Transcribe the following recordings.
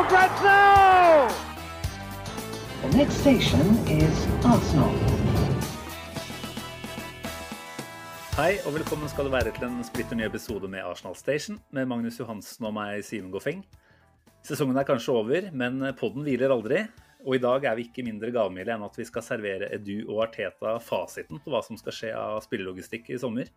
for grabs! The next station is Arsenal. Hei og velkommen skal du være til en splitter ny episode med Arsenal Station med Magnus Johansen og meg, Simen Goffeng. Sesongen er kanskje over, men podden hviler aldri. Og i dag er vi ikke mindre gavmilde enn at vi skal servere Edu og Arteta fasiten på hva som skal skje av spillelogistikk i sommer.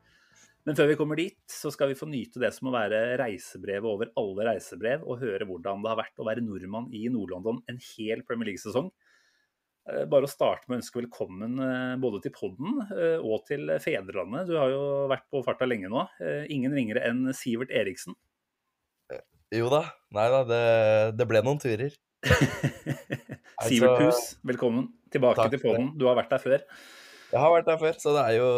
Men før vi kommer dit, så skal vi få nyte det som må være reisebrevet over alle reisebrev, og høre hvordan det har vært å være nordmann i Nord-London en hel Premier League-sesong. Eh, Bare å starte med å ønske velkommen eh, både til podden eh, og til fedrelandet. Du har jo vært på farta lenge nå. Ingen ringere enn Sivert Eriksen. Jo da. Nei da, det, det ble noen turer. Sivert Pus, velkommen tilbake Takk til podden. Du har vært der før. Jeg har vært der før, så det er jo,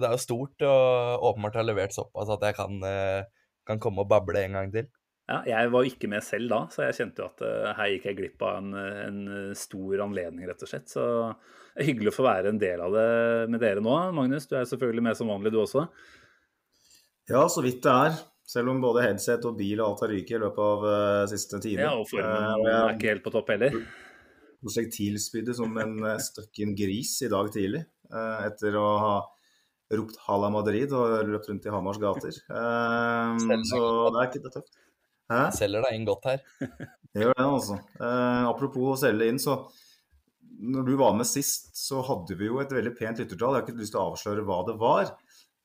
det er jo stort og åpenbart har levert såpass at jeg kan, eh, kan komme og bable en gang til. Ja, jeg var jo ikke med selv da, så jeg kjente jo at eh, her gikk jeg glipp av en, en stor anledning, rett og slett. Så det er hyggelig å få være en del av det med dere nå. Magnus, du er selvfølgelig med som vanlig, du også. Ja, så vidt det er. Selv om både headset og bil og alt har ryket i løpet av uh, siste time. Ja, og formen uh, er ikke helt på topp heller. prosjektilspydde som en uh, støkken gris i dag tidlig. Eh, etter å ha ropt 'Hala Madrid' og løpt rundt i Hamars gater. Eh, så det er ikke det er tøft. Hæ? Selger deg inn godt her. Det gjør det, altså. Eh, apropos å selge inn, så når du var med sist, så hadde vi jo et veldig pent lyttertall. Jeg har ikke lyst til å avsløre hva det var.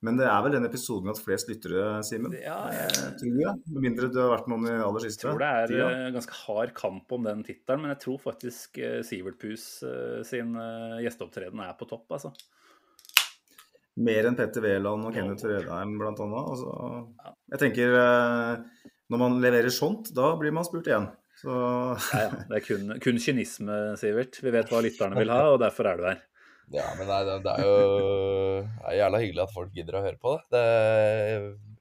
Men det er vel den episoden at flest lyttere, Simen? Ja, jeg Eh, tror jeg. Med mindre du har vært med om den aller siste Jeg tror det er tida. eh, ganske hard kamp om den tittelen, men jeg tror faktisk eh, Sivert Pus sin gjesteopptreden er på topp, altså. Mer enn Petter Wæland og Kenneth Rødheim, annet. Altså, jeg tenker når man leverer sånt, da blir man spurt igjen. Så Ja, ja. Det er kun, kun kynisme, Sivert. Vi vet hva lytterne vil ha, og derfor er du her. Ja, men nei, det, er jo det er jævla hyggelig at folk gidder å høre på det. det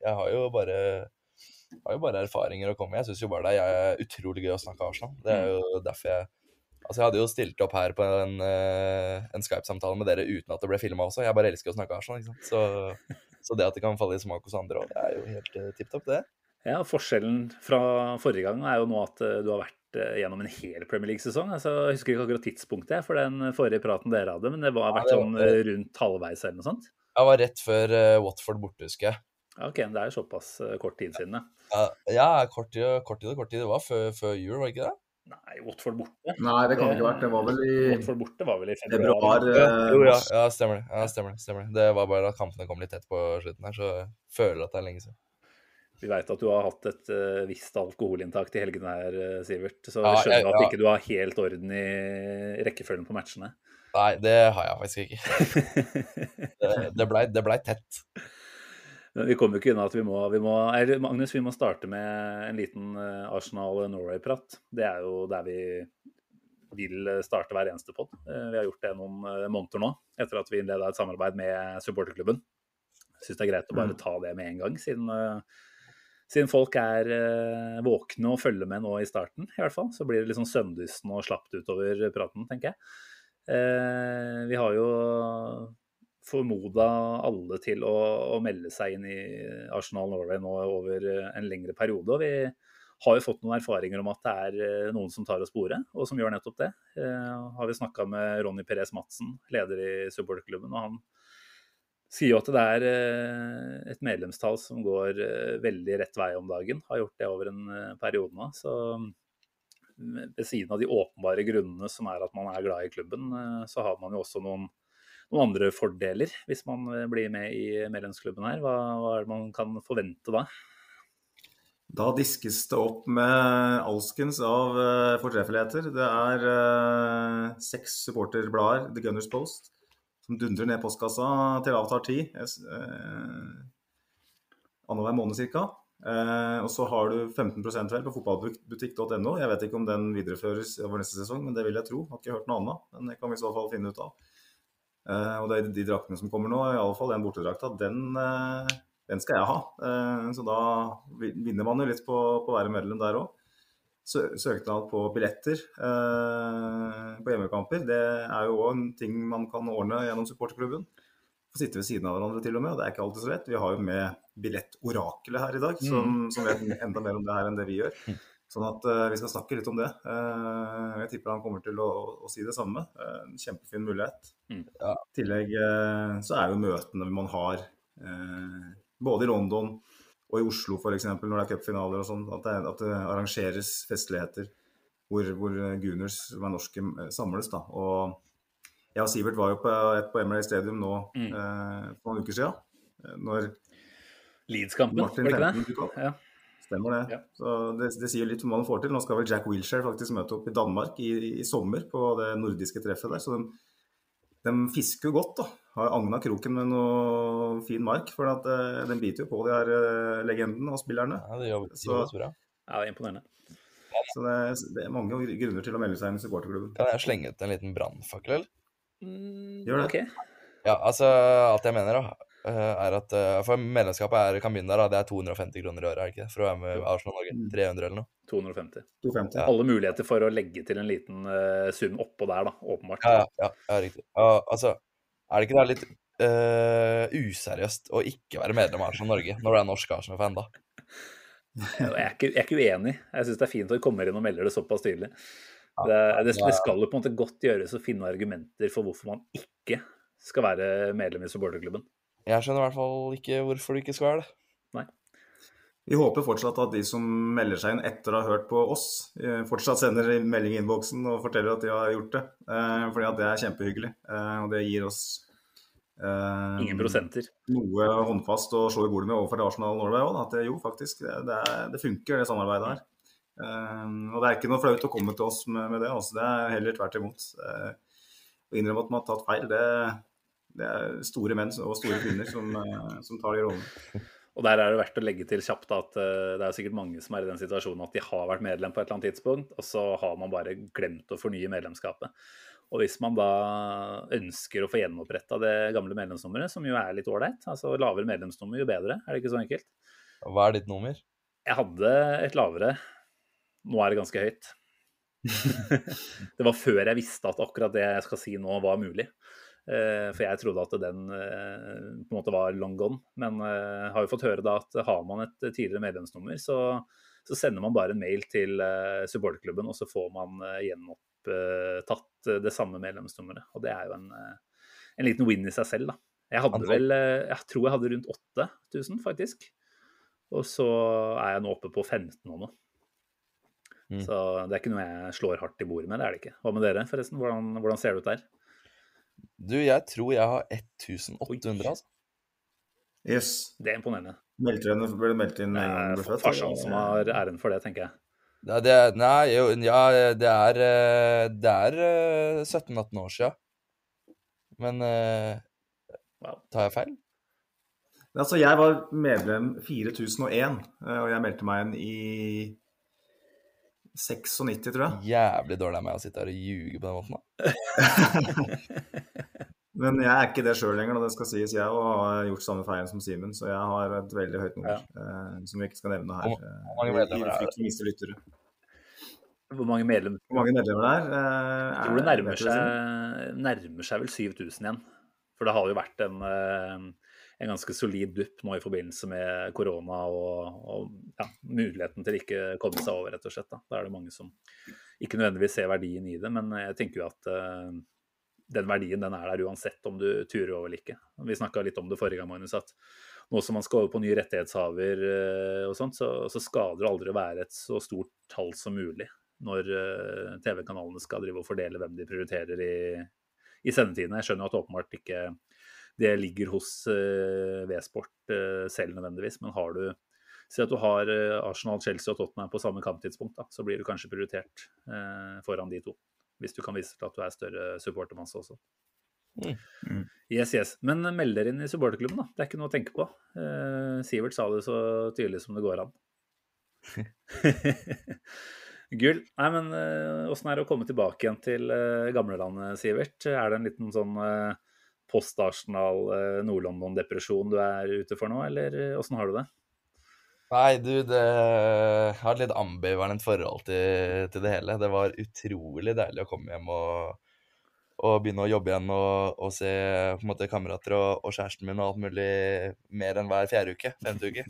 jeg har jo bare har jo bare erfaringer å komme med. Jeg syns jo bare det er utrolig gøy å snakke Arsenal. Det er jo derfor jeg Altså, jeg hadde jo stilt opp her på en, eh, en Skype-samtale med dere uten at det ble filma også. Jeg bare elsker å snakke Arsenal, ikke sant. Så, så det at det kan falle i smak hos andre òg, det er jo helt uh, tipp topp, det. Ja, Forskjellen fra forrige gang er jo nå at eh, du har vært eh, gjennom en hel Premier League-sesong. Altså, jeg husker ikke akkurat tidspunktet for den forrige praten dere hadde, men det var vært sånn eh, rundt halvveis eller noe sånt? Det var rett før eh, Watford borte, husker jeg. Ok, Ok, det er jo såpass eh, kort tid siden, ja. Ja, kort tid, kort tid kort tid. Det var før, før jul, var det ikke det? Nei, Watford borte. Nei, det kan det ikke ha vært. Det var vel i Watford borte var vel i februar. eh, jo, ja, ja, stemmer det. Ja, stemmer det. Stemmer det. Det var bare at kampene kom litt tett på slutten her, så jeg føler at det er lenge siden. Vi veit at du har hatt et uh, visst alkoholinntak til helgene her, eh, Sivert. Så Ja, vi skjønner jeg- at ja. ikke du har helt orden i rekkefølgen på matchene. Nei, det har jeg faktisk ikke. Det, det blei ble tett. Men vi kommer jo ikke unna at vi må, vi må eller Magnus, vi må starte med en liten eh, Arsenal-Norway-prat. Det er jo der vi vil starte hver eneste pod. Vi har gjort det noen måneder nå, etter at vi innleda et samarbeid med supporterklubben. Syns det er greit å bare ta det med en gang, siden, eh, siden folk er eh, våkne og følger med nå i starten, i hvert fall. Så blir det litt sånn og slapt utover praten, tenker jeg. Eh, Vi har jo formoda alle til å, å melde seg inn i Arsenal Norway nå over en lengre periode. og Vi har jo fått noen erfaringer om at det er eh, noen som tar oss sporet, og som gjør nettopp det. Har vi snakka med Ronny Perez Madsen, leder i supporterklubben, og han sier jo at det er eh, et medlemstall som går eh, veldig rett vei om dagen. Har gjort det over en eh, periode nå. Så mm, ved siden av de åpenbare grunnene som er at man er glad i klubben, så har man jo også noen noen andre fordeler hvis man blir med i medlemsklubben her? Hva, hva er det man kan forvente da? Da diskes det opp med alskens av fortreffeligheter. Det er eh, seks supporterblader, The Gunners Post, som dundrer ned postkassa til avtalt tid. Eh, Annenhver måned ca. Eh, og så har du 15% vel på fotballbutikk.no. Jeg vet ikke om den videreføres over neste sesong, men det vil jeg tro. Har ikke hørt noe annet. Men det kan vi i så fall finne ut av. Eh, og det er de draktene som kommer nå, i alle fall den bortedrakta, den, eh, den skal jeg ha. Eh, så da vinner man jo litt på, på å være medlem der òg. Søknad på billetter eh, på hjemmekamper, det er jo òg en ting man kan ordne gjennom supporterklubben få sitte ved siden av hverandre til og med, og det er ikke alltid så lett. Vi har jo med billettorakelet her i dag, som, mm. som, vet enda mer om det her enn det vi gjør. Sånn at uh, vi skal snakke litt om det. Uh, jeg tipper han kommer til å, å si det samme. Uh, en kjempefin mulighet. Mm. Ja. I tillegg så er jo møtene man har både i London og i Oslo f.eks. når det er cupfinaler og sånn, at, at, det arrangeres festligheter hvor, hvor Gunners, som er norske, samles. da, og jeg og Sivert var jo på et på Emily Stadium nå mm. eh, for noen uker siden. Eh, når Leeds-kampen, var det ikke det? Ja. Stemmer det. Ja. Så det, det, sier litt om hva de får til. Nå skal vel Jack Wilshere faktisk møte opp i Danmark i, i sommer på det nordiske treffet der. Så de, de fisker jo godt, da. Har agna kroken med noe fin mark. For at, uh, den biter jo på de her uh, legendene og spillerne. Ja, det gjør, det gjør bra. Ja, det er imponerende. Så det, det, er mange grunner til å melde seg inn i supporterklubben. Kan jeg slenge ut en liten brannfakkel, eller? Mm, Gjør det. Okay. Ja, altså alt jeg mener, da, eh, er at uh, For medlemskapet er, kan begynne der, da. Det er 250 kroner i året, er det ikke det? For å være med Arsenal Norge. 300 eller noe. 250. 250. Ja. Alle muligheter for å legge til en liten uh, sum oppå der, da, åpenbart. Ja, ja, ja riktig. Uh, altså, er det ikke det litt uh, useriøst å ikke være medlem av Arsenal Norge når du er norsk Arsenal-fan, da? jeg, er ikke, jeg er ikke uenig. Jeg syns det er fint at du kommer inn og melder det såpass tydelig. Det, det, det, skal jo på en måte godt gjøres å finne argumenter for hvorfor man ikke skal være medlem i supporterklubben. Jeg skjønner i hvert fall ikke hvorfor du ikke skal være det. Nei. Vi håper fortsatt at de som melder seg inn etter å ha hørt på oss, eh, fortsatt sender melding i innboksen og forteller at de har gjort det. Eh, fordi at det er kjempehyggelig. Eh, og det gir oss Ingen prosenter. Noe håndfast å slå i bordet med overfor Arsenal Norway òg. At det jo faktisk det, det funker, det samarbeidet her. Um, og det er ikke noe flaut å komme til oss med, med det. Altså. Det er heller tvert imot. Uh, å innrømme at man har tatt feil, det, det, er store menn og store kvinner som, uh, som tar de rollene. Og der er det verdt å legge til kjapt at uh, det er sikkert mange som er i den situasjonen at de har vært medlem på et eller annet tidspunkt, og så har man bare glemt å fornye medlemskapet. Og hvis man da ønsker å få gjenoppretta det gamle medlemsnummeret, som jo er litt ålreit, altså lavere medlemsnummer jo bedre, er det ikke så enkelt? Hva er ditt nummer? Jeg hadde et lavere. Nå er det ganske høyt. det var før jeg visste at akkurat det jeg skal si nå, var mulig. Eh, for jeg trodde at den eh, på en måte var long gone. Men eh, har jo fått høre da at har man et tidligere medlemsnummer, så, så sender man bare en mail til supporterklubben, og så får man gjenopptatt det samme medlemsnummeret. Og det er jo en, en liten win i seg selv, da. Jeg hadde vel Jeg tror jeg hadde rundt 8000, faktisk. Og så er jeg nå oppe på 15 og noe. Mm. Så det er ikke noe jeg slår hardt i bordet med, det er det ikke. Hva med dere, forresten? Hvordan, hvordan ser det ut der? Du, jeg tror jeg har 1800, altså. Yes. Det er imponerende. Meldte du ble meldt inn en gang du ble? Farsan som har æren for det, tenker jeg. Ja, det, nei, jo, ja, det er, eh, det er 17-18 eh, år sia. Men uh, tar jeg feil? Altså, jeg var medlem 4001, og jeg meldte meg inn i 96, tror jeg. Jævlig dårlig av meg å sitte her og ljuge på den måten, da. Men jeg er ikke det sjøl lenger, og det skal sies. Jeg har gjort samme feilen som Simen, så jeg har et veldig høyt nummer. Ja. Eh, som vi ikke skal nevne her. Hvor mange medlemmer er det? Hvor mange medlemmer, Hvor mange medlemmer det er? Eh, jeg tror det nærmer seg, nærmer seg vel 7000 igjen. For det har jo vært en eh, en ganske solid dupp nå i forbindelse med korona og, og ja, muligheten til ikke komme seg over, rett og slett. Da. da. er det mange som ikke nødvendigvis ser verdien i det, men jeg tenker jo at uh, den verdien den er der uansett om du turer over eller ikke. Vi snakka litt om det forrige gang, Magnus, at nå som man skal over på nye rettighetshaver uh, og sånt, så, så skal det aldri være et så stort tall som mulig når uh, TV-kanalene skal drive og fordele hvem de prioriterer i, i sendetidene. Jeg skjønner at åpenbart ikke det ligger hos uh, V-sport uh, selv nødvendigvis. Men har du Si at du har uh, Arsenal, Chelsea og Tottenham på samme kamptidspunkt, da, så blir du kanskje prioritert foran de to. Hvis du kan vise til at du er større supportermasse også. Mm. Yes, yes. Men meld dere inn i supporterklubben, da. Det er ikke noe å tenke på. Uh, Sivert sa det så tydelig som det går an. Gull. Nei, men åssen uh, er det å komme tilbake igjen til uh, gamlelandet, Sivert? Er det en liten sånn uh, post-Arsenal Nord-London-depresjon du er ute for nå, eller åssen har du det? Nei, du, det jeg har et litt ambivalent forhold til, til, det hele. Det var utrolig deilig å komme hjem og, og begynne å jobbe igjen og, og se på en måte kamerater og, og, kjæresten min og alt mulig mer enn hver fjerde uke. Femte uke.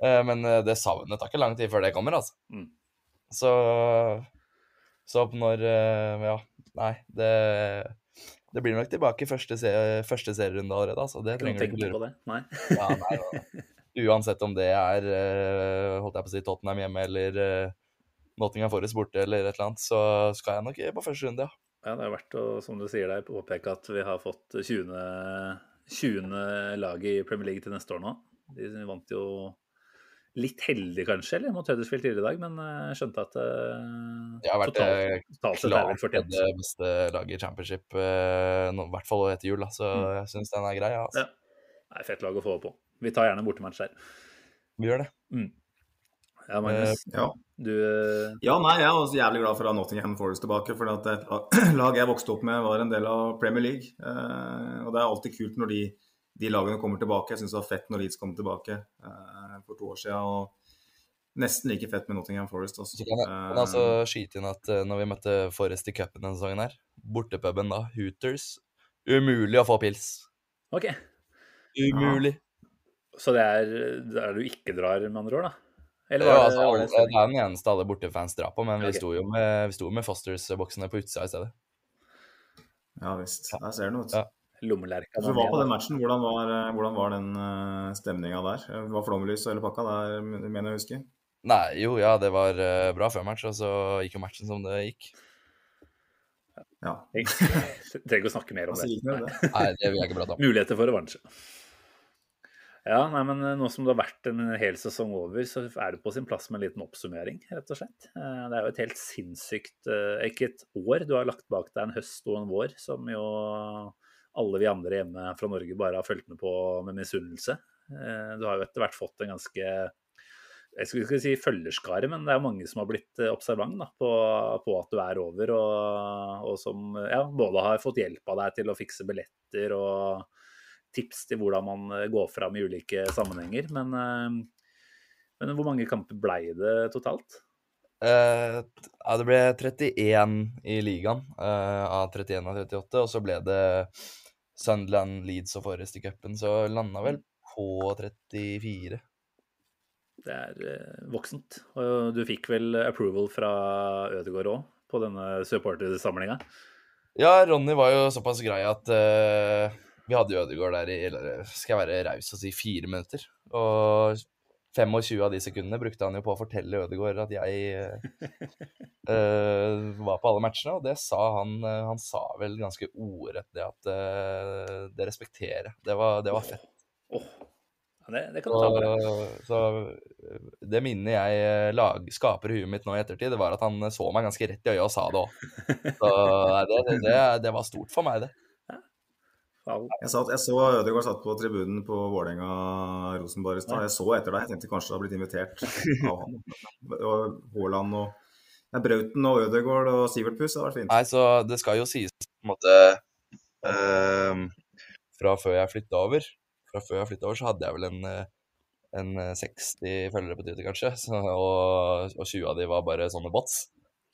Men det savnet tar ikke lang tid før det kommer, altså. Mm. Så, så når eh, Ja, nei, det det blir nok tilbake første, se, første serierunde allerede. Altså. Det trenger du ikke lure på. Det. Nei. ja, nei, Uansett om det er eh, holdt jeg på å si, Tottenham hjemme eller uh, Nottingham Forest borte eller et eller annet, så skal jeg nok på første runde, ja. Ja, det er verdt å, som du sier der, påpeke at vi har fått 20. 20. lag i Premier League til neste år nå. De vant jo litt heldig, kanskje, eller mot Huddersfield tidligere i dag, men jeg eh, skjønte at uh, Det har vært totalt, totalt klart det beste laget i championship, uh, no, i hvert fall etter jul, da, så mm. jeg syns den er grei. Altså. Ja. Det er fett lag å få på. Vi tar gjerne bortematch der. Vi gjør det. Mm. Ja, Magnus. Uh, ja. Du Ja, nei, jeg er også jævlig glad for å ha Nottingham Forest tilbake. For at et lag jeg vokste opp med, var en del av Premier League. og det er alltid kult når de de lagene kommer tilbake. Jeg syns det var fett når Leeds kom tilbake uh, for to år siden. Og nesten like fett med Nottingham Forest. Også. Så kan jeg kan altså skyte inn at uh, når vi møtte Forest i cupen denne sesongen her, bortepuben da, Hooters Umulig å få pils. Ok. Umulig. Ja. Så det er der du ikke drar, med andre ord, da? Eller ja, altså, det, det, er den eneste alle bortefans drar på, men okay. vi sto jo med, med Fosters-boksene på utsida i stedet. Ja visst. Der ser du noe. Ja lommelerka. Du var på den matchen. Hvordan var, eh, hvordan var den uh, stemninga der? Var flomlys og hele pakka der, mener jeg å huske? Nei, jo, ja, det var bra før match, og så gikk jo matchen som det gikk. Ja. Jeg trenger ikke å snakke mer om det. Nei, det vil jeg ikke prate om. Muligheter for revansje. Ja, nei, men nå som det har vært en hel sesong over, så er det på sin plass med en liten oppsummering, rett og slett. Det er jo et helt sinnssykt Ikke et år, du har lagt bak deg en høst og en vår som jo alle vi andre hjemme fra Norge bare har fulgt med på med misunnelse. Eh, du har jo etter hvert fått en ganske jeg skulle ikke si følgerskare, men det er mange som har blitt eh, observant da, på, på, at du er over, og, og som ja, både har fått hjelp av deg til å fikse billetter og tips til hvordan man eh, går fram i ulike sammenhenger. Men, men hvor mange kamper blei det totalt? Ja, det ble 31 i ligaen uh, av 31 av 38, og så ble det Sunderland, Leeds og Forest i cupen, så landa vel på 34. Det er uh, voksent. Og du fikk vel approval fra Ødegaard òg på denne supportersamlinga? Ja, Ronny var jo såpass grei at uh, vi hadde Ødegaard der i eller, skal jeg være raus og si fire minutter. Og 25 av de sekundene brukte han jo på å fortelle Ødegaard at jeg uh, var på alle matchene, og det sa han uh, Han sa vel ganske ordrett det at uh, det respekterer. Det var, det var fett. Oh. Ja, det, det, kan du ta på Så det minnet jeg lag, skaper i huet mitt nå i ettertid, det var at han så meg ganske rett i øyet og sa det òg. Så det, det, det, var stort for meg, det. Jeg, satt, jeg, så Ødegaard satt på tribunen på Vålerenga-Rosenborg i stad. Jeg så etter deg. Jeg tenkte kanskje det hadde blitt invitert av han. Haaland og nei, Brauten og Ødegaard og Sivert Puss. Hadde vært fint. Nei, så det skal jo sies på en måte uh, Fra før jeg flytta over Fra før jeg over, så hadde jeg vel en, eh, en 60 følgere på Twitter, kanskje. Så, og, og 20 av de var bare sånne bots.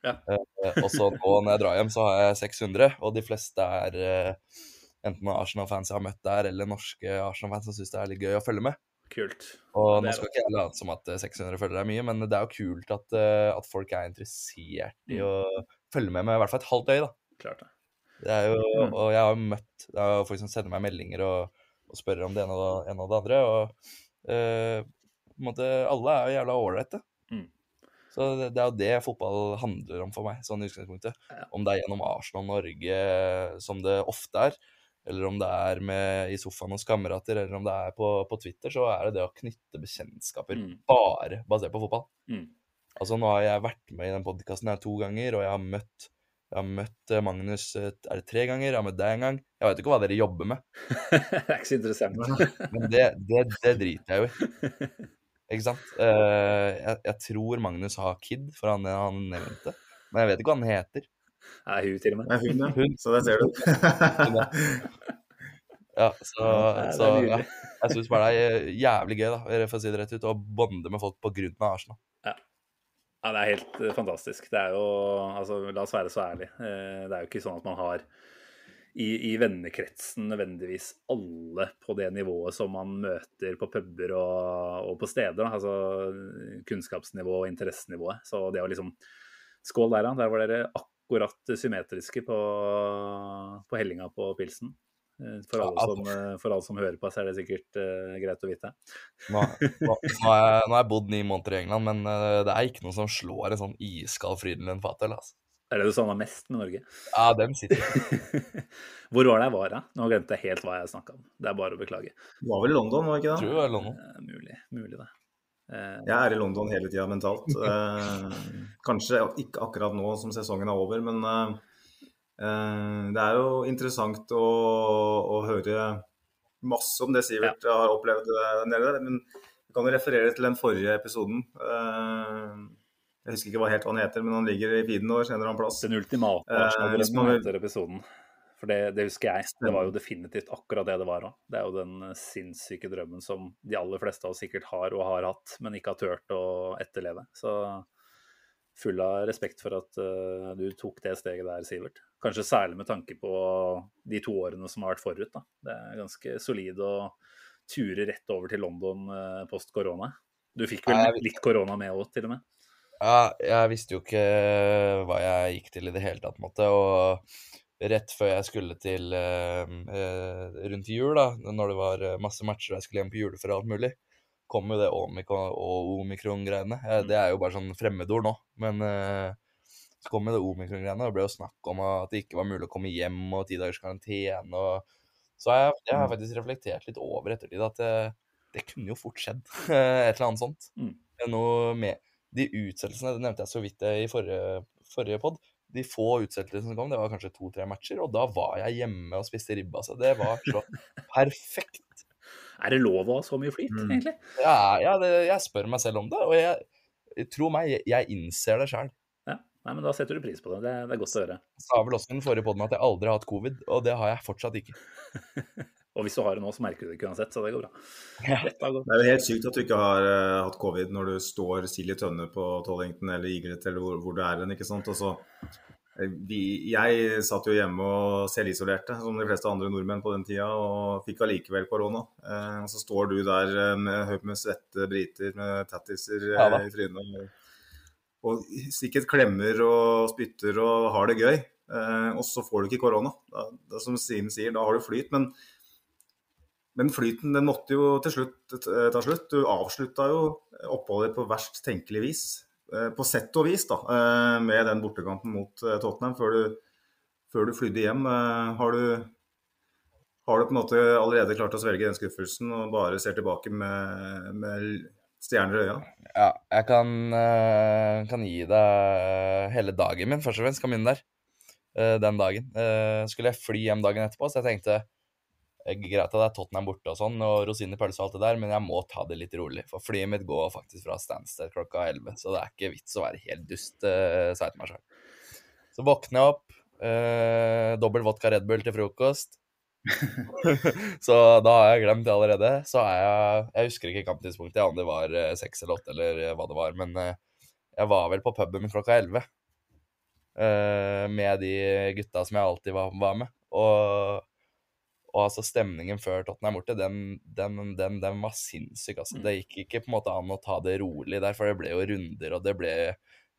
Ja. Uh, og så nå når jeg drar hjem, så har jeg 600, og de fleste er uh, enten Arsenal-fans jeg har møtt der, eller norske Arsenal-fans som syns det er litt gøy å følge med. Kult. Og nå skal ikke jeg late som at 600 eh, følgere er mye, men det er jo kult at, uh, at folk er interessert i mm. å følge med med i hvert fall et halvt øye, da. Klart det. det er jo, mm. Og jeg har møtt det er jo folk som sender meg meldinger og, og spør om det ene og ene og det andre. Og uh, på en måte, alle er jo jævla ålreite. Mm. Så det, det, er jo det fotball handler om for meg, sånn i utgangspunktet. Ja. Om det er gjennom Arsenal Norge, som det ofte er, eller om det er med, i sofaen hos kamerater, eller om det er på, på, Twitter, så er det det å knytte bekjentskaper mm. bare basert på fotball. Mm. Altså Nå har jeg vært med i den podkasten to ganger, og jeg har møtt Jeg har møtt eh, Magnus eh, er det tre ganger, jeg har møtt deg en gang. Jeg vet ikke hva dere jobber med, det er ikke så interessant. men det, det, det driter jeg jo i. Ikke sant? Eh, jeg, jeg tror Magnus har kid, for han, han nevnte. Men jeg vet ikke hva han heter. Nei, hun til og med. Det er hun, ja. Hun. Så der ser du. Ja, så, Ja, det er så ja, jeg syns bare det er jævlig gøy, da, for å si det rett ut, å bonde med folk på grunn av Arsenal. Ja, det er helt eh, fantastisk. Det er jo Altså, la oss være så ærlige. Eh, Det er jo ikke sånn at man har i, i vennekretsen nødvendigvis alle på det nivået som man møter på puber og, og på steder. da. Altså kunnskapsnivå og interessenivået. Så det å liksom Skål der, da. Der var dere akkurat symmetriske på, på hellinga på pilsen. Eh, For alle, som, eh, for alle som hører på, så er det sikkert uh, greit å vite. Nå, nå, nå, har jeg, nå har jeg bodd ni måneder i England, men uh, det er ikke noe som slår en sånn iskald Frydenlund Fatøl. Altså. Er det du savna mest med Norge? Ja, dem sitter. Hvor var det jeg var, da? Nå glemte jeg helt hva jeg snakka om. Det er bare å beklage. Du var vel i London, var det ikke det? tror det var London. Uh, mulig, mulig det. Eh, Jeg er i London hele tida mentalt. Eh, kanskje ikke akkurat nå som sesongen er over, men eh, det er jo interessant å, å høre masse om det Sivert har opplevd nede der. Men vi kan jo referere til den forrige episoden. Jeg husker ikke hva helt hva han heter, men han ligger i feeden vår en eller annen plass. Den ultimate Eh, man episoden. For det, det husker jeg. Det var jo definitivt akkurat det det var òg. Det er jo den eh, sinnssyke drømmen som de aller fleste av oss sikkert har og har hatt, men ikke har turt å etterleve. Så full av respekt for at uh, du tok det steget der, Sivert. Kanskje særlig med tanke på de to årene som har vært forut. Da. Det er ganske solid å ture rett over til London uh, post korona. Du fikk vel jeg- litt korona med òg, til og med? Ja, jeg visste jo ikke hva jeg gikk til i det hele tatt, på en måte. Og rett før jeg skulle til eh, eh, rundt jul, da, når det var eh, masse matcher og jeg skulle hjem på juleferie og alt mulig, kom jo det omikron- og omikron-greiene. Det er jo bare sånn fremmedord nå, men så kom jo det omikron-greiene, og det ble jo snakk om at det ikke var mulig å komme hjem og ti dagers karantene. og Så jeg, jeg har faktisk reflektert litt over ettertid at det, det kunne jo fort skjedd, et eller annet sånt. Mm. Noe med de utsettelsene, det nevnte jeg så vidt i forrige, forrige pod. De få utsettelsene som kom, det var kanskje to-tre matcher, og da var jeg hjemme og spiste ribbe. Altså. Det var så perfekt. Er det lov å ha så mye flyt, Mm. egentlig? Ja, ja det, jeg spør meg selv om det, og jeg tro meg, jeg, jeg innser det sjøl. Ja. Nei, men da setter du pris på det. Det, det er godt å høre. Sa vel også i den forrige poden at jeg aldri har hatt covid, og det har jeg fortsatt ikke. Og hvis du har det nå, så merker du det ikke uansett, så det går bra. Ja. Går. Det er jo helt sykt at du ikke har uh, hatt covid når du står Silje i tønne på Tollington eller Iglet eller hvor, hvor du er hen, ikke sant. Og så, eh, vi, jeg satt jo hjemme og selvisolerte, som de fleste andre nordmenn på den tida, og fikk allikevel korona. Eh, og så står du der eh, med med svette briter med tattiser Ja i trynet. Og, og sikkert klemmer og spytter og har det gøy. Eh, og så får du ikke korona. Da, da, som Sim sier, da har du flyt. men men flyten den måtte jo til slutt ta slutt. Du avslutta jo oppholdet på verst tenkelig vis. Eh, På sett og vis, da, eh, med den bortekampen mot eh, Tottenham før du, før du flydde hjem. Har du, har du på en måte allerede klart å svelge den skuffelsen og bare ser tilbake med, med stjerner i øya? Ja, jeg kan, kan gi deg hele dagen min, først og fremst. Kan begynne der. Den dagen. Skulle jeg fly hjem dagen etterpå, så jeg tenkte greit at det er Tottenham borte og sånn, og rosiner i pølsa og alt det der, men jeg må ta det litt rolig. For flyet mitt går faktisk fra Stansted klokka 11, så det er ikke vits å være helt dust, uh, sa jeg til meg sjøl. Så våkner jeg opp, uh, dobbel vodka Red Bull til frokost. så da har jeg glemt det allerede. Så er jeg Jeg husker ikke kamptidspunktet, om det var eh, seks eller åtte eller eh, hva det var, men jeg var vel på puben min klokka elleve. eh, med de gutta som jeg alltid var, var med. Og, og altså stemningen før Tottenham borte, den, den, den, den var sinnssyk. Altså. Det gikk ikke på en måte an å ta det rolig der, for det ble jo runder, og det ble,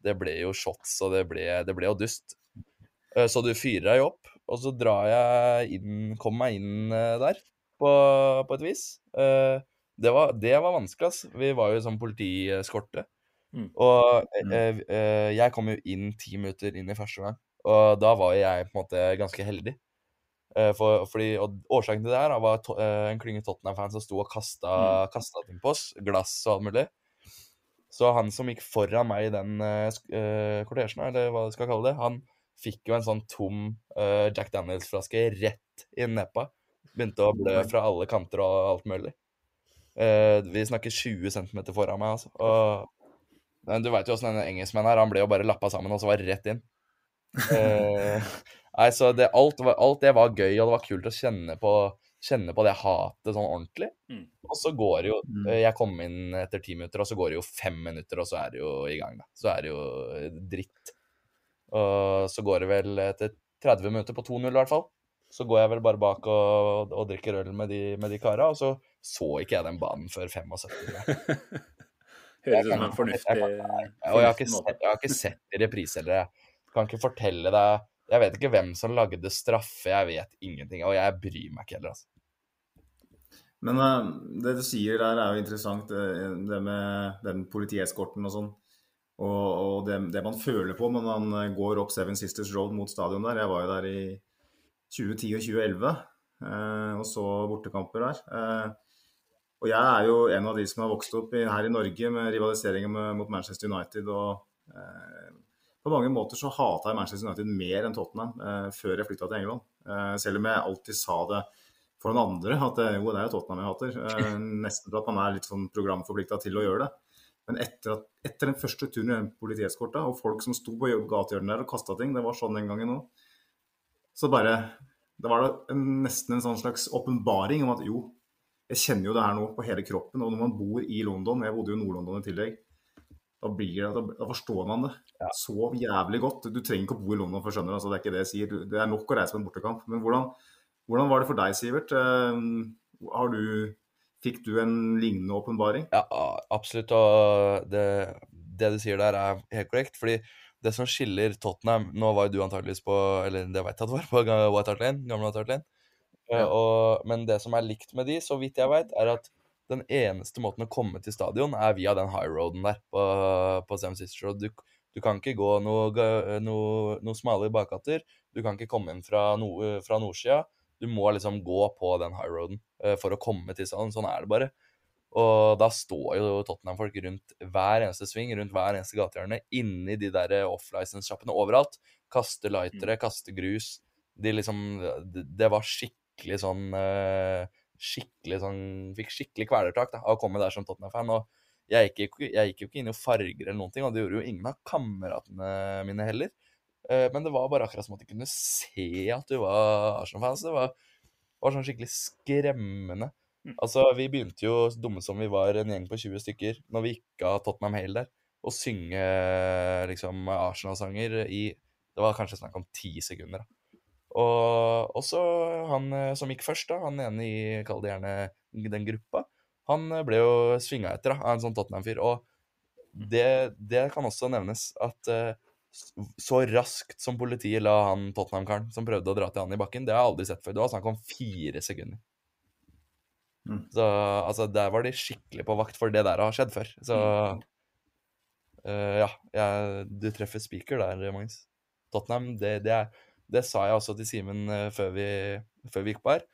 det ble jo shots, og det ble, det ble jo dust. Eh, Så du fyrer deg opp, og så drar jeg inn, kommer meg inn eh, der på, på et vis. Eh, Det var, det var vanskelig, ass. Vi var jo sånn politiskorte. Mm. Og eh, jeg kom jo inn ti minutter inn i første gang, og da var jeg på en måte ganske heldig. Eh, For, fordi, og årsaken til det her var to, eh, en klynge Tottenham-fans som sto og kasta, kasta ting på oss, glass og alt mulig. Så han som gikk foran meg i den uh, kortesjen, eller hva du skal kalle det, han Fikk jo en sånn tom uh, Jack Daniels-flaske rett i nepa. Begynte å blø fra alle kanter og alt mulig. Uh, vi snakker 20 cm foran meg, altså. Og, men du veit jo åssen denne engelskmannen er. Han ble jo bare lappa sammen, og så var rett inn. Uh, nei, så det, alt, alt, det var gøy, og det var kult å kjenne på, kjenne på det hatet sånn ordentlig. Mm. Og så går det jo mm. Jeg kom inn etter ti minutter, og så går det jo fem minutter, og så er det jo i gang, da. Så er det jo dritt. Og så går det vel etter 30 minutter på 2-0 i hvert fall. Så går jeg vel bare bak og, og drikker øl med de, med de kara, og så så ikke jeg den banen før 75. Høres ut som en fornuftig, og jeg har ikke sett, jeg har ikke sett reprise heller. Jeg kan ikke fortelle deg Jeg vet ikke hvem som lagde straffe, jeg vet ingenting. Og jeg bryr meg ikke heller, altså. Men uh, det du sier der er jo interessant, det, det med den politieskorten og sånn. Og, og det, det, man føler på når man eh, går opp Seven Sisters Road mot stadion der. Jeg var jo der i 2010 og 2011 uh, og så bortekamper der. Uh, og jeg er jo en av de som har vokst opp i, her i Norge med rivaliseringen mot Manchester United. og eh, På mange måter så hata jeg Manchester United mer enn Tottenham eh, før jeg flytta til England. Eh, selv om jeg alltid sa det for noen andre, at det, jo, det er jo Tottenham jeg hater. nesten for at man er litt sånn programforplikta til å gjøre det. Men etter, at, etter den første turen i politieskorta, og folk som sto på gatehjørnet der og kasta ting, det var sånn den gangen òg, så bare Da var det en, nesten en sånn slags åpenbaring om at jo, jeg kjenner jo det her nå på hele kroppen. Og når man bor i London, jeg bodde jo i Nord-London i tillegg, da, blir det, da, forstår man det ja. så jævlig godt. Du trenger ikke å bo i London for å skjønne det, altså, det er ikke det jeg sier. Det er nok å reise på en bortekamp. Men hvordan, hvordan var det for deg, Sivert? Uh, har du Fikk du en lignende åpenbaring? Ja, absolutt. Og det, det, du sier der, er helt korrekt. fordi det som skiller Tottenham Nå var jo du antakeligvis på Eller det vet jeg at du var på White Hart Lane, gamle White Hart Lane. Ja. Og, men det som er likt med de, så vidt jeg vet, er at den eneste måten å komme til stadion er via den high roaden der på, på Sam Sister. Du, du, kan ikke gå noe, noe, noe smale bakgater. Du kan ikke komme inn fra, no, fra nordsida. Du må liksom gå på den high roaden uh, for å komme til stadion. Sånn er det bare. Og da står jo Tottenham-folk rundt hver eneste sving, rundt hver eneste gatehjørne, inni de der off-license-sjappene overalt. Kaster lightere, mm. kaster grus. De liksom det, var skikkelig sånn uh, Skikkelig sånn Fikk skikkelig kvelertak da, av å komme der som Tottenham-fan. Og jeg gikk, jeg gikk, jo ikke inn i farger eller noen ting, og det gjorde jo ingen av kameratene mine heller. Eh, men det var bare akkurat som at de kunne se at du var Arsenal-fan. Så Det var, var, sånn skikkelig skremmende. Mm. Altså, Vi begynte jo, dumme som vi var, en gjeng på 20 stykker, når vi gikk av Tottenham Hale der, å synge liksom Arsenal-sanger i Det var kanskje snakk om ti sekunder. da. Og også han eh, som gikk først, da, han ene i, kall det gjerne den gruppa, han ble jo svinga etter da, av en sånn Tottenham-fyr. Og mm. det, det, kan også nevnes at uh, så raskt som politiet la han Tottenham-karen som prøvde å dra til han i bakken, det har jeg aldri sett før. Det var snakk om fire sekunder. Mm. Så altså, der var de skikkelig på vakt, for det der har skjedd før. Så uh, ja, jeg, du treffer speaker der, Magnus. Tottenham, det, det, er, det sa jeg også til Simen uh, før, før, vi gikk på her.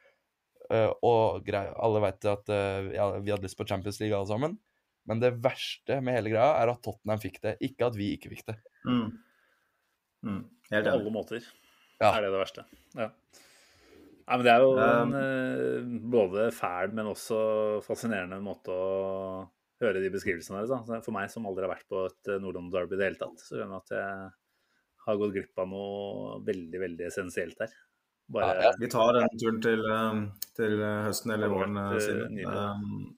Uh, og grei, alle veit at ja, vi hadde lyst på Champions League alle sammen. Men det verste med hele greia er at Tottenham fikk det, ikke at vi ikke fikk det. Mm. Mm, helt På alle måter ja. er det det verste. Ja. Nei, men det er jo en um, eh, både fæl, men også fascinerende måte å høre de beskrivelsene deres. For meg som aldri har vært på et eh, Nordland Derby i det hele tatt, så skjønner jeg at jeg har gått glipp av noe veldig, veldig essensielt her. Bare, ja, vi tar den turen til, um, til høsten eller våren. Siden. Um,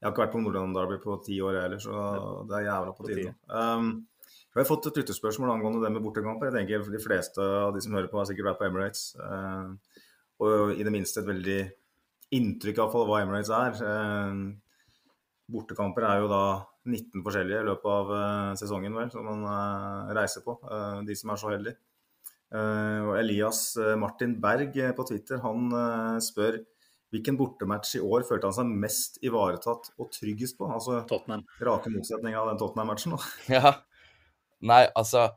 jeg har ikke vært på Nordland Derby på ti år heller, så det er jævla på tide. Um, vi har fått et lyttespørsmål angående det med bortekamper. Jeg tenker De fleste av de som hører på, har sikkert vært på Emirates. Uh, og i det minste et veldig inntrykk av hva Emirates er. Uh, bortekamper er jo da 19 forskjellige i løpet av eh, sesongen vel, som man reiser på. De som er så heldige. Og Elias Martin Berg på Twitter han spør hvilken bortematch i år følte han seg mest ivaretatt og tryggest på? Altså Tottenham. rake motsetning av den Tottenham-matchen. Ja, Nei, altså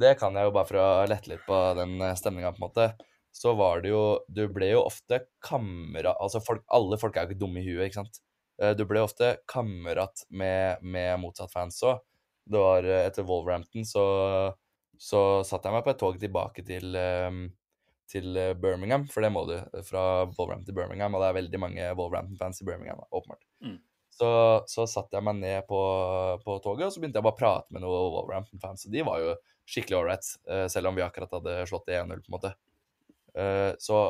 Det kan jeg jo bare for å lette litt på den eh, stemninga, på en måte. Så var det jo Du ble jo ofte kamera... Altså, folk, alle folk er jo ikke dumme i huet, ikke sant? Uh, du ble ofte kamerat med, med motsatt fans òg. Det var Etter Wolverhampton så, så satte jeg meg på et tog tilbake til, um, til eh, Birmingham, for det må du, fra Wolverhampton til Birmingham, og det er veldig mange Wolverhampton-fans i Birmingham, åpenbart. Mm. Så, så satte jeg meg ned på, på, toget, og så begynte jeg bare å prate med noen Wolverhampton-fans, og de var jo skikkelig ålreit, selv om vi akkurat hadde slått i 1-0, på en måte. Så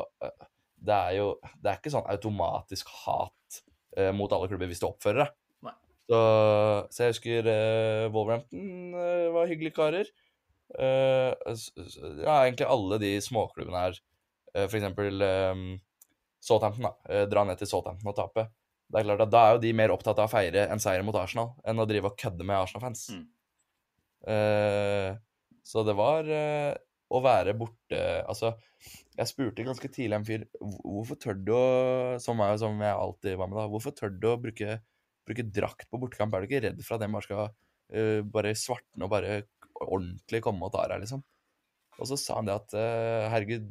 det er jo Det er ikke sånn automatisk hat mot alle klubber hvis du oppfører deg. Så, så, jeg husker eh, Wolverhampton eh, var hyggelige karer. Eh, ja, egentlig alle de småklubbene her. Uh, for eksempel um, Southampton, da. dra ned til Southampton og tape. Det er klart at Da er jo de mer opptatt av å feire en seier mot Arsenal enn å drive og kødde med Arsenal-fans. Mm. så det var å være borte Altså, jeg spurte ganske tidlig en fyr hvorfor tør du å Som, meg, som jeg alltid var med, da. Hvorfor tør du å bruke bruke drakt på bortekamp? Er du ikke redd for at den bare skal uh, bare svartne og bare ordentlig komme og ta deg, liksom? Og så sa han det at uh, herregud,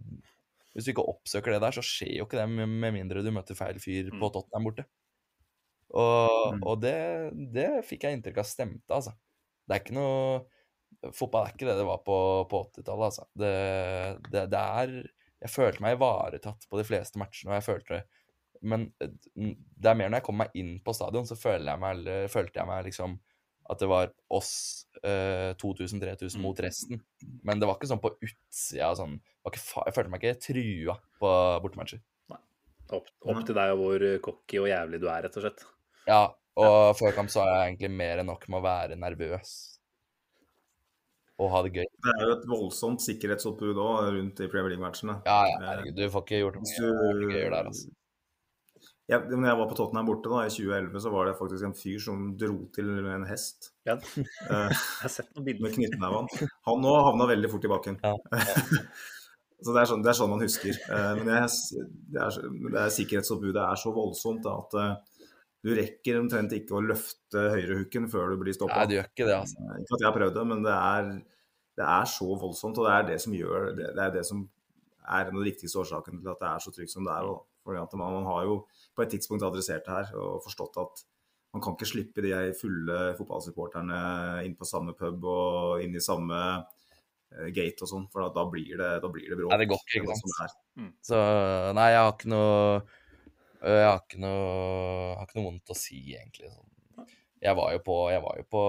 hvis du ikke oppsøker det der, så skjer jo ikke det med mindre du møter feil fyr på mm. Tottenham borte. Og, mm. og det, det, fikk jeg inntrykk av stemte, altså. Det er ikke noe Fotball er ikke det det var på, på 80-tallet, altså. Det, det, det, er Jeg følte meg ivaretatt på de fleste matchene, og jeg følte men eh, det er mer når jeg kommer meg inn på stadion, så følte jeg meg, følte jeg meg liksom at det var oss eh, 2000-3000 mot mm. resten. Men det var ikke sånn på utsida sånn Jeg følte meg ikke trua på bortematcher. Nei. Opp, opp til deg og hvor cocky og jævlig du er, rett og slett. Ja, og ja. før kamp så har jeg egentlig mer enn nok med å være nervøs. Og ha det gøy. Det er jo et voldsomt sikkerhetsoppbud òg rundt i Premier League-matchene. Ja, ja, herregud. Du får ikke gjort mye gøy der, altså jeg, når jeg var på Tottenham borte da, i 2011, så var det faktisk en fyr som dro til med en hest. Ja, jeg har sett noen bilder. Med knyttneven. Han nå havna veldig fort i bakken. Ja. så det er, sånn, det er, sånn, man husker. Eh, men jeg, det er, det er sikkerhetsoppbudet er så voldsomt da, at eh, du rekker omtrent ikke å løfte høyrehooken før du blir stoppa. Nei, du gjør ikke det, altså. Eh, ikke at jeg har prøvd det, men det er, det er så voldsomt. Og det er det som gjør det, det er det som er en av de viktigste årsakene til at det er så trygt som det er. Fordi at man, man, har jo på et tidspunkt adressert det her og forstått at man kan ikke slippe de fulle fotballsupporterne inn på samme pub og inn i samme uh, gate og sånn, for da, da, blir det, da blir det bråk. Nei, det går ikke, ikke sant. Mm. Så nei, jeg har ikke noe jeg har ikke noe, har ikke noe vondt å si, egentlig. Sånn. Jeg var jo på, jeg var jo på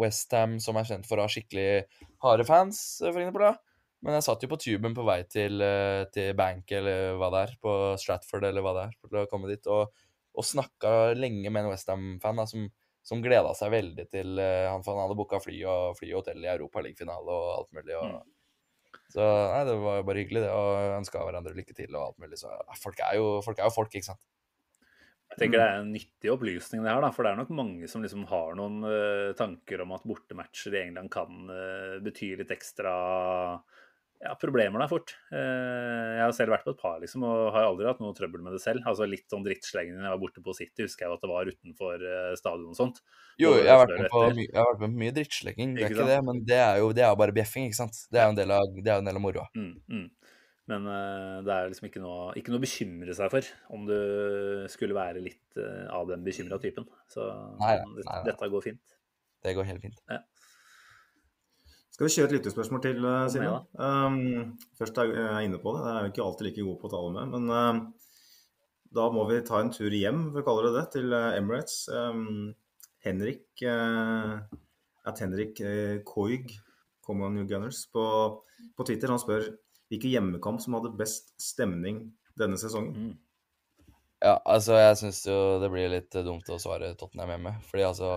Westham, som er kjent for å ha skikkelig harde fans, for eksempel. Da. Men jeg satt jo på tuben på vei til, eh, til Bank eller hva det er, på Stratford eller hva det er, for å komme dit, og, og snakka lenge med en Westham-fan som, som gleda seg veldig til han, han, han hadde booka fly og fly og hotell i Europaligafinale og alt mulig. og mm. Så nei, det var bare hyggelig, det. Og ønska hverandre lykke til og alt mulig. Så folk er jo folk, er jo folk ikke sant. Jeg tenker det er en nyttig opplysning, det her, da, for det er nok mange som liksom har noen uh, tanker om at bortematcher i England kan uh, bety litt ekstra ja, problemer der fort. Eh, jeg har selv vært på et par liksom, og har aldri hatt noe trøbbel med det selv. Altså Litt sånn drittslengende når jeg var borte på City, husker jeg at det var utenfor eh, stadion og sånt. Jo, jeg har, vært med på, jeg har vært med på mye drittslenging, det er ikke det, men det er jo det er bare bjeffing, ikke sant. Det er jo en del av, det en del av moroa. Mm, mm. Men uh, det er liksom ikke noe, ikke noe å bekymre seg for om du skulle være litt uh, av den bekymra typen. Så nei, nei, nei. dette går fint. Det går helt fint. Ja. Skal vi kjøre et lyttespørsmål til, uh, Simen? Um, først er jeg inne på det. Jeg er jo ikke alltid like god på å tale med. Men uh, da må vi ta en tur hjem, for å kalle det det, til uh, Emirates. Um, Henrik uh, at Henrik uh, Koig, Common New Gunners, på, på, Twitter han spør hvilken hjemmekamp som hadde best stemning denne sesongen. Mm. Ja, altså jeg syns jo det blir litt dumt å svare Tottenham hjemme. Fordi altså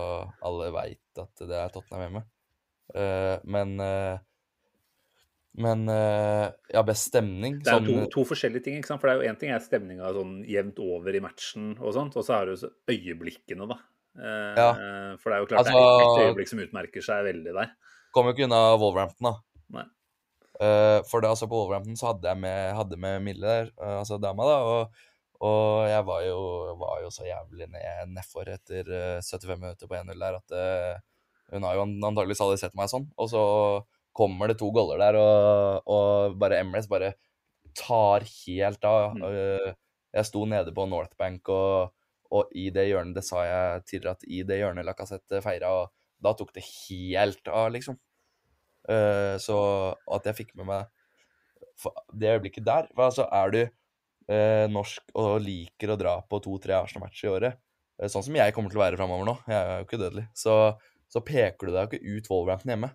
alle veit at det er Tottenham hjemme. Uh, men uh, men uh, ja, best stemning Det er jo to, sånn, to, forskjellige ting. ikke sant? For det er jo Én ting er stemninga sånn jevnt over i matchen, og sånt, og så har du øyeblikkene, da. ja. For det er jo klart altså, det er et øyeblikk som utmerker seg veldig der. Kommer jo ikke unna Wolverhampton, da. Nei. for det, altså på Wolverhampton så hadde jeg med, hadde med Mille der, altså dama, da. og og jeg var jo, var jo så jævlig ned nedfor etter 75 minutter på 1-0 der at hun har jo antakeligvis aldri sett meg sånn. Og så kommer det to goller der, og, og bare Emirates bare tar helt av. Mm. Jeg sto nede på North Bank, og, og, i det hjørnet Det sa jeg tidligere, at i det hjørnet Lacassette feira, og da tok det helt av, liksom. Eh, så at jeg fikk med meg det øyeblikket der for altså Er du eh, norsk og liker å dra på to-tre Arsenal-matcher i året, sånn som jeg kommer til å være framover nå, jeg er jo ikke dødelig, så, så peker du deg jo ikke ut Wolverhampton hjemme.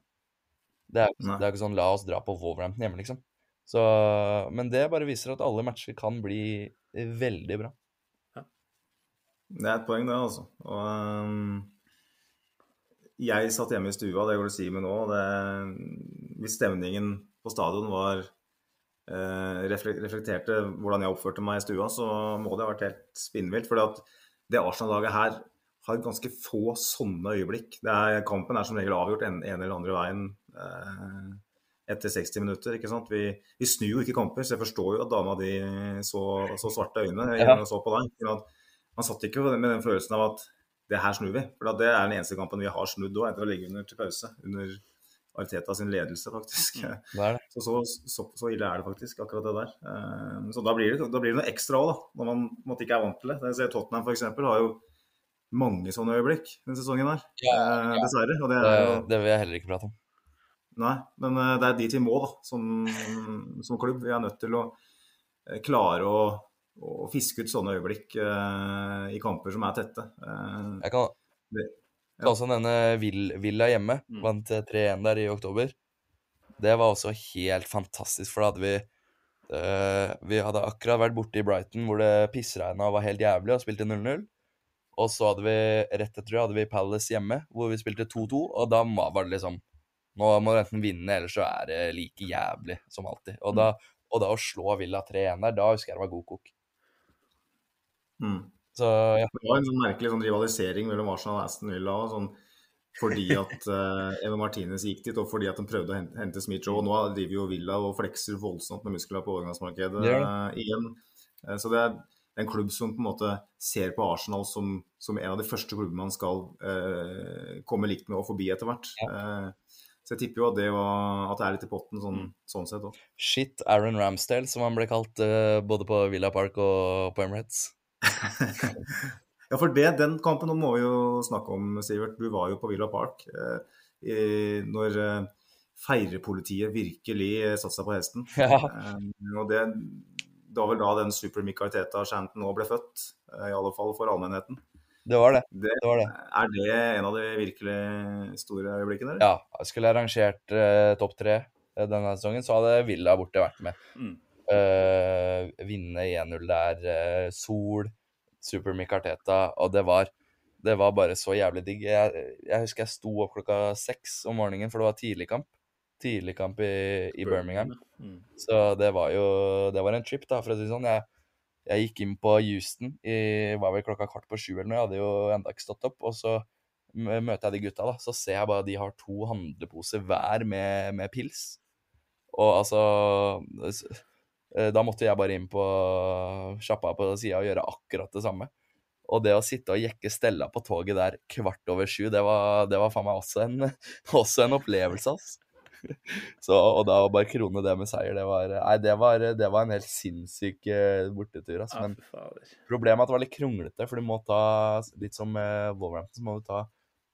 Det er, det er ikke sånn 'la oss dra på Wolverhampton hjemme', liksom. Så, men det bare viser at alle matcher kan bli veldig bra. Det er et poeng, det, altså. Og, um, jeg satt hjemme i stua, det går det Simen nå. Det, hvis stemningen på stadion var uh, reflekterte hvordan jeg oppførte meg i stua, så må det ha vært helt spinnvilt. For det Arsenal-laget her har ganske få sånne øyeblikk. Det er, kampen er som regel avgjort en, en eller andre veien eh, etter 60 minutter. ikke sant? Vi, vi snur jo ikke kamper, så jeg forstår jo at dama di så, så svarte øyne Ja. og så på deg. Man satt ikke med den følelsen av at det her snur vi. For det er den eneste kampen vi har snudd òg, etter å ligge under til pause. Under Arteta sin ledelse, faktisk. Det. Så, så, så, så ille er det faktisk, akkurat det der. Eh, Så da blir det, da blir det noe ekstra òg, da. Når man på ikke er vant til det. Jeg ser Tottenham f.eks. har jo mange sånne øyeblikk denne sesongen her. Eh, Dessverre. Det jo det vil jeg heller ikke prate om. Nei, men eh, det er dit vi må, da, som, som klubb. Vi er nødt til å eh, klare å, å fiske ut sånne øyeblikk eh, i kamper som er tette. Eh, Jeg kan, Det- kan også nevne Vill- Villa hjemme. Mm. Vant eh, 3-1 der i oktober. Det var også helt fantastisk, for da hadde vi eh, Vi hadde akkurat vært borte i Brighton hvor det pissregna og var helt jævlig, og spilte 0-0. Og så hadde vi rett etter det hadde vi Palace hjemme, hvor vi spilte 2-2, og da var det liksom Nå må du enten vinne, eller så er det like jævlig som alltid. Og da, og da å slå Villa 3-1 der, da husker jeg det var god kok. mm. Så ja. Det var en sånn merkelig sånn rivalisering mellom Arsenal og Aston Villa. og Sånn, fordi at uh, Eva Martinez gikk dit, og fordi at de prøvde å hente, hente Smith Rowe. Nå driver jo Villa og flekser voldsomt med muskler på overgangsmarkedet eh, igjen. Uh, så det er en klubb som på en måte ser på Arsenal som, som en av de første klubbene man skal eh, komme likt med og forbi etter hvert. Eh, så jeg tipper jo at det, var, at det er litt i potten sånn, sånn sett òg. Shit Aaron Ramsdale, som han ble kalt eh, både på Villa Park og på Emirates. Ja, for det, den kampen nå må vi jo snakke om, Sivert. Du var jo på Villa Park eh, når eh, feirpolitiet virkelig satte seg på hesten. Ja. Eh, og det, det var vel da den Super Mick Arteta-shanten nå ble født, eh, i alle fall for allmennheten. Det var det. Det, det, var det. er det en av de virkelig store øyeblikkene? eller? Ja, jeg skulle arrangert eh, topp tre eh, denne sesongen, så hadde Villa borte vært med. Mm. Eh, vinne 1-0 der, eh, Sol, Super Mick Arteta, og det var, det var bare så jævlig digg. Jeg, jeg husker jeg sto opp klokka seks om morgenen, for det var tidligkamp. Tidligkamp i, i Birmingham. Mm. Så det var jo Det var en trip, da, for å si det sånn. Jeg, jeg gikk inn på Houston i var vel klokka kvart på sju eller noe. Jeg hadde jo enda ikke stått opp. Og så møter jeg de gutta, da. Så ser jeg bare de har to handleposer hver med, med pils. Og altså eh, Da måtte jeg bare inn på sjappa på sida og gjøre akkurat det samme. Og det å sitte og jekke Stella på toget der kvart over sju, det var, det var faen meg også en, også en opplevelse, ass. Så, og da var bare krone det med seier, det var, nei, det var, det var en helt sinnssyk eh, bortetur. Altså. Men problemet er at det var litt kronglete, for du må ta, litt som uh, Wolverhampton, så må du ta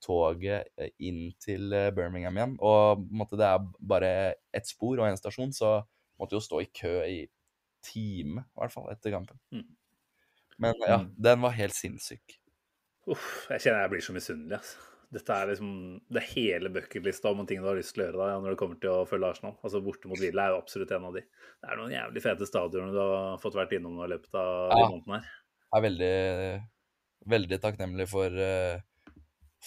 toget eh, inn til eh, Birmingham igjen. Og måtte, det er bare ett spor og én stasjon, så måtte jo stå i kø i time, i hvert fall, etter kampen. Mm. Men ja, Mm. den var helt sinnssyk. Uff, jeg kjenner jeg blir så misunnelig. Altså. Dette er liksom det er hele bucketlista om ting du har lyst til å gjøre da, når det kommer til å følge Arsenal. Altså Borte mot Villa er jo absolutt en av de. Det er noen jævlig fete stadioner du har fått vært innom i løpet av Ja. måneden her. Jeg er veldig, veldig takknemlig for, eh,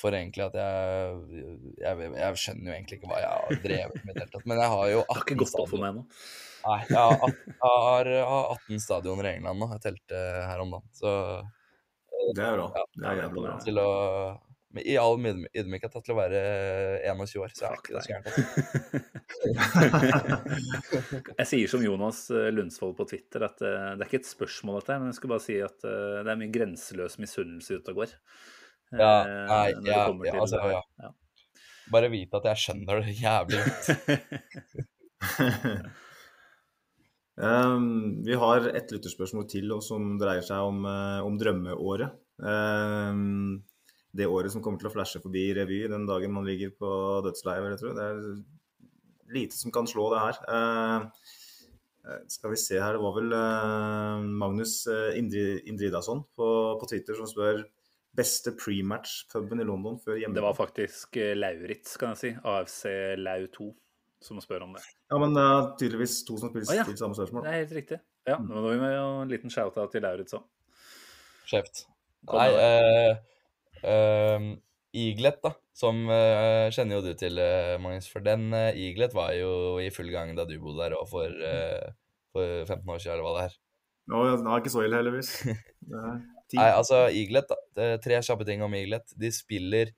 for egentlig at jeg, jeg Jeg skjønner jo egentlig ikke hva jeg har drevet med i det hele tatt, men jeg har jo Det har ikke gått opp for stadioner. meg ennå. Nei, jeg har, at- jeg har, jeg har 18 stadioner i England nå. Jeg telte her om dagen. Så Det er bra. Ja, Det er jævlig bra. til å men I all ydm- ydmykhet til å være 21 år, så er ikke det så gærent. Jeg sier som Jonas eh, Lundsvold på Twitter, at eh, det er ikke et spørsmål, dette, men jeg skulle bare si at eh, det er mye grenseløs misunnelse ute og går. Ja, Eh, nei, ja, ja, altså, ja. ja. Bare vite at jeg skjønner det jævlig godt. Um, vi har et lytterspørsmål til og som dreier seg om, eh, om drømmeåret. Um, det året som kommer til å flashe forbi revy den dagen man ligger på dødsleiet, vil jeg tro. Det er lite som kan slå det her. Eh, eh, skal vi se her, det var vel eh, Magnus eh, Indri, Indridason på, på Twitter som spør beste prematch-puben i London før hjemme. Det var faktisk eh, Lauritz, kan jeg si. AFC Lau 2 som spør om det. Ja, men det er tydeligvis to som spiller ah, ja. samme spørsmål. Det er helt riktig. Ja, Mm. nå må vi med en liten shout-out til Lauritz òg. Skjevt. Nei, eh, eh, Eaglet, da, som uh, kjenner jo du til, eh, Magnus. For den uh, Eaglet var jo i full gang da du bodde der òg, for, uh, for 15 år siden, eller hva det er. Nå, den er ikke så ille, heldigvis. Det. Nei, altså, Eaglet, da. Tre kjappe ting om Eaglet. De spiller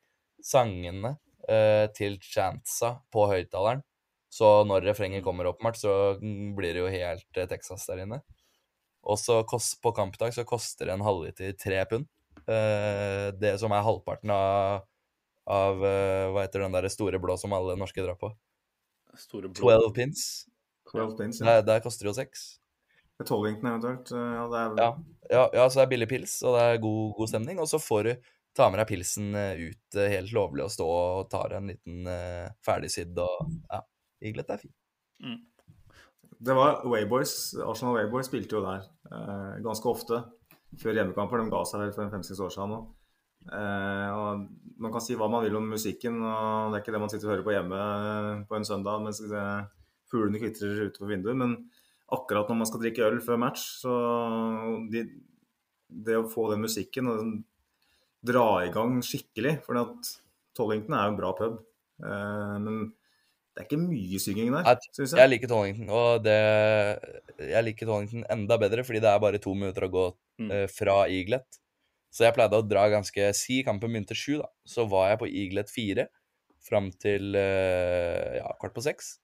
sangene uh, til chantsa på høyttaleren. Så når refrenget kommer åpenbart, så mm, blir det jo helt Texas der inne. Og så på kampdag så koster en halvliter tre pund. Eh, det som er halvparten av, av eh, Hva heter den der store blå som alle norske drar på? Store blå. 12 pins. 12 pins, ja. Der, der koster det jo seks. Tollington eventuelt. eh, Ja, det er Ja, ja, ja, så det er billig pils, og det er god, god stemning. Og så får du ta med deg pilsen ut helt lovlig og stå og ta en liten uh, ferdigsydd og Ja, Iglet er fint. Mm. Det var Wayboys, Arsenal Wayboys spilte jo der eh, ganske ofte før hjemmekamper. De ga seg vel for fem-seks år siden nå. Eh, man kan si hva man vil om musikken, og det er ikke det man sitter og hører på hjemme eh, på en søndag mens eh, fuglene kvitrer ute på vinduet. Men akkurat når man skal drikke øl før match, så de, det å få den musikken og den, dra i gang skikkelig For Tollington er jo en bra pub, eh, men det er ikke mye synging der, syns Jeg jeg. liker Tollington, og det Jeg liker Tollington enda bedre fordi det er bare to minutter å gå Mm. eh, fra Eaglet. Så jeg pleide å dra ganske Si kampen begynte sju, da. Så var jeg på Eaglet fire fram til eh, ja, kvart på seks.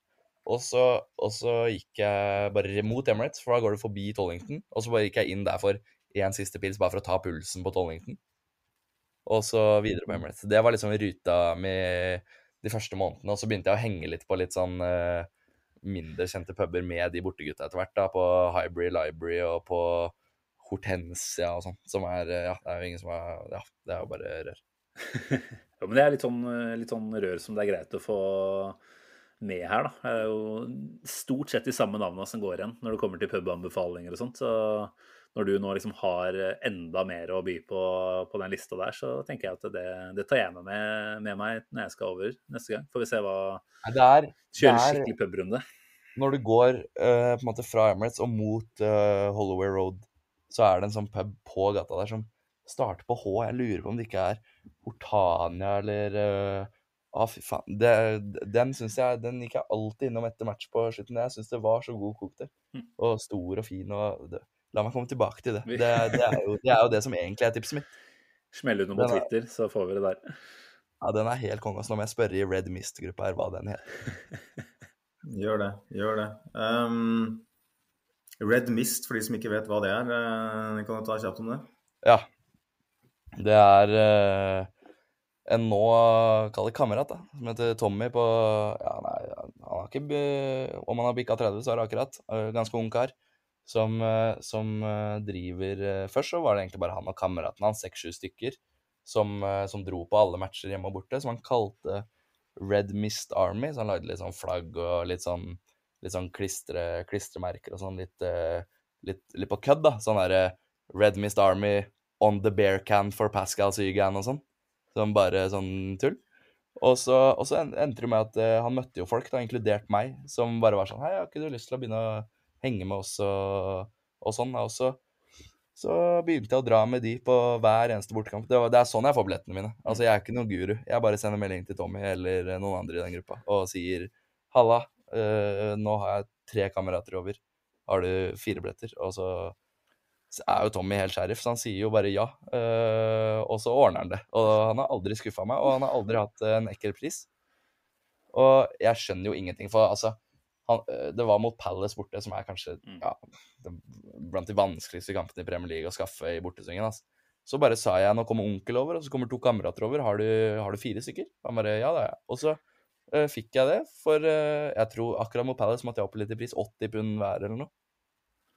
Og så, og så gikk jeg bare mot Emirates, for da går du forbi Tollington. Og så bare gikk jeg inn der for én siste pils, bare for å ta pulsen på Tollington. Og så videre på Emirates. Det var liksom ruta med de første månedene. Og så begynte jeg å henge litt på litt sånn eh, mindre kjente puber med de bortegutta etter hvert. da, På Hybrid Library og på Hortensia og sånn. Som er eh, Ja, det er jo ingen som er Ja, det er jo bare rør. Ja, men det er litt sånn, litt sånn rør som det er greit å få med her, da. Det er jo stort sett de samme navnene som går igjen når det kommer til pubanbefalinger og sånt. Så når du nå liksom har enda mer å by på på den lista der, så tenker jeg at det, det tar jeg med, meg- med meg når jeg skal over neste gang. Får vi se hva Kjøre skikkelig pubrunde. Når du går uh, på en måte fra Emirates og mot uh, Holloway Road, så er det en sånn pub på gata der som starter på H. Jeg lurer på om det ikke er Hortania eller eh, Å, fy faen. Det, den synes jeg, den gikk jeg alltid innom etter match på slutten. Jeg syns det var så god cocktail. Mm. Og stor og fin. og det, La meg komme tilbake til det. Det, det, er jo, det er jo det som egentlig er tipset mitt. Smell ut noe på er- Twitter, så får vi det der. Ja, Den er helt konge. Så nå må jeg spørre i Red Mist-gruppa her hva den heter. Gjør det. Gjør det. Um, Red Mist, for de som ikke vet hva det er. eh, kan du ta kjapt om det? Ja. Det er eh, en nå kall kamerat, da, som heter Tommy på Ja, nei, han har ikke Om han har bikka 30, så er det akkurat. eh, Ganske ung kar. Som, som driver Først så var det egentlig bare han og kameraten hans, seks-sju stykker, som, som dro på alle matcher hjemme og borte, som han kalte Red Mist Army. Så han lagde litt sånn flagg og litt sånn, litt sånn klistre, klistremerker og sånn, litt, eh, litt, litt på kødd, da. Sånn derre Red Mist Army on the bear can for Pascal Zygan og sånn. Som bare sånn tull. Og så, og så endte det med at eh, han møtte jo folk, da, inkludert meg, som bare var sånn Hei, har ikke du lyst til å begynne å henge med oss og, og sånn? da?» Og så, så begynte jeg å dra med de på hver eneste bortekamp. Det, det er sånn jeg får billettene mine. Altså, jeg er ikke noen guru. Jeg bare sender melding til Tommy eller eh, noen andre i den gruppa og sier Halla, eh, nå har jeg tre kamerater over. Har du fire billetter? Og så er jo Tommy helt sheriff, så han sier jo bare ja. eh, og så ordner han det. Og han har aldri skuffa meg, og han har aldri hatt eh, en ekkel pris. Og jeg skjønner jo ingenting, for altså han, eh, Det var mot Palace borte, som er kanskje Mm. ja, blant de vanskeligste kampene i Premier League å skaffe i bortesvingen. Altså. Så bare sa jeg nå kommer onkel over, og så kommer to kamerater over. Har du, har du fire stykker? Han bare ja, det har jeg. Og så eh, fikk jeg det, for eh, jeg tror akkurat mot Palace måtte jeg opp litt i pris. 80 pund hver eller noe.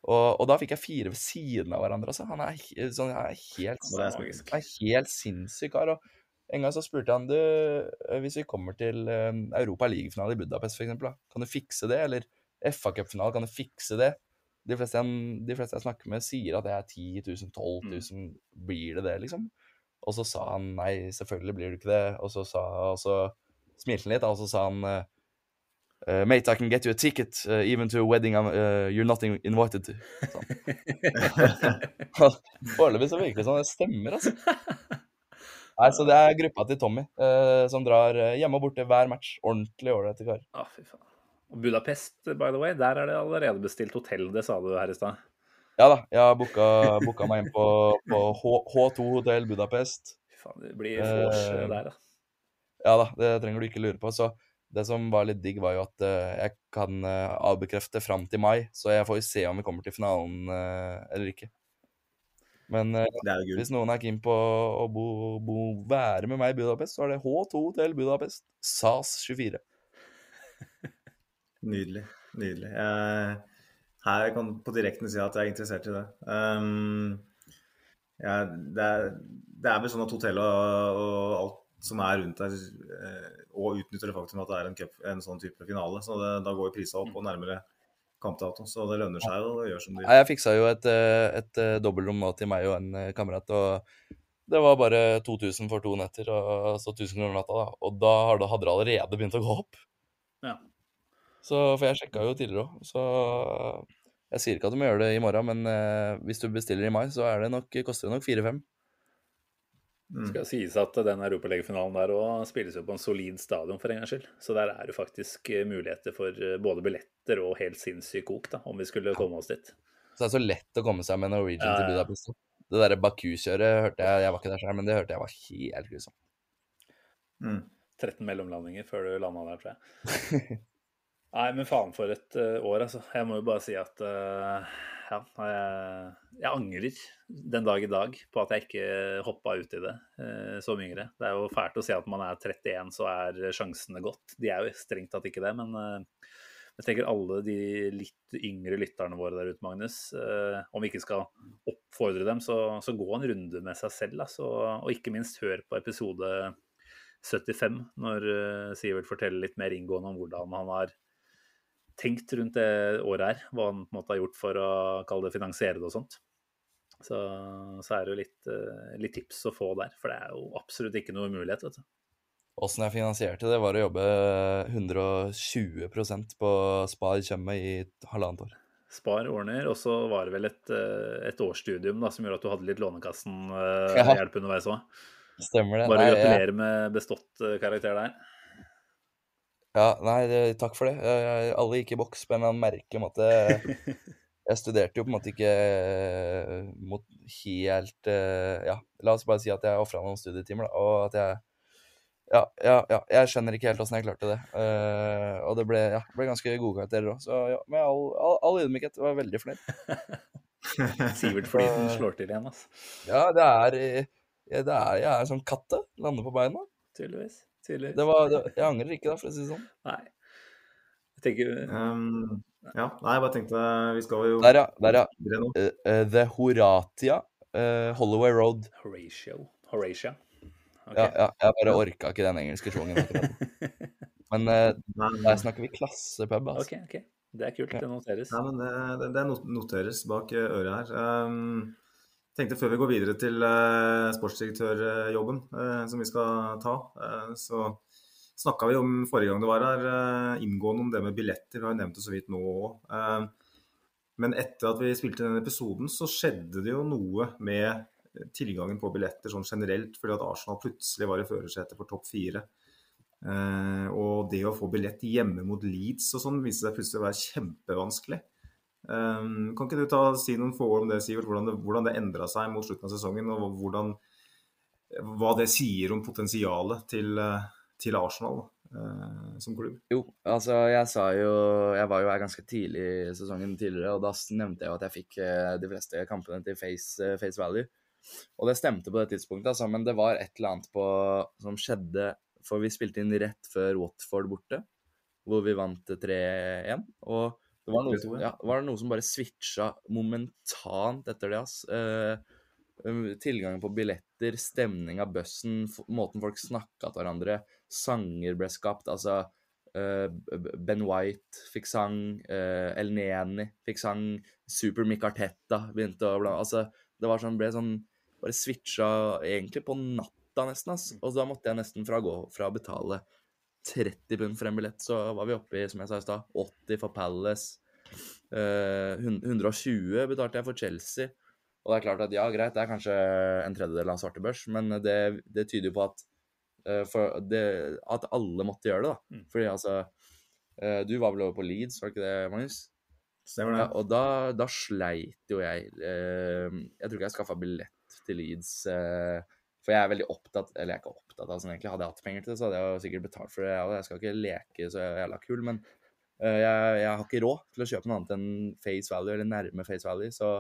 Og, og da fikk jeg fire ved siden av hverandre. Altså. Han er, sånn, er helt han er helt sinnssyk kar. En gang så spurte han du, eh, hvis vi kommer til eh, Europa League-finale i Budapest for eksempel, kan du fikse det? Eller FA Cup-finale, kan du fikse det? De fleste, jeg, de fleste jeg snakker med, sier at det er 10 000, 12 000. Blir det det, liksom? Og så sa han nei, selvfølgelig blir det ikke det. Og så, sa, og så smilte han litt, og så sa han Uh, mate, I can get you a ticket, uh, even to a wedding I'm, uh, you're not invited to. Sånn. Foreløpig så virker det som det stemmer, altså. Nei, så det er gruppa til Tommy, som drar hjemme og borte hver match. Ordentlig ålreite kar. Å, fy faen. Og Budapest, by the way, der er det allerede bestilt hotell, det sa du her i stad. Ja da, jeg har booka, booka meg inn på, på H, H2 hotell Budapest. Fy faen, det blir vors der, da. Ja da, det trenger du ikke lure på. Så det som var litt digg, var jo at eh, jeg kan eh, avbekrefte fram til mai, så jeg får jo se om vi kommer til finalen eh, eller ikke. Men hvis noen er keen på å bo, bo, være med meg i Budapest, så er det H2 til Budapest. SAS 24. Nydelig. Nydelig. Jeg, her kan jeg på direkten si at jeg er interessert i det. Um, ja, det, er, det er vel sånn at hotellet og, og alt som er rundt der, eh, og utnytter det faktum at det er en, cup, en sånn type finale, så det, da går prisa opp og nærmere kampdato. Så det lønner seg å gjøre som de gjør. jeg fiksa jo et, eh, et eh, dobbeltrom nå til meg og en kamerat, og det var bare 2000 for to netter, og så 1000 kroner natta, da. Og da hadde det allerede begynt å gå opp. Ja. Så, for jeg sjekka jo tidligere òg, så jeg sier ikke at du må gjøre det i morgen, men eh, hvis du bestiller i mai, så er det nok, koster det nok 4-5. Mm. skal sies at den europalegefinalen der òg spilles jo på en solid stadion for en gangs skyld. Så der er det faktisk eh, muligheter for eh, både billetter og helt sinnssyk kok, da, om vi skulle komme oss dit. Så det er så lett å komme seg med Norwegian Ja, til. Budapest. Det derre Baku-kjøret hørte jeg Jeg var ikke der selv, men det hørte jeg var helt grusomt. Mm. 13 mellomlandinger før du landa der, tror jeg. Nei, men faen for et eh, år, altså. Jeg må jo bare si at eh, ja, jeg, angrer den dag i dag på at jeg ikke hoppa ut i det eh, som yngre. Det er jo fælt å si at man er 31, så er sjansene godt. De er jo strengt tatt ikke det, men eh, jeg tenker alle de litt yngre lytterne våre der ute, Magnus. eh, om vi ikke skal oppfordre dem, så, så gå en runde med seg selv. Altså, og ikke minst hør på episode 75, når Sivert forteller litt mer inngående om hvordan han har tenkt rundt det året her. Hva han på en måte har gjort for å kalle det finansiere det og sånt. Så, så er det jo litt, eh, litt tips å få der, for det er jo absolutt ikke noe umulighet. vet du. Åssen jeg finansierte det, var å jobbe 120% på Spar Tjøme i halvannet år. Spar ordner, og så var det vel et, eh, et årsstudium da, som gjorde at du hadde litt Lånekassen-hjelp underveis òg. Stemmer det. Bare gratulerer med bestått eh, karakter der. Ja, nei, det, takk for det. Jeg, alle gikk i boks på en eller annen merkelig måte. Jeg studerte jo på en måte ikke eh, mot helt eh, Ja, la oss bare si at jeg ofra noen studietimer, da, og at jeg ja, ja, ja, jeg skjønner ikke helt åssen jeg klarte det. Uh, og det ble, ja, ble ganske gode karakterer òg, så ja, med all, all, all ydmykhet var jeg veldig fornøyd. Sivert Flyten slår til igjen, altså. Ja, det er, det er Jeg er sånn katte. Lander på beina. Tydeligvis. Tydeligvis. Det var, det, jeg angrer ikke, da, for å si det sånn. Nei. Jeg tenker Um, ja, nei, jeg bare tenkte Vi skal jo Der, ja. Der, ja. Uh, The Horatia Uh, Holloway Road. Horatio. Horatia. Okay. Ja, ja, jeg bare orka ikke den engelske schwungen. Men der snakker vi klassepub, altså. Okay, okay. Det er kult. Det noteres. Nei, men det, det, det noteres bak øret her. Um, tenkte før vi går videre til uh, sportsdirektørjobben eh, som vi skal ta, eh, så snakka vi om forrige gang du var her, eh, inngående om det med billetter. Vi har jo nevnt det så vidt nå òg. men etter at vi spilte den episoden, så skjedde det jo noe med tilgangen på billetter sånn generelt, fordi at Arsenal plutselig var i førersetet for topp fire. Eh, og det å få billett hjemme mot Leeds og sånn viste seg plutselig å være kjempevanskelig. Eh, kan ikke du ta, si noen få ord om det, Sivert? Hvordan det, hvordan det endra seg mot slutten av sesongen, og hvordan, hva det sier om potensialet til, eh, til Arsenal Da? som klubb? Jo, altså jeg sa jo Jeg var jo her ganske tidlig i sesongen tidligere, og da nevnte jeg jo at jeg fikk eh, de fleste kampene til face, eh, face value. Og det stemte på det tidspunktet, altså, men det var et eller annet på, som skjedde For vi spilte inn rett før Watford borte, hvor vi vant 3-1. Og det var, noe, 3-2, ja. var det noe som bare switcha momentant etter det. ass. Eh, Um, Tilgangen på billetter, stemning av bussen, måten folk snakka til hverandre, sanger ble skapt. Altså eh, B- Ben White fikk sang, eh, El Neni fikk sang, Super Micartetta begynte å blande Altså, det var sånn, ble sånn Bare switcha egentlig på natta, nesten. ass. Og da måtte jeg nesten fra gå fra å betale 30 pund for en billett, så var vi oppe i, som jeg sa i stad, 80 for Palace. Eh, 120 betalte jeg for Chelsea. Og det er klart at ja, greit, det er kanskje en tredjedel av svarte børs, men det, det tyder jo på at, uh, det, at alle måtte gjøre det, da. Mm. Fordi altså uh, Du var vel over på Leeds, var det ikke det, Magnus? Stemmer Ja, og da, da sleit jo jeg. Eh, jeg tror ikke jeg skaffa billett til Leeds. Eh, for jeg er veldig opptatt Eller jeg er ikke opptatt av sånn egentlig. Hadde jeg hatt penger til det, så hadde jeg jo sikkert betalt for det. Jeg, jeg skal ikke leke så jævla kul, men eh, jeg, jeg har ikke råd til å kjøpe noe annet enn face value, eller nærme face value. Så,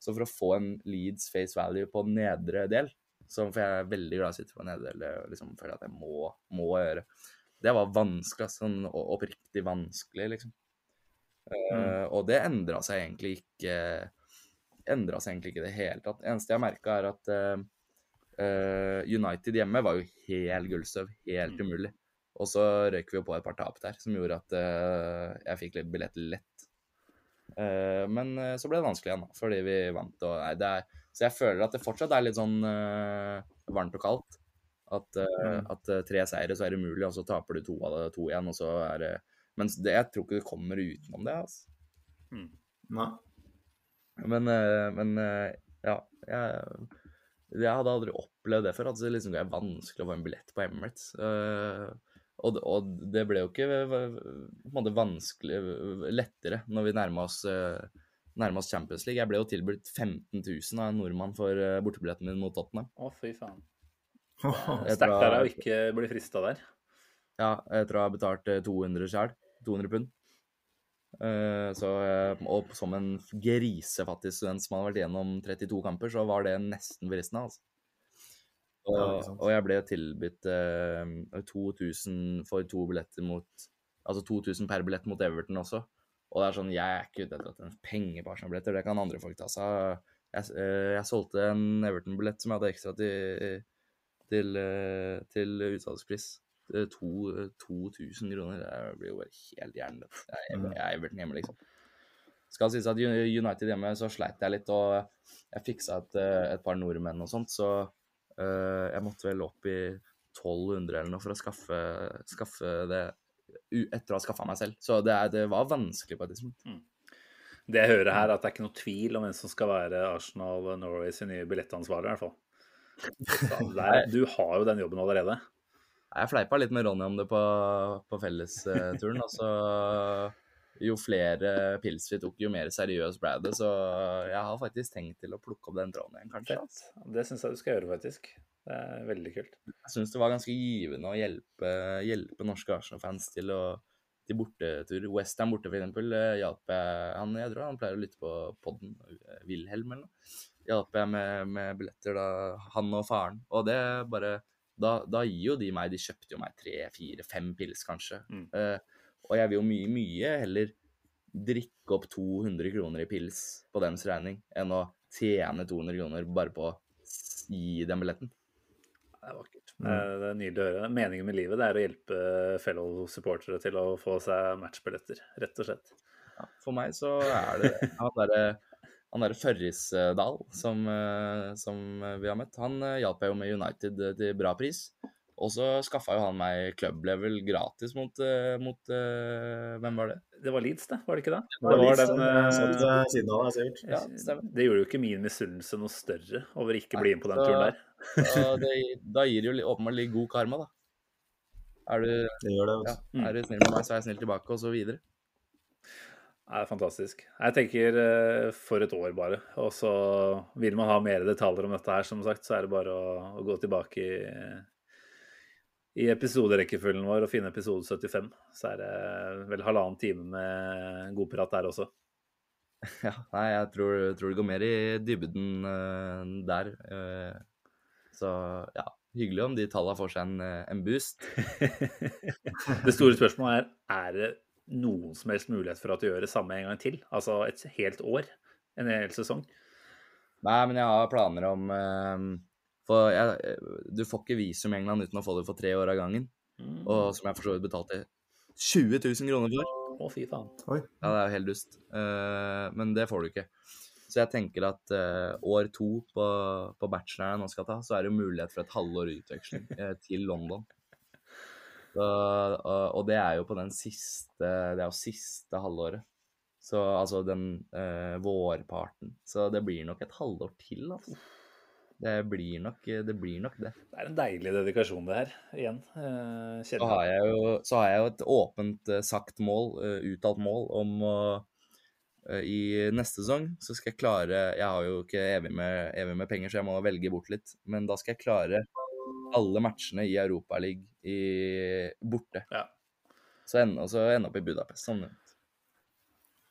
så for å få en Leeds face value på nedre del, så for jeg er veldig glad i å sitte på nedre del, og liksom føler at jeg må, må gjøre. Det var vanskelig, altså, sånn oppriktig vanskelig, liksom. Eh, og det endra seg egentlig ikke Endra seg egentlig ikke i det hele tatt. Det eneste jeg merka, er at eh, eh, United hjemme var jo helt gullstøv. Helt umulig. Og så røyk vi jo på et par tap der som gjorde at eh, jeg fikk litt billett lett. Eh, men eh, så ble det vanskelig igjen, fordi vi vant. Og, nei, det er, så jeg føler at det fortsatt er litt sånn varmt og kaldt. At, mm. at tre seire, så er det umulig, og så taper du to av det to igjen, og så er det Men det, jeg tror ikke du kommer utenom det, altså. Nei. Men, men ja, jeg, jeg hadde aldri opplevd det før. At det liksom er vanskelig å få en billett på Emirates. Eh, og, det- og det ble jo ikke på en måte vanskelig lettere når vi nærma oss, eh, nærma oss Champions League. Jeg ble jo tilbudt 15 000 av en nordmann for eh, bortebilletten min mot Tottenham. Å, fy faen. Sterkt tror- av deg å ikke bli frista der. Ja, etter å ha betalt eh, 200 sjøl. 200 pund. Eh, så, og som en grisefattig student som hadde vært gjennom 32 kamper, så var det nesten fristende, altså. Og, Ja, og jeg ble tilbudt eh, 2000 for to billetter mot Altså 2000 per billett mot Everton også. Og det er sånn, jeg er ikke ute etter at en penger på Arsenal-billetter, det kan andre folk ta seg av. Jeg, eh, jeg solgte en Everton-billett som jeg hadde ekstra til, til, eh, til utsalgspris. Eh, 2000 kroner. Det blir jo bare helt hjernedødt. Jeg, jeg, jeg er Everton hjemme, liksom. Skal sies at United hjemme så sleit jeg litt, og jeg fiksa et, eh, et par nordmenn og sånt, så eh, jeg måtte vel opp i 1200 eller noe for å skaffe, skaffe det etter å ha skaffa meg selv. Så det, er, det var vanskelig på et tidspunkt. Det jeg hører her, er at det er ikke noe tvil om hvem som skal være Arsenal Norway sin nye billettansvarlig, i hvert fall. Der, du har jo den jobben allerede. Jeg fleipa litt med Ronny om det på, på fellesturen. altså, jo flere pils vi tok, jo mer seriøs ble det. Så jeg har faktisk tenkt til å plukke opp den tråden igjen, kanskje. Fett. Det syns jeg du skal gjøre, faktisk. Det er veldig kult. Jeg syns det var ganske givende å hjelpe, hjelpe norske Arsenal-fans til å til bortetur. Westham borte, for eksempel, eh, hjalp jeg han, Jeg tror han pleier å lytte på podden, eh, Wilhelm eller noe. Hjalp jeg med, med billetter, da, han og faren. Og det bare da, da gir jo de meg De kjøpte jo meg tre, fire, fem pils, kanskje. Mm. Eh, og jeg vil jo mye, mye heller drikke opp 200 kroner i pils på deres regning enn å tjene 200 kroner bare på å gi den billetten. Det er vakkert. Er- Det er nydelig å høre. Meningen med livet er å hjelpe fellow supportere til å få seg matchbilletter, rett og slett. Ja, for meg så er det han derre han der Førrisdal som, eh, som vi har møtt, han eh, hjalp jeg jo med United eh, til bra pris. Og så skaffa jo han meg club level gratis mot, eh, mot uh, Hvem var det? Det var Leeds, det, var det ikke det? Det var litt den, sånn, eh, satt ved siden av deg, sikkert. Ja, stemmer. det gjorde jo ikke min misunnelse noe større over ikke å bli med på den så- turen der. Og det, da gir det jo åpenbart litt god karma, da. Er du, Det gjør det. ja, Mm. er du snill med meg, så er jeg snill tilbake, og så videre. Det er fantastisk. Jeg tenker for et år bare. Og så vil man ha mer detaljer om dette her, som sagt, så er det bare å, å gå tilbake i, i episoderekkefølgen vår og finne episode 75. Så er det vel halvannen time med god prat der også. Ja, nei, jeg tror, tror det går mer i dybden uh, der. Uh, så ja, hyggelig om de tallene får seg en, eh, en boost. Det store spørsmålet er er det noen som helst mulighet for at du gjør det samme en gang til? Altså et helt år? En hel sesong? Nei, men jeg har planer om eh, For jeg, du får ikke visum i England uten å få det for tre år av gangen. Mm. Og som jeg for så vidt betalte 20 000 kroner for. Å, fy faen. Oi. Ja, det er jo helt dust. Uh, men det får du ikke. Så jeg tenker at uh, år to på, på bacheloren jeg nå skal ta, så er det jo mulighet for et halvår utveksling uh, til London. Så, og, og det er jo på den siste Det er jo siste halvåret. Så altså den eh, vårparten. Så det blir nok et halvår til, altså. Det blir nok det. Blir nok det. Det er en deilig dedikasjon, det her. Igjen. Eh, Så har jeg jo, så har jeg jo et åpent eh, sagt mål, eh, uttalt mål, om å I neste sesong så skal jeg klare Jeg har jo ikke evig med, evig med penger, så jeg må velge bort litt. Men da skal jeg klare alle matchene i Europaligaen borte. Ja. Så ende, og så ende opp i Budapest. Sånn.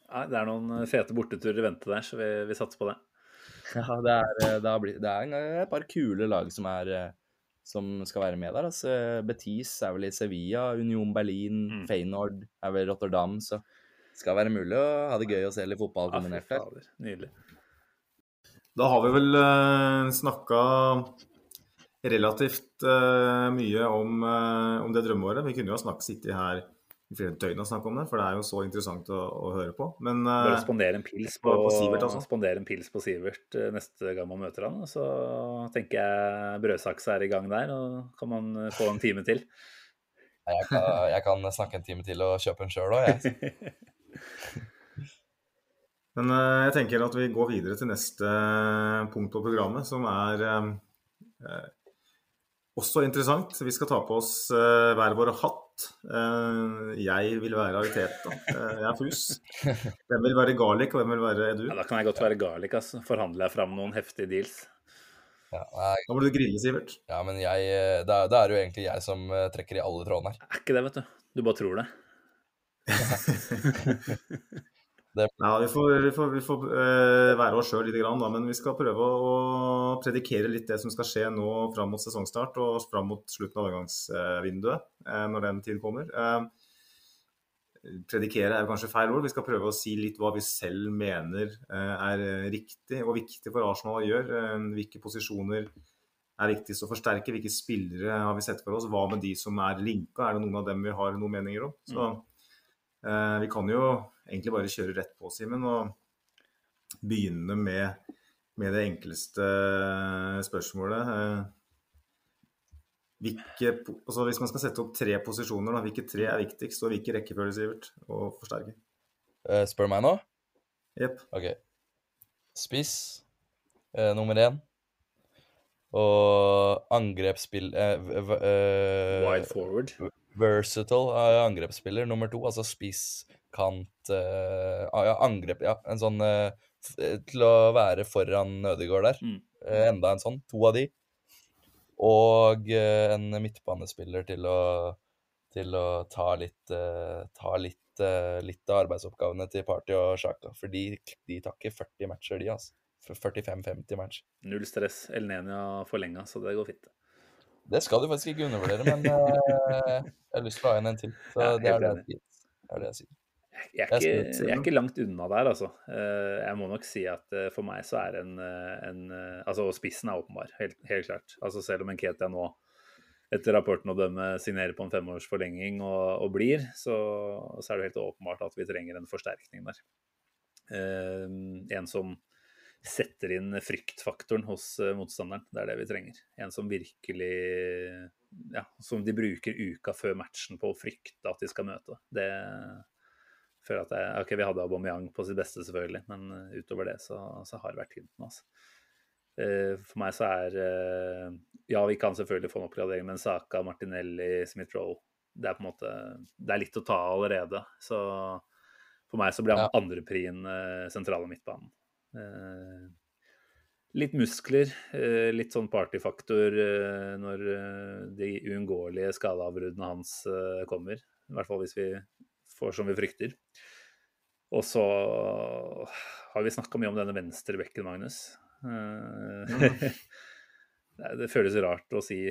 Ja, det er noen fete borteturer i vente der, så vi, vi satser på det. Ja, det er, eh, det blitt, det er en- et par kule lag som, er, eh, som skal være med der. Altså. Betis er vel i Sevilla, Union Berlin, Mm. Feyenoord er vel i Rotterdam. Så det skal være mulig å ha det gøy å se litt fotball Ja, kombinert der. Nydelig. Da har vi vel uh, snakka relativt eh, mye om, eh, om det drømmeåret. Vi kunne jo ha snakket, sittet her i flere døgn å snakke om det, for det er jo så interessant å, å høre på. Men eh, Bare spandere en pils på, på Sivert, altså. en pils på Sivert neste gang man møter han. og Så tenker jeg brødsaksa er i gang der, og kan man eh, få en time til. Jeg kan, jeg kan snakke en time til og kjøpe en sjøl òg, jeg. Men eh, jeg tenker at vi går videre til neste punkt på programmet, som er også interessant. Vi skal ta på oss uh, hver vår hatt. Uh, jeg vil være Ariteta. Uh, jeg er Fus. Hvem vil være Garlic, og hvem vil være Edu? Ja, da kan jeg godt være garlic. Altså. Forhandler jeg fram noen heftige deals. Ja, Da må du grille, Sivert. ja, men jeg eh, Da da er det jo egentlig jeg som eh, trekker i alle trådene her. Er ikke det, vet du. Du bare tror det. Ja, vi får, vi får, vi får uh, være oss sjøl litt, grann, da, men vi skal prøve å predikere litt det som skal skje nå fram mot sesongstart og fram mot slutten av overgangsvinduet, uh, når den tid kommer. Uh, predikere er kanskje feil ord. Vi skal prøve å si litt hva vi selv mener er riktig og viktig for Arsenal å gjøre. Hvilke posisjoner er viktigst å forsterke, hvilke spillere har vi sett for oss, hva med de som er linka, er det noen av dem vi har noen meninger om? Så eh, vi kan jo egentlig bare kjøre rett på, Simen, og begynne med, med det enkleste spørsmålet. Eh, Hvilke, altså hvis man skal sette opp tre posisjoner, da, hvilke tre er viktigst, og hvilke rekkefølge, Sivert, å forsterke? Eh, spør meg nå? Jepp. OK. Spiss eh, nummer én. Og angrepsspill... Eh, eh, Wide forward. versatile angrepsspiller nummer to, altså spiss, kant eh, ah, Ja, angrep, ja. En sånn uh, eh, Til å være foran Ødegaard der. Mm. Uh, enda en sånn. To av de. Og eh, en midtbanespiller til å, til å ta litt eh, Ta litt, eh, litt av arbeidsoppgavene til Party og Sjaka. For de, de tar ikke 40 matcher, de, altså. 45-50 match. Null stress. Elnenia forlenga, så det går fint. Det skal du faktisk ikke undervurdere, men eh, jeg har lyst til å ha igjen en til. Så Ja, det, er det, jeg, det er det jeg sier. Jeg er, ikke, jeg er ikke langt unna der, altså. Eh, Jeg må nok si at eh, for meg så er en, eh, en Altså, spissen er åpenbar, helt, helt klart. Altså Selv om Nketia nå, etter rapporten å dømme, signerer på en femårsforlenging og, og blir, så, så er det helt åpenbart at vi trenger en forsterkning der. En som setter inn fryktfaktoren hos motstanderen. Det er det vi trenger. En som virkelig Ja, som de bruker uka før matchen på å frykte at de skal møte. Det føler at jeg, ok, Vi hadde Aubameyang på sitt beste, selvfølgelig, men eh, utover det så, så har det vært tynt. Altså. Eh, For meg så er eh, Ja, vi kan selvfølgelig få en oppgradering, men Saka, Martinelli, Smith-Roe Det er på en måte Det er litt å ta allerede. Så for meg så blir han Ja. andreprien sentrale midtbanen. Litt muskler, litt sånn partyfaktor når de uunngåelige skadeavbruddene hans kommer. I hvert fall hvis vi får som vi frykter. Og så har vi snakka mye om denne venstrebekken, Magnus. Eh, det- føles rart å si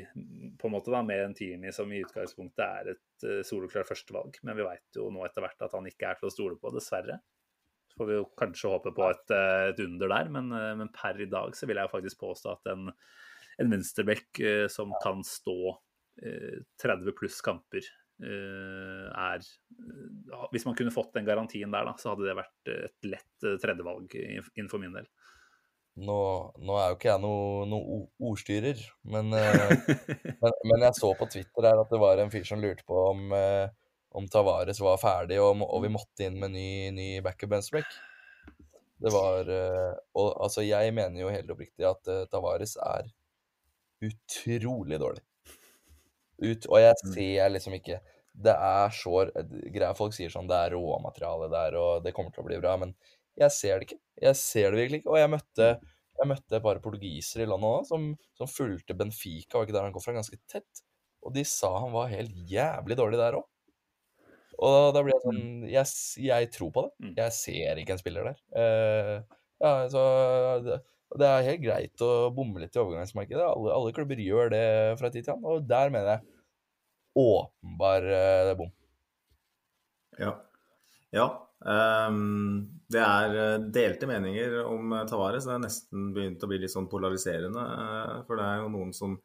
på en måte da, med en Tierney som i utgangspunktet er et eh, soloklart førstevalg, men vi veit jo nå etter hvert at han ikke er til å stole på, dessverre. Så får vi jo kanskje håpe på et, et under der, men, men, per i dag så vil jeg faktisk påstå at en, en venstrebekk som kan stå 30 pluss kamper er Hvis man kunne fått den garantien der, da, så hadde det vært et lett tredjevalg innenfor min del. Nå, nå, er jo ikke jeg noen noe ordstyrer, men, men, men, jeg så på Twitter her at det var en fyr som lurte på om, om Tavares var ferdig, og, og, vi måtte inn med ny, ny backup venstreback. Det var Og altså, jeg mener jo helt oppriktig at Tavares er utrolig dårlig. Ut, og jeg mm. ser liksom ikke Det er så greia Folk sier sånn det er råmateriale der, og det kommer til å bli bra, men jeg ser det ikke. Jeg ser det virkelig ikke. Og jeg møtte, jeg møtte et par portugisere i landet òg som, som fulgte Benfica, var ikke der han kom fra, ganske tett. Og de sa han var helt jævlig dårlig der òg. Og da blir jeg sånn mm. jeg, jeg, tror på det. Mm. Jeg ser ikke en spiller der. Uh, ja, så det, det, er helt greit å bomme litt i overgangsmarkedet. Alle, alle klubber gjør det fra tid til annen, og der mener jeg åpenbar uh, bom. Ja. Ja. Um, det er eh, delte meninger om Tavares. Det er nesten begynt å bli litt sånn polariserende. For det er jo noen som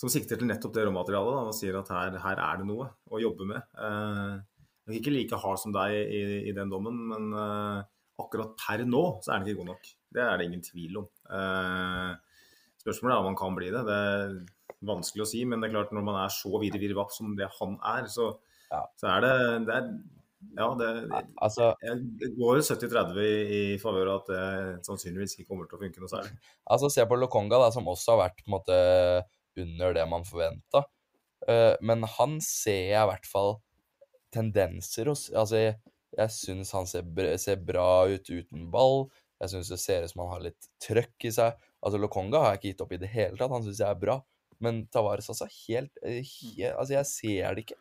som sikter til nettopp det råmaterialet og sier at her, her, er det noe å jobbe med. Uh, jeg er ikke like hard som deg i, i den dommen, men uh, akkurat per nå så er den ikke god nok. Det er det ingen tvil om. Eh, spørsmålet er om han kan bli det. Det er vanskelig å si, men det er klart når man er så videre videre vapp som det han er, så, ja. så er det, det er, ja, det, altså, jeg går 70-30 i, i favør av at det sannsynligvis ikke kommer til å funke noe særlig. Altså Se på Lokonga, da, som også har vært på en måte under det man forventa. Uh, men han ser jeg i hvert fall tendenser hos Altså, jeg, jeg syns han ser, ser, bra ut uten ball. Jeg syns det ser ut som han har litt trøkk i seg. Altså, Lokonga har jeg ikke gitt opp i det hele tatt. Han syns jeg er bra. Men Tavares, altså, helt, eh, helt Altså, jeg ser det ikke.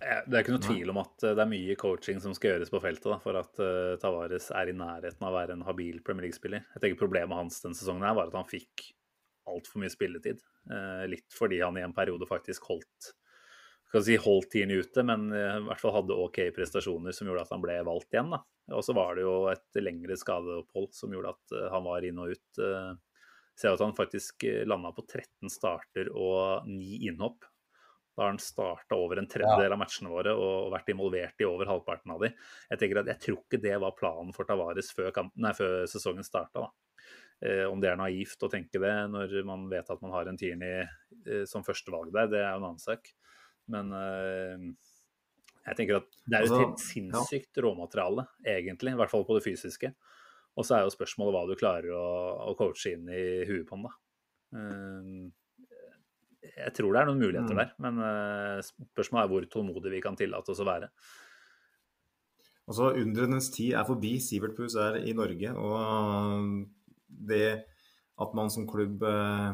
Det er ikke noe tvil om at eh, det er mye coaching som skal gjøres på feltet da, for at uh, Tavares er i nærheten av å være en habil Premier League-spiller. Jeg tenker Problemet hans denne sesongen her var at han fikk altfor mye spilletid. Uh, litt fordi han i en periode faktisk holdt skal si holdt tiden ute, men eh, i hvert fall hadde OK prestasjoner som gjorde at han ble valgt igjen. da. Og så var det jo et lengre skadeopphold som gjorde at eh, han var inn og ut. Ser at han faktisk landa på 13 starter og 9 innhopp. Da har han starta over en tredjedel av matchene våre og vært involvert i over halvparten av de. Jeg tenker at jeg tror ikke det var planen for Tavares før, kampen, nei, før sesongen starta. Eh, om det er naivt å tenke det når man vet at man har en Tierney eh, som førstevalg der, det er jo en annen sak. Men eh, jeg tenker at det er jo et altså, helt sinnssykt råmateriale, egentlig. I hvert fall på det fysiske. Og så er jo spørsmålet hva du klarer å, å coache inn i huet på den, da. Jeg tror det er noen muligheter mm. der, men spørsmålet er hvor tålmodig vi kan tillate oss å være. Altså, Undrenes tid er forbi. Sivert Puss er i Norge. og det at man som klubb eh,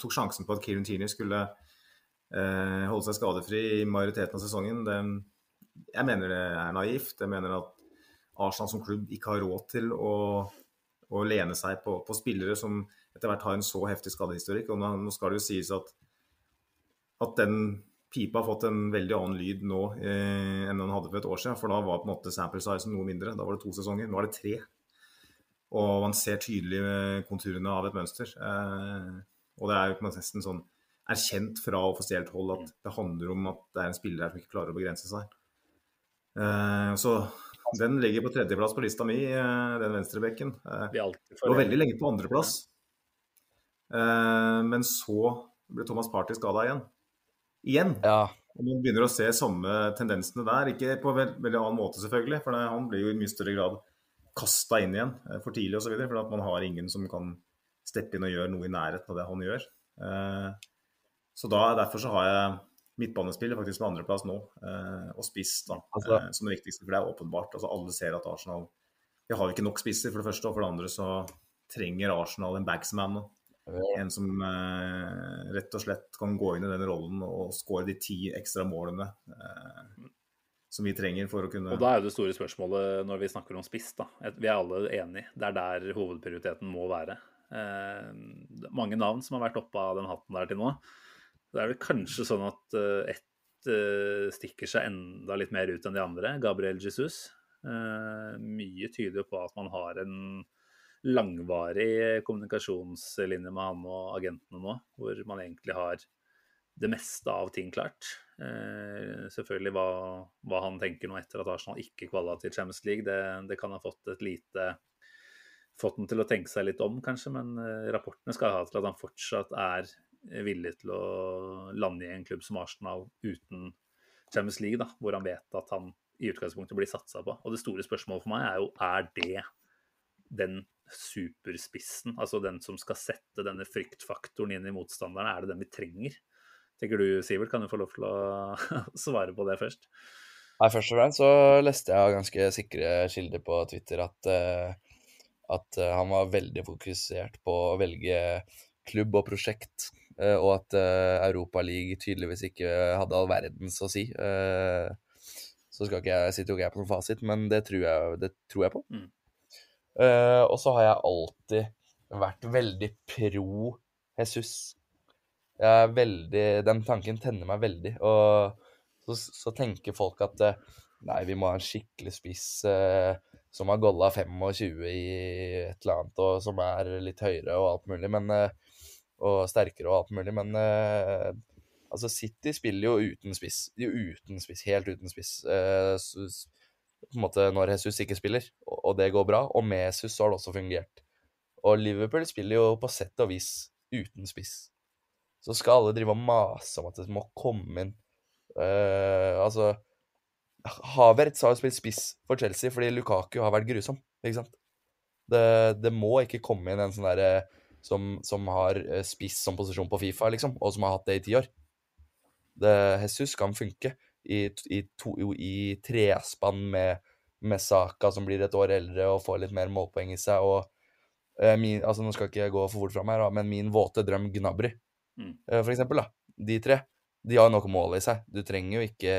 tok sjansen på at Kirun Tierney skulle eh, holde seg skadefri i majoriteten av sesongen, det, jeg mener det er naivt. Jeg mener at Arsenal som klubb ikke har råd til å, å lene seg på, på, spillere som etter hvert har en så heftig skadehistorikk. Og nå skal det jo sies at, at den pipa har fått en veldig annen lyd nå eh, enn den hadde for et år siden. For da var på en måte sample size noe mindre. Da var det to sesonger. Nå er det tre. Og man ser tydelig konturene av et mønster. Eh, og det er jo nesten sånn erkjent fra offisielt hold at det handler om at det er en spiller her som ikke klarer å begrense seg. Eh, så den ligger på tredjeplass på lista mi, eh, den venstrebekken. Lå veldig lenge på andreplass. Men så ble Thomas Party skada igjen. Igjen. Ja. Og man begynner å se samme tendensene der. Ikke på en veldig annen måte, selvfølgelig, for han blir jo i mye større grad kasta inn igjen eh, for tidlig osv. For at man har ingen som kan steppe inn og gjøre noe i nærheten av det han gjør. Eh, så da, Derfor så har jeg midtbanespillet faktisk på andreplass nå, eh, og spiss da, altså, som det viktigste. For det er åpenbart. altså Alle ser at Arsenal Vi har ikke nok spisser, for det første. Og for det andre så trenger Arsenal en backsman nå. En som eh, rett og slett kan gå inn i den rollen og skåre de ti ekstra målene. Eh, som vi trenger for å kunne Og Da er jo det store spørsmålet når vi snakker om spiss. da. Vi er alle enige. Det er der hovedprioriteten må være. Eh, mange navn som har vært oppe av den hatten der til nå. Det er vel kanskje sånn at uh, ett uh, stikker seg enda litt mer ut enn de andre. Gabriel Jesus. Uh, mye tyder på at man har en langvarig kommunikasjonslinje med han og agentene nå, hvor man egentlig har det meste av ting klart. Uh, selvfølgelig hva, hva, han tenker nå etter at Arsenal ikke kvala til Champions League, det, det kan ha fått et lite fått den til å tenke seg litt om, kanskje, men rapportene skal ha til at han fortsatt er villig til å lande i en klubb som Arsenal uten Champions League, da, hvor han vet at han i utgangspunktet blir satsa på. Og det store spørsmålet for meg er jo er det den superspissen, altså den som skal sette denne fryktfaktoren inn i motstanderne, er det den vi trenger? Tenker du, Sivert, kan du få lov til å svare på det først? Nei, Først og fremst så leste jeg ganske sikre kilder på Twitter at, uh, at uh, han var veldig fokusert på å velge klubb og prosjekt Eh, og at uh, Europa League tydeligvis ikke hadde all verdens å si. Uh, så skal ikke jeg, sitter jo ikke jeg på noen fasit, men det tror jeg, det tror jeg på. Mm. Uh, og så har jeg alltid vært veldig pro Jesus. Jeg er veldig, Den tanken tenner meg veldig. Og så, så tenker folk at nei, vi må ha en skikkelig spiss som har golla 25 i et eller annet, og som er litt høyere og alt mulig. Men og sterkere og alt mulig, men eh, altså City spiller jo uten spiss. Jo uten spiss, helt uten spiss. Eh, på en måte når Jesus ikke spiller, og, og, det går bra. Og med Jesus så har det også fungert. Og Liverpool spiller jo på sett og vis uten spiss. Så skal alle drive og mase om at det må komme inn eh, Altså Havertz har jo spilt spiss for Chelsea fordi Lukaku har vært grusom, ikke sant? Det, det må ikke komme inn en sånn derre som, som har eh, spiss som posisjon på Fifa, liksom, og som har hatt det i ti år. Det, Jesus kan funke i, i, to, i trespann med, med, Saka, som blir et år eldre og får litt mer målpoeng i seg. og eh, min, altså Nå skal ikke jeg gå for fort fram her, men min våte drøm Gnabry, mm. eh, for eksempel, da, de tre, de har noe mål i seg. Du trenger jo ikke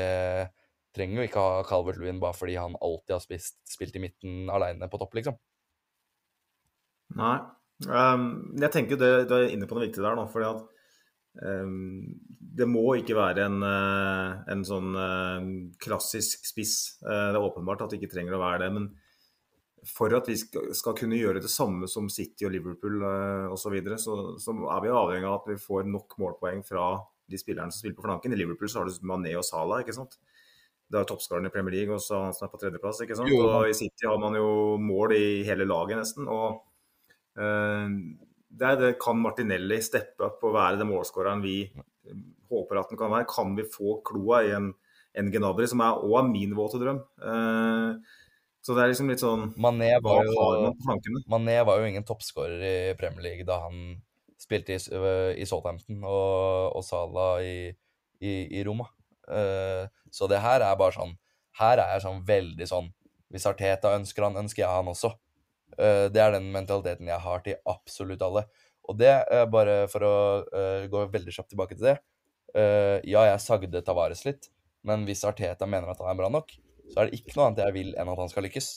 trenger jo ikke ha Calvert Lewin bare fordi han alltid har spist, spilt i midten aleine på topp, liksom. Nei, Um, jeg tenker det, Du er inne på noe viktig der nå. fordi at um, Det må ikke være en, uh, en sånn uh, klassisk spiss. Uh, det er åpenbart at det ikke trenger å være det. Men for at vi skal, skal kunne gjøre det samme som City og Liverpool uh, osv., så, videre, så, så er vi avhengig av at vi får nok målpoeng fra de spillerne som spiller på flanken. I Liverpool så har du Mané og Salah. ikke sant? Det er toppskåreren i Premier League, og så han som er på tredjeplass. ikke sant? Og I City har man jo mål i hele laget, nesten. og Eh, der kan Martinelli steppe opp og være den målskåreren vi håper at den kan være. Kan vi få kloa i en, en Genabri, som er, òg min våte drøm. Eh, så det er liksom litt sånn Mané var, jo, Mané var jo ingen toppskårer i Premier League da han spilte i, i Southampton og, og Salah i, i, i Roma. Uh, så det her er bare sånn Her er jeg sånn veldig sånn Hvis Arteta ønsker han, ønsker jeg han også. Eh, det er den mentaliteten jeg har til absolutt alle. Og det, bare for å uh, gå veldig kjapt tilbake til det Ja, jeg sagde Tavares litt, men hvis Arteta mener at han er bra nok, så er det ikke noe annet jeg vil enn at han skal lykkes.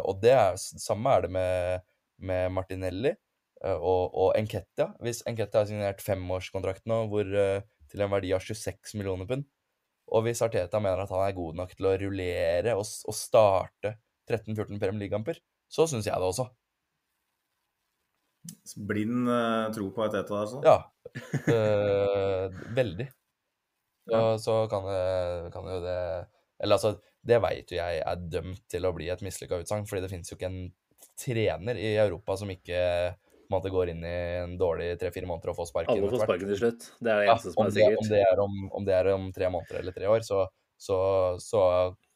og det er, samme er det med, med Martinelli og, og Enketia. Hvis Enketia har signert femårskontrakt nå hvor, til en verdi av 26 millioner pund, og hvis Arteta mener at han er god nok til å rullere og, og starte 13-14 Premier League-kamper, så syns jeg det også. Blind uh, tro på et der, altså? Ja. Uh, veldig. Så, så kan, det, kan jo det Eller altså, det veit jo jeg er dømt til å bli et mislykka utsagn, fordi det finnes jo ikke en trener i Europa som ikke på en måte går inn i en dårlig tre-fire måneder og får sparken. Alle får sparken til slutt. Det er det eneste ja, som er sikkert. Om det er om, om det er om, tre måneder eller tre år, så, så, så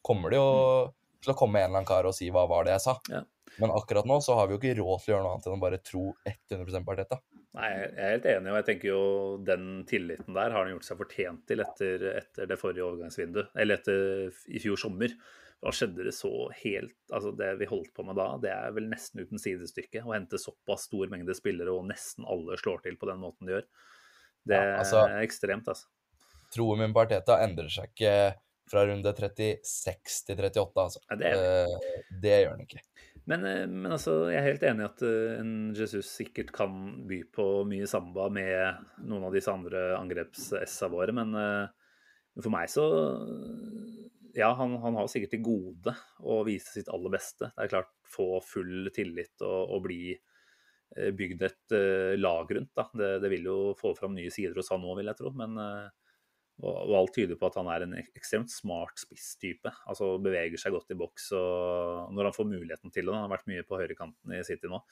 kommer det jo mm. til å komme en eller annen kar og si 'hva var det jeg sa'? Ja. Men akkurat nå så har vi jo ikke råd til å gjøre noe annet enn å bare tro 100 på Arteta. Nei, jeg er helt enig, og jeg tenker jo den tilliten der har han gjort seg fortjent til etter, etter det forrige overgangsvinduet, eller etter i fjor sommer. Da skjedde det så helt Altså, det vi holdt på med da, det er vel nesten uten sidestykke. Å hente såpass stor mengde spillere, og nesten alle slår til på den måten de gjør. Det ja, altså, er ekstremt, altså. Troen min på Arteta endrer seg ikke fra runde 36 til 38, altså. Ja, det, det. det gjør den ikke. Men, eh, men altså, jeg er helt enig i at eh, en Jesus sikkert kan by på mye samba med noen av disse andre angreps-S-a våre, men, eh, men for meg så ja, han, han, har sikkert til gode å vise sitt aller beste. Det er klart, få full tillit og, og bli bygd et lag rundt. Da. Det, det, vil jo få fram nye sider hos han nå, vil jeg tro. Men og, og, alt tyder på at han er en ekstremt smart spisstype. Altså beveger seg godt i boks og når han får muligheten til det. Han har vært mye på høyrekanten i City nå.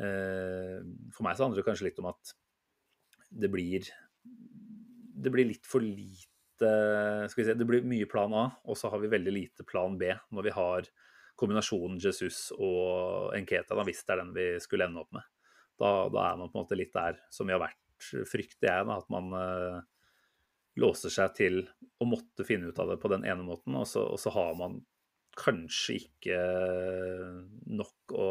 Uh, for meg så handler det kanskje litt om at det blir det blir litt for lite skal vi si, Det blir mye plan A, og så har vi veldig lite plan B når vi har kombinasjonen Jesus og Enketa, da, hvis det er den vi skulle ende opp med. Da, da, er man på en måte litt der som vi har vært, frykter jeg, da, at man uh, låser seg til å måtte finne ut av det på den ene måten, og så, og så har man kanskje ikke nok å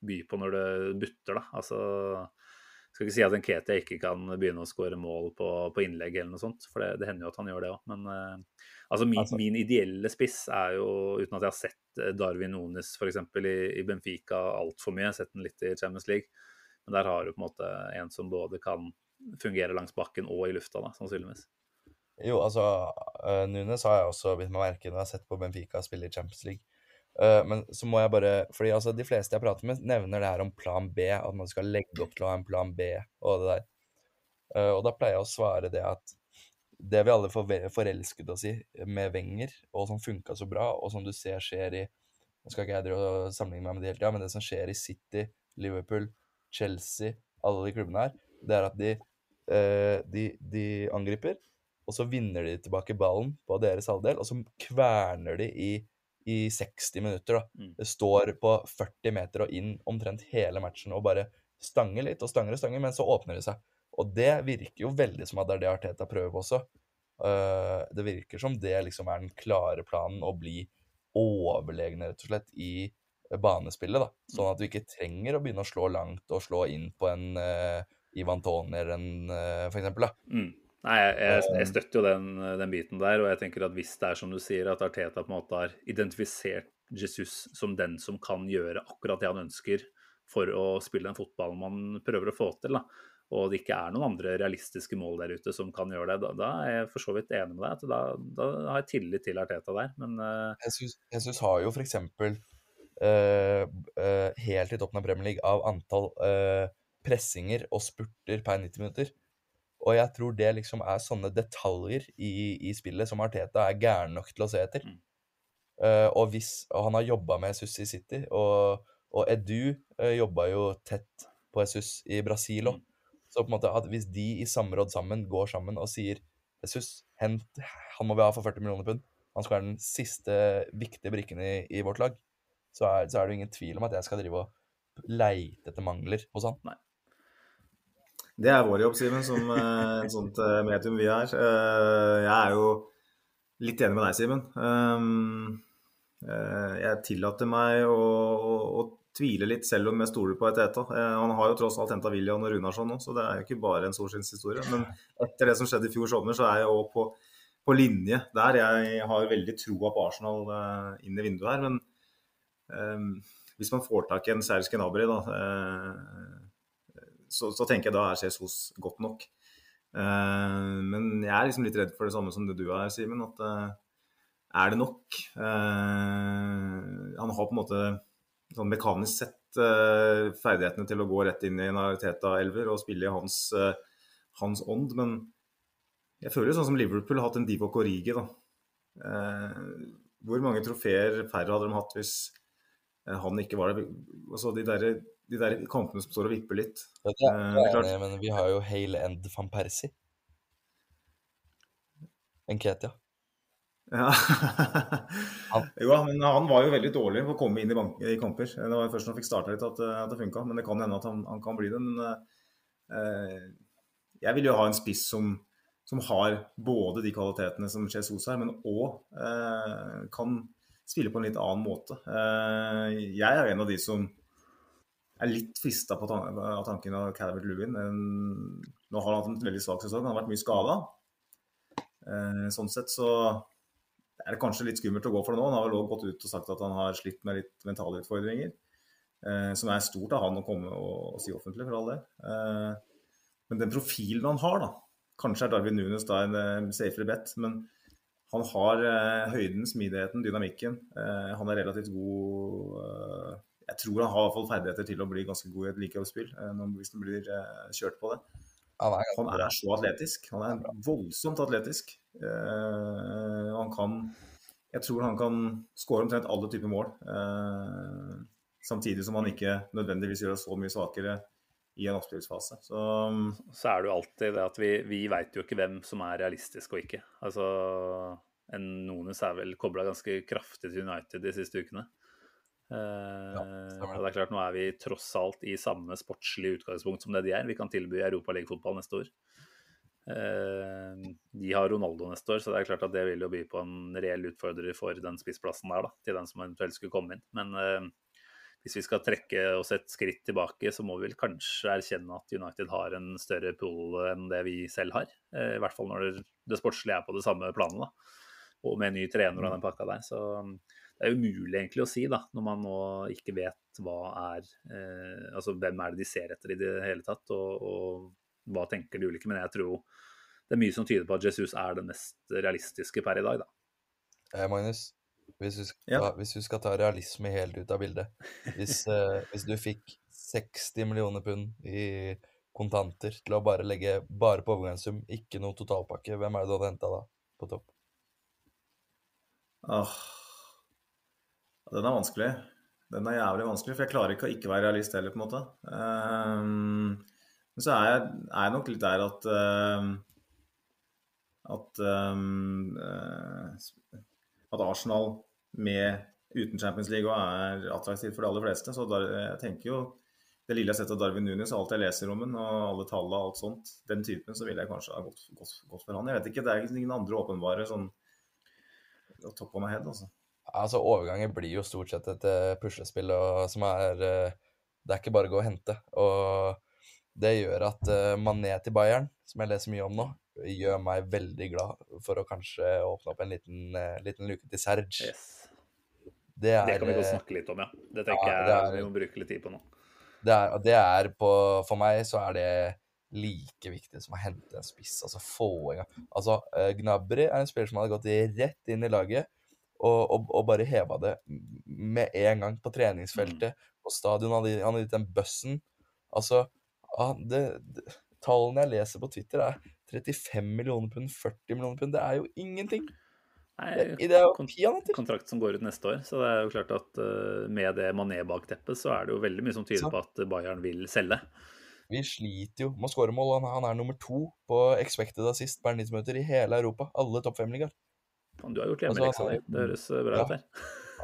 by på når det butter, da. Altså skal ikke si at en Ketia ikke kan begynne å skåre mål på, på, innlegg eller noe sånt, for det, det hender jo at han gjør det òg. Men uh, altså, min, altså, min, ideelle spiss er jo, uten at jeg har sett eh, Darwin Ones f.eks. I, i Benfica altfor mye, jeg har sett den litt i Champions League, men der har du på en måte en som både kan fungere langs bakken og i lufta, da, sannsynligvis. Jo, altså uh, Nunes har jeg også bitt meg merke når jeg har sett på Benfica spille i Champions League. Uh, men så må jeg bare fordi altså, de fleste jeg prater med, nevner det her om plan B. At man skal legge opp til å ha en plan B og det der. Uh, og da pleier jeg å svare det at det vi alle for forelsket oss i med Wenger, og som funka så bra, og som du ser skjer i Nå skal ikke jeg drive og sammenligne meg med det hele tida, men det som skjer i City, Liverpool, Chelsea, alle de klubbene her, det er at de, de, de angriper, og så vinner de tilbake ballen på deres halvdel, og så kverner de i i 60 minutter. da. Mm. Det står på 40 meter og inn omtrent hele matchen og bare stanger litt og stanger og stanger, men så åpner det seg. Og det virker jo veldig som at det er det Arteta prøver på også. Uh, det virker som det liksom er den klare planen å bli overlegne, rett og slett, i banespillet. da. Sånn at du ikke trenger å begynne å slå langt og slå inn på en uh, Ivan Tony eller en for eksempel, da. Mm. Nei, jeg, jeg, jeg, støtter jo den, den, biten der. Og jeg tenker at hvis det er som du sier, at Arteta på en måte har identifisert Jesus som den som kan gjøre akkurat det han ønsker for å spille den fotballen man prøver å få til, da, og det ikke er noen andre realistiske mål der ute som kan gjøre det, da, da er jeg for så vidt enig med deg. Da, da har jeg tillit til Arteta der. Men uh... Jesus har jo f.eks. Uh, uh, helt i toppen av Premier League av antall uh, pressinger og spurter per 90 minutter. Og jeg tror det liksom er sånne detaljer i, i spillet som Arteta er gæren nok til å se etter. Mm. Uh, og, hvis, og han har jobba med Jesus i City, og, og Edu uh, jobba jo tett på Jesus i Brasil òg. Mm. Så på en måte at hvis de i samråd sammen går sammen og sier Jesus, hent, han må vi ha for 40 millioner pund, han skal være den siste viktige brikken i, i vårt lag, så er, så er, det ingen tvil om at jeg skal drive og leite etter mangler hos han. Nei. Det er vår jobb, Simen, som et sånt uh, medium vi er. Uh, jeg er jo litt enig med deg, Simen. Jeg tillater meg å, å, å, tvile litt, selv om jeg stoler på Eteta. han har jo tross alt henta William og Runarsson nå, så det er jo ikke bare en solskinnshistorie. Men etter det som skjedde i fjor sommer, så er jeg òg på, på, linje der. Jeg har veldig troa på Arsenal inn i vinduet her. Men um, hvis man får tak i en Serge Gnabry, da så, så, tenker jeg da er CSOs godt nok. Uh, men jeg er liksom litt redd for det samme som det du er, Simen. At uh, er det nok? Uh, han har på en måte sånn mekanisk sett ferdighetene til å gå rett inn i en Ariteta-elver og spille i hans, hans, ånd. Men jeg føler jo sånn som Liverpool har hatt en Divo Korigi, da. hvor mange trofeer færre hadde de hatt hvis han ikke var der? Altså, de der de der kampene som står og vipper litt. Ja, det er, det er, men vi har jo Hale End van Persie. Enketia. Ja. jo, men han var jo veldig dårlig på å komme inn i, i kamper. Det var først når han fikk starta litt at, at det funka, men det kan hende at han, han kan bli det. Men uh, jeg vil jo ha en spiss som, som, har både de kvalitetene som Jesus har, men òg uh, eh, kan spille på en litt annen måte. Uh, jeg er en av de som er litt frista av tanken av Calvert Lewin. Nå har han hatt en veldig svak sesong, han har vært mye skada. Eh, sånn sett så er det kanskje litt skummelt å gå for det nå. Han har vel òg gått ut og sagt at han har slitt med litt mentale utfordringer. Eh, som er stort av han å komme og, og si offentlig, for all del. Eh, men den profilen han har, da Kanskje er Darwin Nunes da en safere bet, men han har eh, høyden, smidigheten, dynamikken. Eh, han er relativt god eh, Jeg tror han har i hvert fall ferdigheter til å bli ganske god i et likeoppspill, eh, hvis han blir eh, kjørt på det. Han er, Han er så atletisk. Han er voldsomt atletisk. Eh, han kan Jeg tror han kan skåre omtrent alle typer mål. Eh, samtidig som han ikke nødvendigvis gjør oss så mye svakere i en oppspillsfase. Så Så er det jo alltid det at vi, vi veit jo ikke hvem som er realistisk og ikke. Altså, en Nones er vel kobla ganske kraftig til United de siste ukene. Eh, stemmer det. er klart, Nå er vi tross alt i samme sportslige utgangspunkt som det de er. Vi kan tilby Europaliga-fotball neste år. Eh, de har Ronaldo neste år, så det er klart at det vil jo by på en reell utfordrer for den spissplassen der, da, til den som eventuelt skulle komme inn. Men eh, hvis vi skal trekke oss et skritt tilbake, så må vi vel kanskje erkjenne at United har en større pool enn det vi selv har. I hvert fall når det, det sportslige er på det samme planet. da. Og med ny trener og den pakka der. Så det er umulig egentlig å si, da, når man nå ikke vet hva er eh, Altså hvem er det de ser etter i det hele tatt, og, og hva tenker de ulike. Men jeg tror det er mye som tyder på at Jesus er den mest realistiske per i dag, da. Eh, Magnus, hvis du, skal, Ja. hvis du skal ta realisme helt ut av bildet Hvis, eh, hvis du fikk 60 millioner pund i kontanter til å bare legge bare på overgangssum, ikke noe totalpakke, hvem er det du hadde henta da på topp? ah, Den er vanskelig. Den er jævlig vanskelig, for jeg klarer ikke å ikke være realist heller, på en måte. Um, men så er jeg, er jeg nok litt der at ehm, at, eh, at Arsenal med uten Champions League er attraktivt for de aller fleste. Så der, jeg tenker jo det lille jeg har sett av Darwin Nunes, alt jeg leser om ham, og alle tallene og alt sånt, den typen, så ville jeg kanskje ha gått, gått, gått for han. Jeg vet ikke, det er ingen andre åpenbare sånn top of my head, altså. Altså, overganger blir jo stort sett et eh, puslespill som er eh, Det er ikke bare å gå og hente. Og det gjør at eh, Mané til Bayern, som jeg leser mye om nå, gjør meg veldig glad for å kanskje åpne opp en liten, liten luke til Serge. Yes. Det er, Det kan vi godt snakke litt om, ja. Det tenker Ja, det er- jeg vi må bruke litt tid på nå. det er, det er på For meg så er det like viktig som å hente en spiss. Altså få en gang Altså, Gnabry er en spiller som hadde gått rett inn i laget og, og, og bare heva det med en gang på treningsfeltet, på stadion. Han hadde, gitt den bussen. Altså ah, det, det, Tallene jeg leser på Twitter, er 35 millioner pund, 40 millioner pund. Det er jo ingenting. Nei, Det, det er jo peanøtter. kontrakt som går ut neste år. Så det er jo klart at uh, med det Mané-bakteppet, så er det jo veldig mye som tyder så. på at Bayern vil selge. Vi sliter jo med å skåre mål. Han, han er nummer to på expected assist per 90-minutter i hele Europa. Alle topp fem-ligaer. Fan, Du har gjort hjemmeleksa altså, di. Det høres eh, bra Ja. ut her.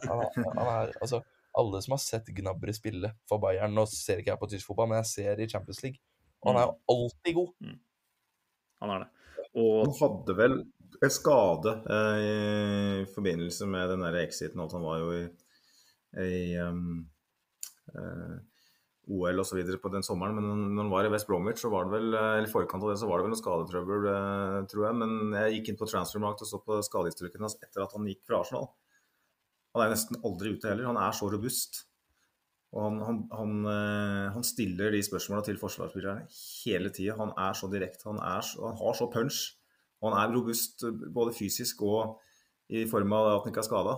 Han er, altså, alle som har sett Gnabry spille for Bayern Nå ser ikke jeg på tysk fotball, men jeg ser i Champions League. Og han er jo alltid god. Han er det. Og Han hadde vel en skade eh, i forbindelse med den der exiten. At han var jo i, i um, eh, OL osv. på den sommeren. Men når han var i West Bromwich, så var det vel, eh, eller forkant av det, så var det vel noe skadetrøbbel, eh, tror jeg. Men jeg gikk inn på Transfermarkt og så på skadehistorikken hans etter at han gikk fra Arsenal. Han er nesten aldri ute heller. Han er så robust. Og han, han, han, eh, han stiller de spørsmåla til forsvarsspillerne hele tida. Han er så direkte, han, han har så punch. Og han er robust både fysisk og i form av at han ikke er skada.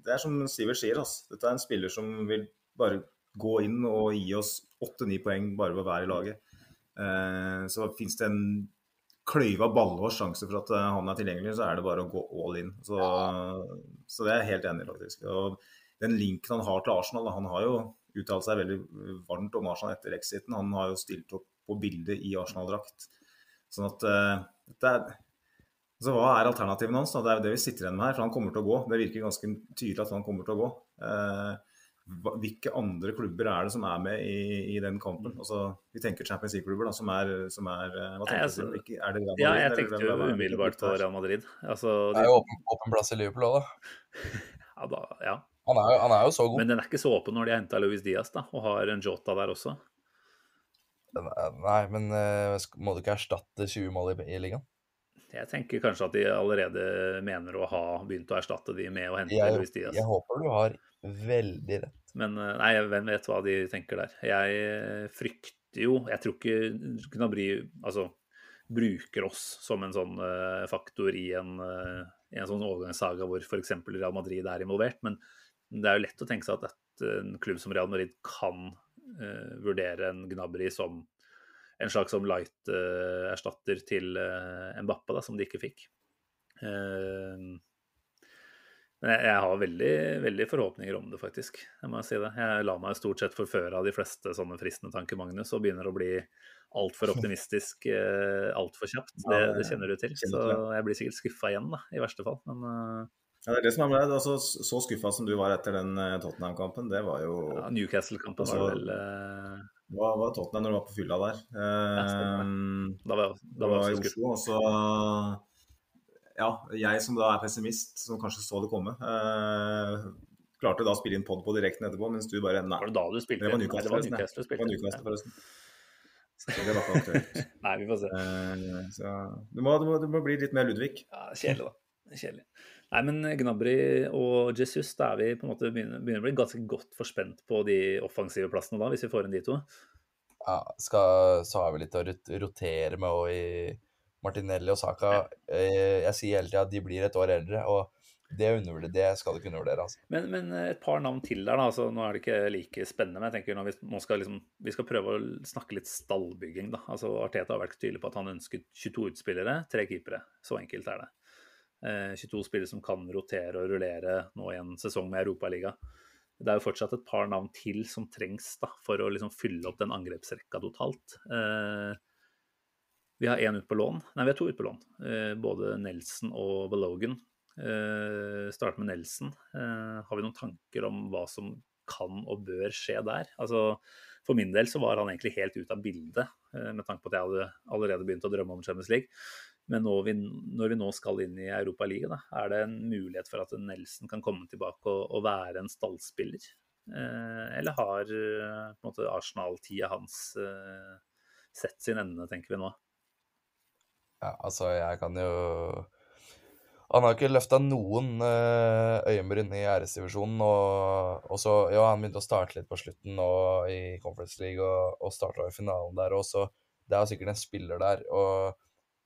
Det er som Sivert sier, altså. dette er en spiller som vil bare gå inn og gi oss åtte-ni poeng bare ved være i laget. Eh, så fins det en kløyva ballhårs sjanse for at eh, han er tilgjengelig, så er det bare å gå all in. Så, så det er jeg helt enig i, faktisk. Og den linken han har til Arsenal, han har jo uttalt seg veldig varmt om Arsenal etter exiten. Han har jo stilt opp på bildet i Arsenal-drakt. Sånn at det er så hva er alternativene hans? da? Det er jo det vi sitter igjen med her, for han kommer til å gå. Det virker ganske tydelig at han kommer til å gå. Eh, hva- hvilke andre klubber er det som er med i, i den kampen? Altså, vi tenker Champions League-klubber da, som er, som er eh, Hva Nei, tenker altså, du? Ikke- Er det Real ja, jeg tenkte jo umiddelbart på Real Madrid. Altså, Det er jo åpen, åpen plass i Liverpool òg, da. ja, da, ja. Han er, han er jo så god. Men den er ikke så åpen når de har henta Luis Diaz da, og har en Jota der også. Er- Nei, men eh, må du ikke erstatte 20 mål i, i ligaen? Jeg tenker kanskje at de allerede mener å ha begynt å erstatte de med å hente Jeg, Luis Diaz. jeg håper du har veldig rett. Men eh, nei, hvem vet hva de tenker der. Jeg frykter jo Jeg tror ikke Gnabry Altså, bruker oss som en sånn uh, faktor i en, uh, i en sånn overgangssaga hvor f.eks. Real Madrid er involvert. Men det er jo lett å tenke seg at et, en klubb som Real Madrid kan uh, vurdere en Gnabry som en slags som light-erstatter til Mbappe, da, som de ikke fikk. Uh, men jeg, jeg, har veldig, veldig forhåpninger om det, faktisk. Jeg må si det. Jeg lar meg stort sett forføre av de fleste sånne fristende tanker, Magnus, og begynner å bli altfor optimistisk eh, altfor kjapt. Det, det, kjenner du til. Så jeg blir sikkert skuffa igjen, da, i verste fall. Men uh... ja, det er det som er med altså, Så skuffa som du var etter den uh, Tottenham-kampen, det var jo ja, Newcastle-kampen altså, var vel uh... Hva var Tottenham når du var på fylla der? Eh, ja, da var, jeg, da var jeg også skuffa. Ja, jeg som da er pessimist, som kanskje så det komme, eh, klarte da å spille inn pod på direkten etterpå, mens du bare Nei. Var det da du spilte? Det var Newcastle, Nei, det var Newcastle, det var Newcastle forresten. Det var ikke aktuelt. Nei, vi får se. Eh, så, du, må, du, må, du, må, bli litt mer Ludvig. Ja, kjedelig, da. Kjedelig. Nei, men Gnabry og Jesus, da er vi på en måte begynner, begynner å bli ganske godt forspent på de offensive plassene da, hvis vi får inn de to. Ja, skal, så har vi litt å rotere med òg i Martinelli og Saka eh, Jeg sier hele tida at de blir et år eldre. og det, det skal du ikke undervurdere. Altså. Men, men, et par navn til der. da, altså, Nå er det ikke like spennende, men jeg tenker når vi, nå skal liksom, vi skal prøve å snakke litt stallbygging. da, altså Arteta har vært tydelig på at han ønsket 22 utspillere, tre keepere. Så enkelt er det. Eh, 22 spillere som kan rotere og rullere nå i en sesong med Europaliga. Det er jo fortsatt et par navn til som trengs da, for å liksom fylle opp den angrepsrekka totalt. Eh, vi har én ut på lån. Nei, vi har to ut på lån. Eh, både Nelson og Belogan. Eh, Starte med Nelson. Eh, har vi noen tanker om hva som kan og bør skje der? Altså, for min del så var han egentlig helt ute av bildet, med tanke på at jeg hadde allerede begynt å drømme om Champions League. Men når vi, når vi nå skal inn i Europaligaen, er det en mulighet for at Nelson kan komme tilbake og, og være en stallspiller? eller har Arsenal-tida hans sett sin ende, tenker vi nå? Ja, altså, jeg kan jo Han har ikke løfta noen uh, øyenbryn i æresdivisjonen. Og, og så Ja, han begynte å starte litt på slutten nå i Conference League og, og starta i finalen der også. Det er jo sikkert en spiller der, og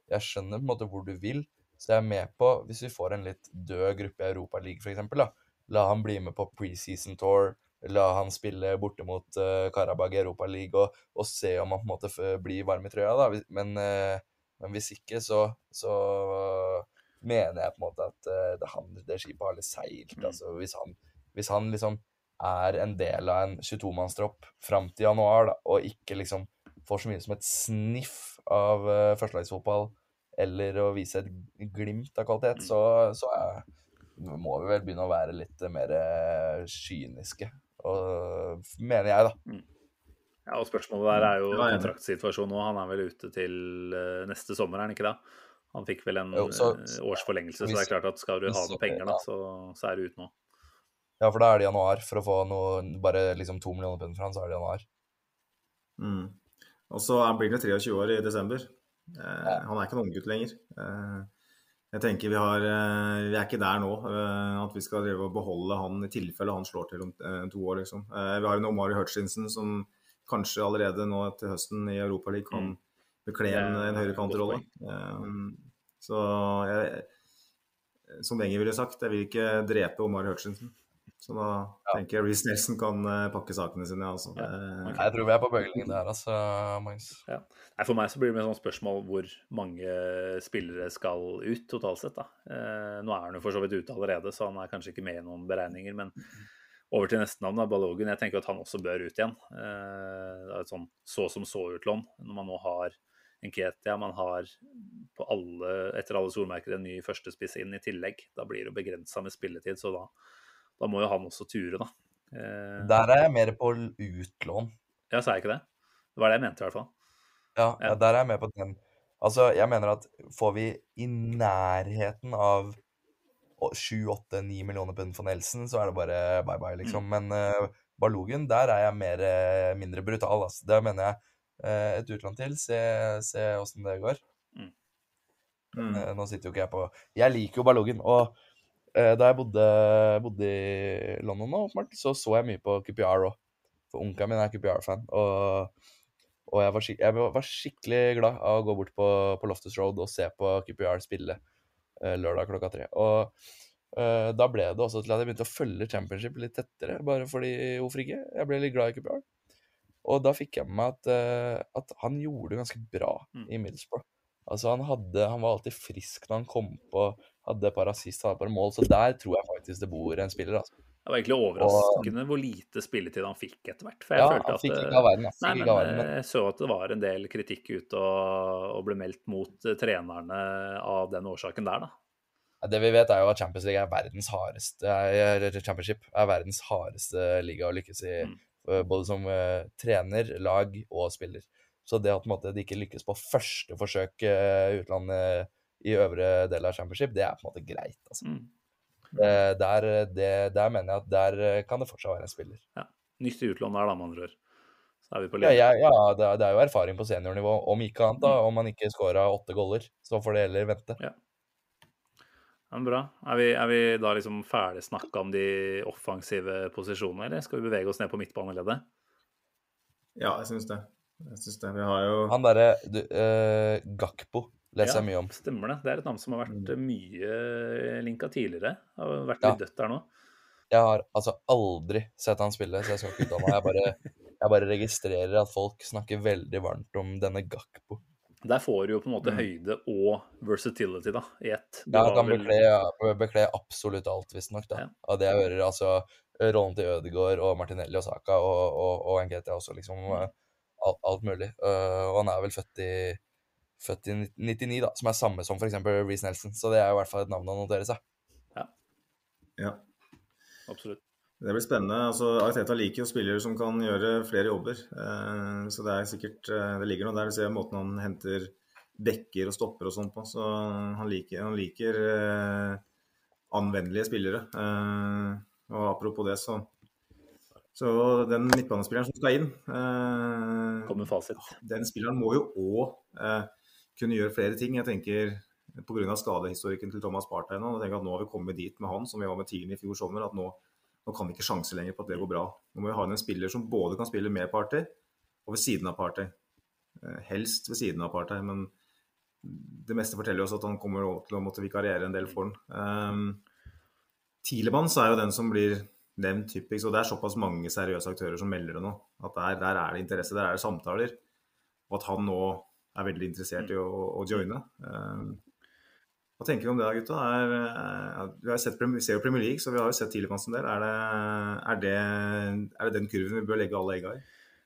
jeg skjønner på en måte hvor du vil. Så jeg er med på, hvis vi får en litt død gruppe i Europa League f.eks., la han bli med på preseason tour. La han spille borte mot uh, Karabag i Europa League og, og, se om han på en måte blir varm i trøya. da. Men uh, men hvis ikke, så, så mener jeg på en måte at uh, det, han, det skipet har litt seilt. Mm. Altså, hvis han, hvis han liksom er en del av en 22-mannstropp fram til januar, da, og ikke liksom får så mye som et sniff av uh, førstelagsfotball, eller å vise et glimt av kvalitet, mm. så, så er, må vi vel begynne å være litt mer uh, kyniske. Og, mener jeg, da. Mm. Ja, og Spørsmålet der er jo kontraktsituasjonen nå. Han er vel ute til uh, neste sommer, er han ikke det? Han fikk vel en jo, så, uh, års forlengelse, så det er klart at skal du ha noen penger, da, så, så, er du ute nå. Ja, for da er det januar. For å få noe, bare liksom to millioner pund fra han, så er det januar. Mm. Og så blir han 23 år i desember. Eh, ja. Han er ikke en unggutt lenger. Eh, jeg tenker vi, har, eh, vi er ikke der nå eh, at vi skal beholde han i tilfelle han slår til om eh, to år. Liksom. Vi har en Omari Hutchinson som kanskje allerede nå til høsten i Europaligaen kan mm. bekle en, en høyrekantrolle. Um, så jeg, som Wenger ville sagt, jeg vil ikke drepe Omar Hutchinson. Så da ja. tenker jeg Reece Nelson kan uh, pakke sakene sine. Altså. Ja. Okay. Jeg tror vi er på bølgelengde der, altså, Magnus. Ja. for meg så blir det et sånn spørsmål hvor mange spillere skal ut totalt sett. Da. Nå er han jo for så vidt ute allerede, så han er kanskje ikke med i noen beregninger. men over til neste navn, da, Balogun. Jeg tenker at han også bør ut igjen. Eh, det er et sånn så som så-utlån. Når man nå har Nketia, man har på alle, etter alle solmerker en ny førstespiss inn i tillegg. Da blir det begrensa med spilletid, så da, da, må jo han også ture, da. Eh, Der er jeg mer på utlån. Ja, sa jeg ikke det? Det var det jeg mente, i hvert fall. Ja, ja. der er jeg med på den. Altså, jeg mener at får vi i nærheten av 7-8-9 millioner pund for Nelson, så er det bare bye bye, liksom. Mm. Men uh, Balogen, der er jeg mer, uh, mindre brutal. Altså. Det mener jeg. Uh, et utland til. Se åssen det går. Mm. Uh, nå sitter jo ikke jeg på Jeg liker jo Balogen. Og da jeg bodde, bodde, i London nå, så så jeg mye på QPR òg. For onkelen min er QPR-fan. Og, Og jeg var, jeg var, skikkelig glad av å gå bort på, på Loftus Road og se på QPR spille lørdag klokka tre. Og uh, da ble det også til at jeg begynte å følge championship litt tettere, bare fordi hvorfor ikke? Jeg ble litt glad i QPR. Og da fikk jeg med meg at, uh, at han gjorde det ganske bra mm. i Middlesbrough. Altså han, hadde, han var alltid frisk når han kom på, hadde et par assist, hadde et par mål. Så der tror jeg faktisk det bor en spiller. altså. Det var egentlig overraskende og, hvor lite spilletid han fikk etter hvert. For jeg ja, følte at, fikk ikke av verden, nei, men, verden, men jeg så at det var en del kritikk ute og, og ble meldt mot uh, trenerne av den årsaken der, da. Det vi vet, er jo at Champions League er verdens hardeste er, Championship er verdens hardeste liga å lykkes i. Mm. Eh, både som uh, trener, lag og spiller. Så det at måte, de ikke lykkes på første forsøk uh, utlandet i øvre del av Championship, det er på en måte greit. altså. Mm. Eh, der, det, der, mener jeg at der eh, kan det fortsatt være en spiller. Ja. Nyttig utlån der, da, med andre ord. Så er vi på ja, ja, ja det, er, det, er, jo erfaring på seniornivå, om ikke annet. da, mm. Om man ikke scora åtte goller, så får det heller vente. Ja. Men bra. Er vi, er vi da liksom ferdig snakka om de offensive posisjonene, eller skal vi bevege oss ned på midtbaneleddet? Ja, jeg syns det. Jeg syns det. Vi har jo Han derre uh, Gakpo leser jeg mye om. Stemmer det. Det er et navn som har vært mm. mye linka tidligere. Har vært litt ja. dødt der nå. Jeg har altså aldri sett han spille, så jeg skal ikke uttale meg. Jeg bare, jeg bare registrerer at folk snakker veldig varmt om denne Gakpo. Der får du jo på en måte mm. høyde og versatility da, i ett. Ja, han kan bekle, bekle, absolutt alt, visstnok. Ja. Av det jeg hører, altså rollen til Ødegaard og Martinelli og Saka og, og, og NGT også, liksom. Mm. Alt, alt, mulig. Uh, og han er vel født i født i 99, da, som er samme som f.eks. Reece Nelson. Så det er jo i hvert fall et navn å notere seg. Ja. ja. Absolutt. Det blir spennende. altså Ariteta liker jo spillere som kan gjøre flere jobber. Eh, så det er sikkert eh, Det ligger noe der. Du ser måten han henter dekker og stopper og sånn på. Så han liker, han liker eh, anvendelige spillere. Eh, og apropos det, så så den midtbanespilleren som skal inn eh, Kommer fasit. Den spilleren må jo òg eh, kunne gjøre flere ting. Jeg tenker Pga. skadehistorikken til Thomas Partey nå, jeg tenker at nå har vi kommet dit med han som vi var med Tilen i fjor sommer. at nå, nå kan vi ikke sjanse lenger på at det går bra. Nå må vi ha en spiller som både kan spille med Partey og ved siden av Partey. Eh, helst ved siden av Partey, men det meste forteller oss at han kommer til å måtte vikariere en del for han. Um, Tilemanns er jo den som blir nevnt typisk, og det er såpass mange seriøse aktører som melder det nå. At der, der er det interesse, der er det samtaler. Og at han nå er veldig interessert i å, å joine. Uh, hva tenker vi om det, da, gutta? Er, er, vi, sett, vi, ser jo Premier League, så vi har jo sett Tielemanns en del. Er det, er, det, er det den kurven vi bør legge alle egga i?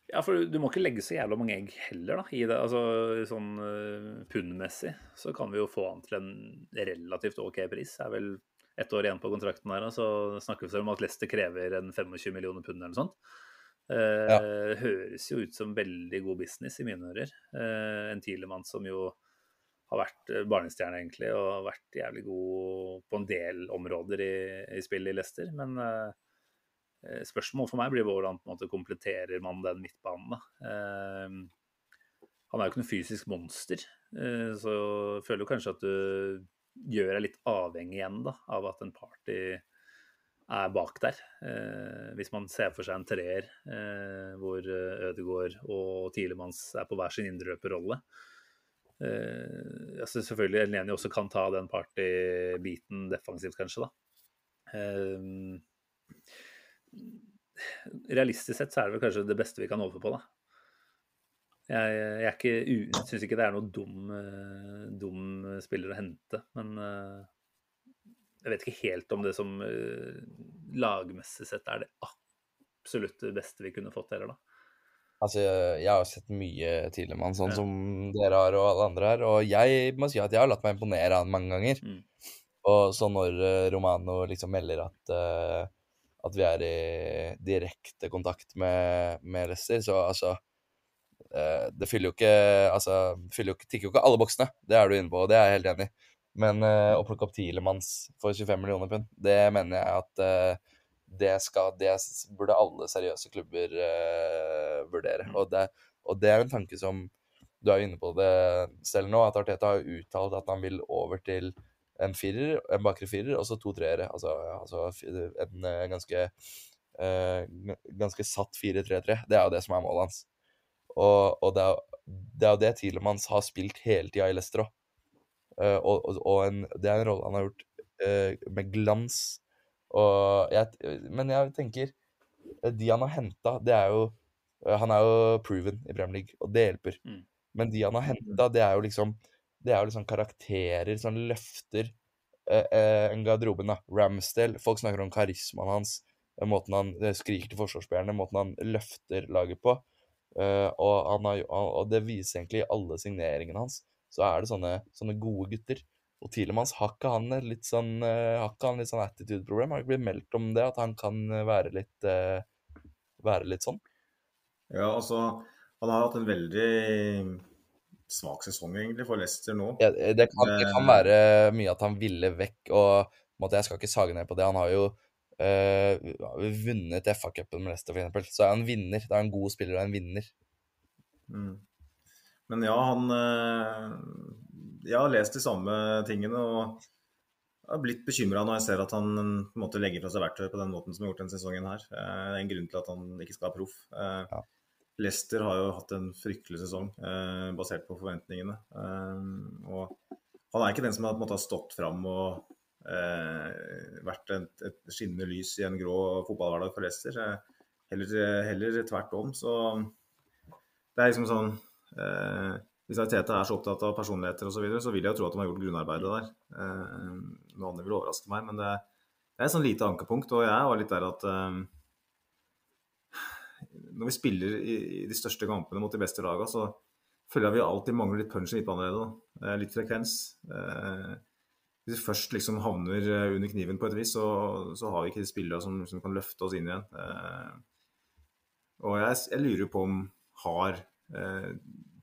Ja, for du må ikke legge så jævla mange egg heller, da. I det, altså sånn uh, pundmessig så kan vi jo få han til en relativt OK pris. Det er vel ett år igjen på kontrakten her, så snakker vi om at Leicester krever en 25 millioner pund eller noe sånt. Uh, ja. Høres jo ut som veldig god business i mine ører. Eh, en mann som jo har vært eh, barnestjerne, egentlig, og vært jævlig god på en del områder i, i spillet i Leicester. Men eh, spørsmålet for meg blir hvordan på en måte kompletterer man den midtbanen. Uh, han er jo ikke noe fysisk monster, så føler jo kanskje at du gjør deg litt avhengig igjen da, av at en party er bak der. Eh, hvis man ser for seg en treer eh, hvor eh, Ødegaard og Tilemanns er på hver sin indreløperrolle. Eh, altså selvfølgelig Eleni også kan ta den party-biten defensivt, kanskje, da. Eh, realistisk sett så er det vel kanskje det beste vi kan håpe på, da. Jeg, jeg syns ikke det er noe dum, eh, dum spiller å hente, men jeg vet ikke helt om det som uh, lagmessig sett er det absolutt beste vi kunne fått heller, da. Altså, jeg har sett mye Tilemann, sånn ja. som dere har og alle andre her. Og jeg må si at jeg har latt meg imponere av han mange ganger. Mm. Og så når uh, Romano liksom melder at, uh, at vi er i direkte kontakt med, med Leicester, så altså uh, Det fyller jo ikke Altså, fyller jo, tikker jo ikke alle boksene. Det er du inne på, og det er jeg helt enig i. Men uh, å plukke opp Tielemanns for 25 millioner pund, det mener jeg at uh, det, skal, det burde alle seriøse klubber uh, vurdere. Mm. Og det, og det, er en tanke som du er inne på det selv nå, at Arteta har uttalt at han vil over til en firer, en bakre firer, og så to treere. Altså, altså en ganske, ganske satt 4-3-3. Det er jo det som er målet hans. Og, og det, er, det er jo det Tielemanns har spilt hele tida i Leicester òg. Uh, og, og, og en, det er en rolle han har gjort uh, med glans. Jeg, men jeg tenker De han har henta, det er jo Han er jo proven i Premier League, og det hjelper. Mm. Men de han har henta, det er jo liksom Det er jo liksom karakterer som løfter uh, en garderoben. da. Ramsdale. Folk snakker om karismaen hans, måten han skriker til forsvarsspillerne, måten han løfter laget på. og, han har, og det viser egentlig alle signeringene hans så er det sånne, sånne gode gutter. Og Tilemans har ikke han litt sånn, han litt sånn attitude-problem? Har det ikke blitt meldt om det, at han kan være litt, uh, være litt sånn? Ja, altså Han har hatt en veldig svak sesong egentlig for Leicester nå. Ja, det, kan, det, kan, være mye at han ville vekk, og måtte, jeg skal ikke sage ned på det. Han har jo uh, vunnet FA-cupen med Leicester, f.eks. Så er han vinner. Det er en god spiller og en vinner. Mm. Men ja, han eh, Jeg har lest de samme tingene og har blitt bekymra når jeg ser at han på en måte legger fra seg verktøy på den måten som har gjort denne sesongen her. Eh, det er en grunn til at han ikke skal være proff. Eh, ja. Leicester har jo hatt en fryktelig sesong basert på forventningene. Og han er ikke den som har, måte, stått fram og vært et, et, skinnende lys i en grå fotballhverdag for Leicester. Heller, heller tvert om. Så det er liksom sånn Eh, hvis Arteta er så opptatt av personligheter osv., så, videre, så vil jeg jo tro at de har gjort grunnarbeidet der. Eh, noe annet vil overraske meg, men det, er et sånn lite ankepunkt. Og jeg var litt der at eh, når vi spiller i, de største kampene mot de beste lagene, så føler jeg vi alltid mangler litt punch i midtbaneleddet. Eh, litt frekvens. Hvis vi først liksom havner under kniven på et vis, så, så har vi ikke de spillere som, som, kan løfte oss inn igjen. og jeg, jeg lurer på om har eh,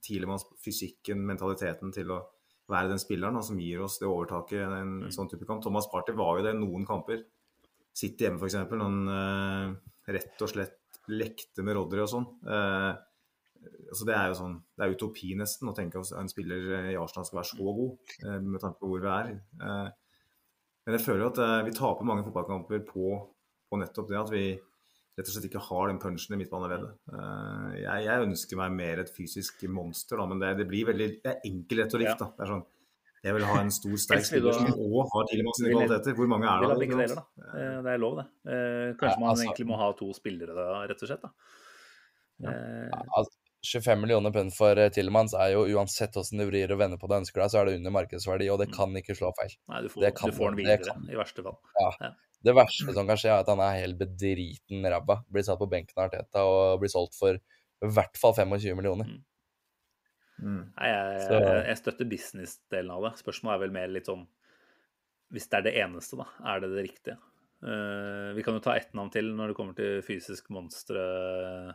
Tilemanns fysikken, mentaliteten til å være den spilleren da, som gir oss det overtaket i en, mm. sånn type kamp. Thomas Party var jo det noen kamper. Sitte hjemme f.eks. han eh, rett og slett lekte med Rodry og sånn. Eh, altså det er jo sånn, det er utopi nesten å tenke at en spiller i Arsenal skal være så god, eh, med tanke på hvor vi er. Eh, men jeg føler jo at eh, vi taper mange fotballkamper på, på nettopp det at vi rett og slett ikke har den punchen i midtbaneleddet. Uh, jeg, jeg, ønsker meg mer et fysisk monster, da, men det, det blir veldig det er enkel retorikk. Ja. da. Det er sånn, jeg vil ha en stor, sterk spiller som òg har sine kvaliteter. Hvor mange er det? Begge deler, da. Eh, det er lov, det. Uh, kanskje man altså, egentlig må ha to spillere, da, rett og slett. da. Ja. Altså, 25 millioner pund for Tillemans er jo uansett hvordan du vrir og vender på det ønsker deg, så er det under markedsverdi, og det mm. kan ikke slå feil. Nei, du får, kan, du får den videre, i verste fall. Ja. Det verste som kan skje, er at han er helt bedriten ræva. Blir satt på benken av Arteta og blir solgt for i hvert fall 25 millioner. Mm. Mm. Nei, jeg, jeg, jeg, støtter business-delen av det. Spørsmålet er vel mer litt sånn Hvis det er det eneste, da, er det det riktige? Uh, vi kan jo ta ett navn til når det kommer til fysisk monstre, uh,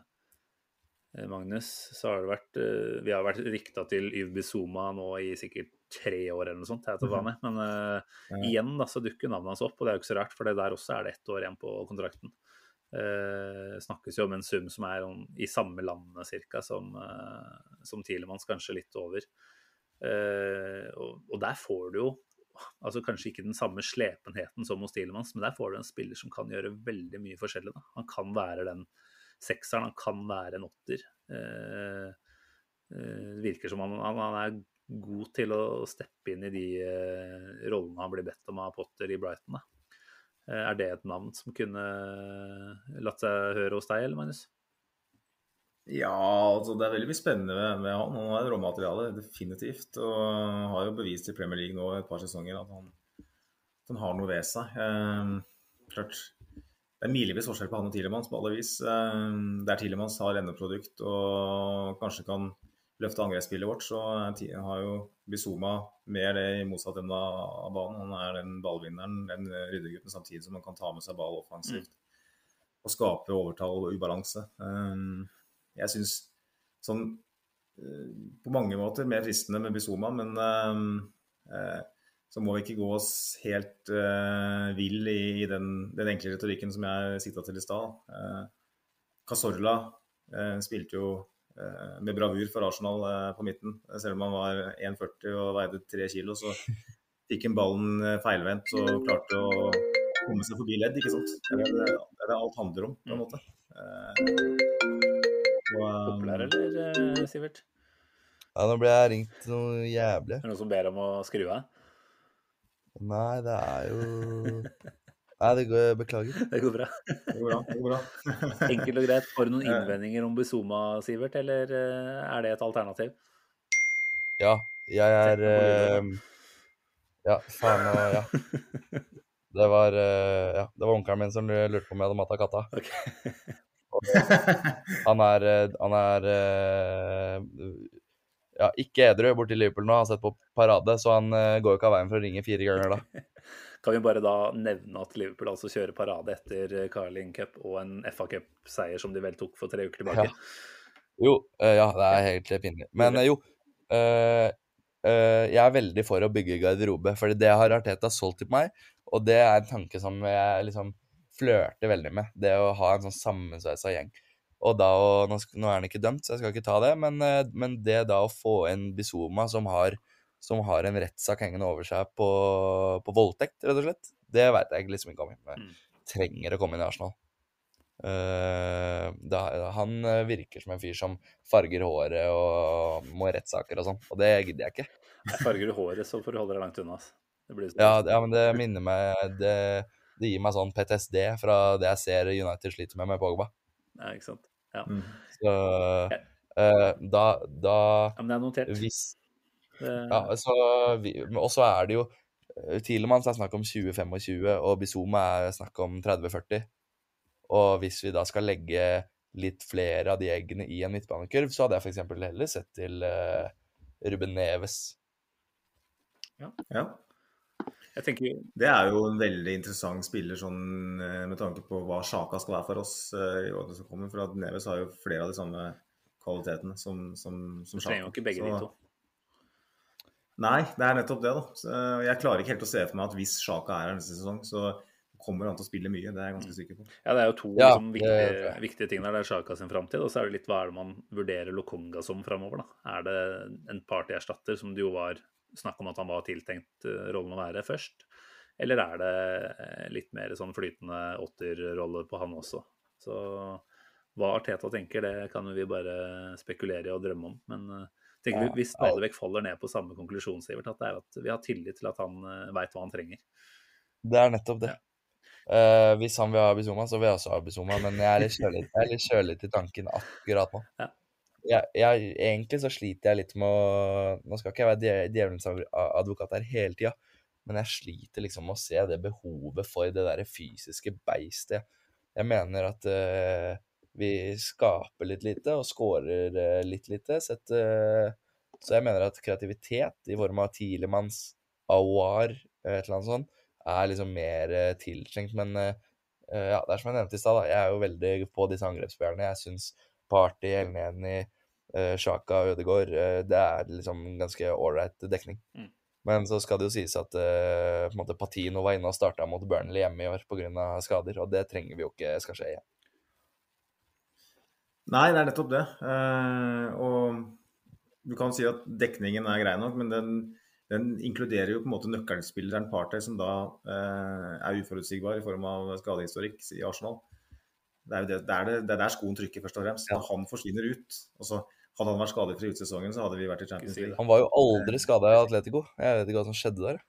Magnus. Så har det vært uh, Vi har vært rykta til Yves Zuma nå i sikkert tre år eller noe sånt. Jeg tar med. Men uh, ja. igjen da, så dukker navnet hans opp, og det er jo ikke så rart, for der også er det ett år igjen på kontrakten. Uh, snakkes jo om en sum som er om, i samme landet cirka, som, uh, som Tilemanns, kanskje litt over. Uh, og, og, der får du jo altså kanskje ikke den samme slepenheten som hos Tilemanns, men der får du en spiller som kan gjøre veldig mye forskjellig. Da. Han kan være den sekseren, han kan være en åtter. det virker som han, han, er god til å steppe inn i de uh, rollene han blir bedt om av Potter i Brighton. Da. Er det et navn som kunne latt seg høre hos deg, eller Magnus? Ja, altså det er veldig mye spennende med, han. Han har råmateriale, definitivt. Og har jo bevist i Premier League nå et par sesonger at han, at han har noe ved seg. Eh, klart, det er milevis forskjell på han og Tilemanns på alle vis. Eh, der Tilemanns har endeprodukt og kanskje kan løfte angrepsspillet vårt, så har jo Bizuma mer det i motsatt ende av banen. Han er den ballvinneren, den ryddegutten, samtidig som han kan ta med seg ball offensivt. Mm. Og skape overtall og ubalanse. Um, jeg syns sånn på mange måter mer fristende med Bizuma, men så må vi ikke gå oss helt uh, vill i, i den, den, enkle retorikken som jeg sikta til i stad. Uh, Casorla spilte jo uh, med bravur for Arsenal eh, på midten. Selv om han var 1,40 og veide 3 kilo, så fikk han ballen eh, feilvendt og klarte å komme seg forbi ledd, ikke sant. Det er det, det, er det alt handler om, på en måte. Populær, eller, Sivert? Ja, nå ble jeg ringt noe jævlig. Er det noen som ber om å skru av? Nei, det er jo Nei, det går Beklager. Det går bra. Det går bra. det går bra. Enkelt og greit. Har du noen innvendinger om Bizuma, Sivert, eller eh, er det et alternativ? Ja, jeg er eh, Ja, faen og ja. Det var, eh, ja, det var onkelen min som lurte på om jeg hadde matta katta. Ok. Han er, eh, han er eh, ja, ikke edru borti Liverpool nå, har sett på parade, så han eh, går jo ikke av veien for å ringe fire ganger da. Kan vi bare da nevne at Liverpool altså kjører parade etter eh, Carling Cup og en FA Cup-seier som de vel tok for tre uker tilbake? Ja. Jo, eh, ja, det er helt pinlig. Men jo, eh, eh, jeg er veldig for å bygge garderobe, for det har Arteta solgt til meg, og det er en tanke som jeg liksom flørter veldig med, det å ha en sånn sammensveisa gjeng. Og da å, nå, nå er han ikke dømt, så jeg skal ikke ta det, men, eh, men det da å få en Bizuma som har, som har en rettssak hengende over seg på, på voldtekt, rett og slett, det veit jeg liksom ikke om han Mm. trenger å komme inn i Arsenal. Uh, da, han eh, virker som en fyr som farger håret og må i rettssaker og sånn, og det gidder jeg ikke. Farger du håret, så får du holde deg langt unna. Det blir Ja, ja men det minner meg det, det gir meg sånn PTSD fra det jeg ser United sliter med med Pogba. Ja, ikke sant. Ja. Mm. Så eh, da, da ja, men det er notert. Hvis Det, Ja, så vi, men også er det jo eh, Tielemanns er snakk om 2025, og Bizoma er snakk om 30-40. Og hvis vi da skal legge litt flere av de eggene i en midtbanekurv, så hadde jeg f.eks. heller sett til uh, Ruben Neves. Ja. Jeg tenker Det er jo en veldig interessant spiller sånn, eh, med tanke på hva Sjaka skal være for oss eh, i årene som kommer. For at Neves har jo flere av de samme kvalitetene som, som, som Du trenger jo ikke begge de to. Nei, det er nettopp det. da. Så eh, jeg klarer ikke helt å se for meg at hvis Sjaka er her neste sesong, så kommer han til å spille mye. Det er jeg ganske sikker på. Ja, det er jo to Ja, liksom, det- viktige, viktige ting der. Det er Sjaka sin framtid, og så er det litt hva er det man vurderer Lokonga som framover. Er det en partyerstatter, som det jo var snakk om at han var tiltenkt eh, rollen å være først? Eller er det eh, litt mer sånn flytende åtterrolle på han også? Så hva Arteta tenker, det kan vi bare spekulere i og drømme om. Men eh, tenker Ja, vi, vi stadig vekk faller ned på samme konklusjon, Sivert. At det er at vi har tillit til at han uh, veit hva han trenger. Det er nettopp det. Eh, hvis han vil ha Bizuma, så vil jeg også ha Bizuma, men jeg er litt kjølig, jeg er litt kjølig til tanken akkurat nå. Ja. Jeg, jeg, egentlig så sliter jeg litt med å Nå skal ikke jeg være dje- djevelens advokat her hele tida, men jeg sliter liksom med å se det behovet for det derre fysiske beistet. Jeg mener at uh, vi skaper litt lite og scorer uh, litt lite. Sett, uh, så jeg mener at kreativitet i form av tidligmanns Awar, et eller annet sånt, er liksom mer tiltrengt. Men ja, det er som jeg nevnte i stad, jeg er jo veldig på disse angrepsspillerne. Jeg syns Party, Elneni, uh, Sjaka, Ødegaard Uh, Det er liksom ganske ålreit dekning. Mm. Men så skal det jo sies at uh, på en måte Patino var inne og starta mot Burnley hjemme i år pga. skader, og det trenger vi jo ikke skal skje igjen. Nei, det er nettopp det. Uh, og du kan si at dekningen er grei nok, men den, den inkluderer jo på en måte nøkkelspilleren Partey, som da uh, er uforutsigbar i form av skadehistorikk i Arsenal. Det er det, det, er det, det er der skoen trykker, først og fremst. Når han forsvinner ut så Hadde han vært skadefri ut sesongen, så hadde vi vært i Champions. League. Han var jo aldri skada i Atletico. Jeg vet ikke hva som skjedde der.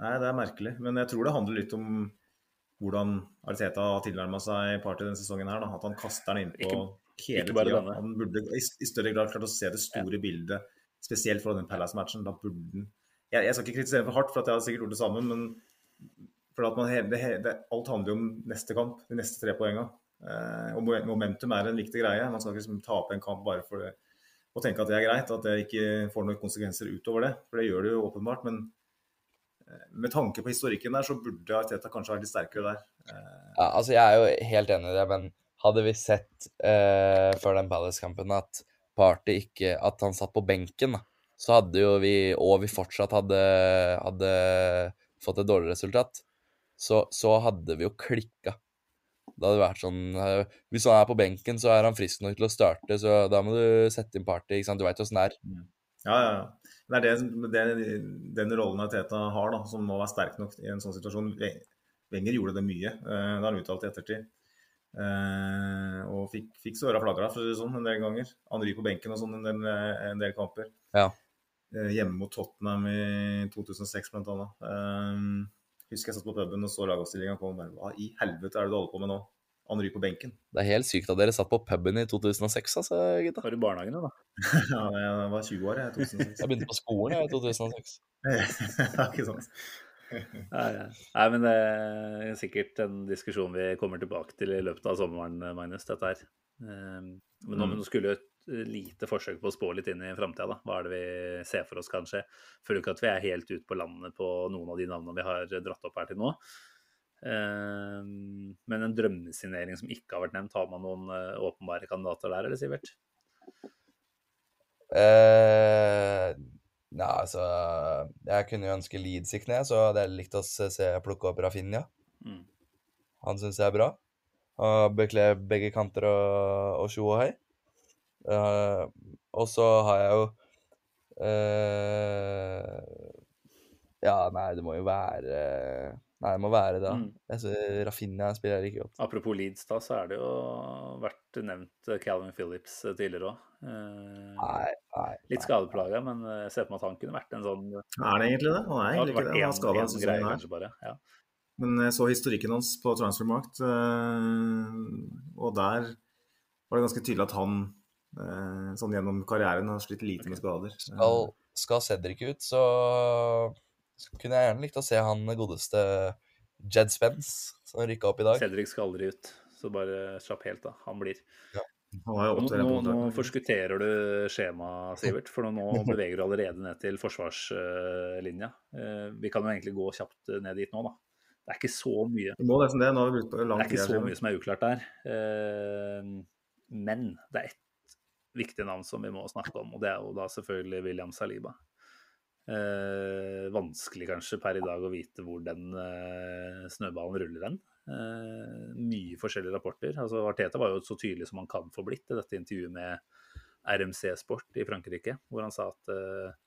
Nei, det er merkelig. Men jeg tror det handler litt om hvordan Ariteta har tilnærma seg Party denne sesongen. her. Da. At han kaster den innpå hele tida. Han burde i, i større grad klart å se det store bildet, spesielt fra den Palace-matchen. Da burde han jeg, jeg skal ikke kritisere for hardt, for at jeg hadde sikkert gjort det samme, men for at man, det, det, alt handler jo om neste kamp, de neste tre poengene. Eh, og momentum er en viktig greie. Man skal ikke liksom tape en kamp bare for og tenke at det er greit, at det ikke får noen konsekvenser utover det. For det gjør det jo åpenbart. Men eh, med tanke på historikken der, så burde Arteta kanskje vært litt sterkere der. Eh, Ja, altså Jeg er jo helt enig i det, men hadde vi sett eh, før den Palace-kampen at Party ikke At han satt på benken, da, så hadde jo vi Og vi fortsatt hadde, hadde fått et dårlig resultat, så, så hadde vi jo klikka. Det hadde vært sånn eh, Hvis han er på benken, så er han frisk nok til å starte, så da må du sette inn Party. ikke sant? Du veit åssen det er. ja, ja, ja. Det er det, det, den rollen Arteta har, da, som må være sterk nok i en sånn situasjon. Wenger gjorde det mye, eh, det har han uttalt i ettertid. Eh, og fikk, fikk såra flagra sånn, en del ganger. Henry på benken og sånn en del, en del kamper. Ja. Hjemme mot Tottenham i 2006 blant annet. Husker jeg satt på puben og så lagoppstillinga kom og bare Hva i helvete er det du holder på med nå? Han ryker på benken. Det er helt sykt at dere satt på puben i 2006, altså, gutta. Var i barnehagen, da? ja, jeg var 20 år, jeg. 2006. Jeg begynte på skolen jeg, i 2006. ja, ikke sant. Nei, ja. Nei, men det er sikkert en diskusjon vi kommer tilbake til i løpet av sommeren, Magnus, dette her. Ehm, Men nå, Mm. nå skulle jo lite forsøk på å spå litt inn i framtida, da. Hva er det vi ser for oss, kanskje? Føler ikke at vi er helt ute på landet på noen av de navnene vi har dratt opp her til nå. Ehm, Men en drømmesignering som ikke har vært nevnt, har man noen eh, åpenbare kandidater der, eller Sivert? Eh, nei, altså Jeg kunne jo ønske Leeds gikk ned, så hadde jeg likt å se, plukke opp Rafinha. Mm. Han syns jeg er bra. Og bekler begge kanter og, og og hei. Eh, og så har jeg jo uh, Ja, nei, det må jo være Nei, det må være det. Mm. Rafinha spiller jeg like godt. Apropos Leeds, da, så er det jo vært nevnt Calvin Phillips tidligere òg. Nei, nei. Litt skadeplaga, men jeg ser for meg at han kunne vært en sånn Er det egentlig det? Han er egentlig ikke det. Han har skada én sesongen her. kanskje bare. Ja. Men jeg så historikken hans på Transfermarkt, eh, og der var det ganske tydelig at han eh, sånn gjennom karrieren har slitt lite med skader. Skal, skal Cedric ut, så kunne jeg gjerne likt å se han godeste Jed Spence, som rykka opp i dag. Cedric skal aldri ut, så bare slapp helt av. Han blir. Ja. Nå, nå, nå forskutterer du skjemaet, Sivert, for nå beveger du allerede ned til forsvarslinja. Eh, Vi kan jo egentlig gå kjapt ned dit nå, da. Det er ikke så mye det. Det er ikke så mye som er uklart der. Eh, Men det er ett viktig navn som vi må snakke om, og det er jo da selvfølgelig William Saliba. Eh, vanskelig kanskje per i dag å vite hvor den eh, snøballen ruller hen. Eh, mye forskjellige rapporter. Altså Arteta var jo så tydelig som han kan få blitt i dette intervjuet med RMC Sport i Frankrike, hvor han sa at eh,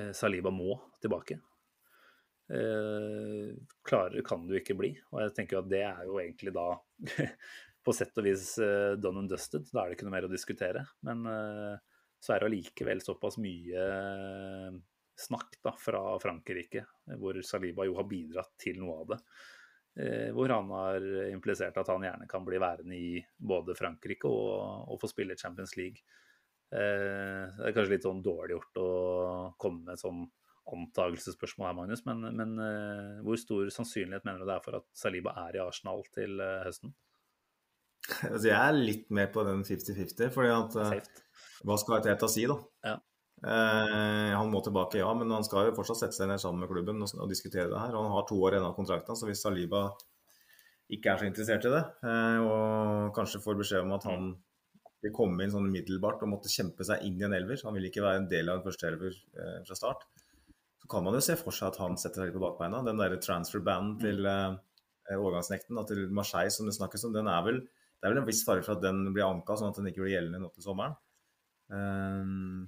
eh, Saliba må tilbake. Eh, klarere kan du ikke bli. Og jeg tenker jo at det er jo egentlig da på sett og vis eh, done and dusted. Da er det ikke noe mer å diskutere. Men eh, så er det allikevel såpass mye eh, snakk da fra Frankrike, hvor Saliba jo har bidratt til noe av det. Hvor han har implisert at han gjerne kan bli værende i både Frankrike og, og få spille Champions League. Det er kanskje litt sånn dårlig gjort å komme med et sånn antagelsesspørsmål her, Magnus, men, men hvor stor sannsynlighet mener du det er for at Saliba er i Arsenal til høsten? Altså, jeg er litt mer på den 50-50, fordi at eh, Safe. Hva skal Teta si, da? Ja. Eh, han må tilbake, ja, men han skal jo fortsatt sette seg ned sammen med klubben og, og diskutere det her. Og han har to år igjen av kontrakten, så hvis Saliba ikke er så interessert i det, eh, og kanskje får beskjed om at han vil komme inn sånn umiddelbart og måtte kjempe seg inn i en elver, han vil ikke være en del av en førsteelver eh, fra start, så kan man jo se for seg at han setter seg litt på bakbeina. Den derre transfer-banen til eh, overgangsnekten da, til Marseille som det snakkes om, den er vel det er vel en viss fare for at den blir anka, sånn at den ikke blir gjeldende nå til sommeren. Ehm,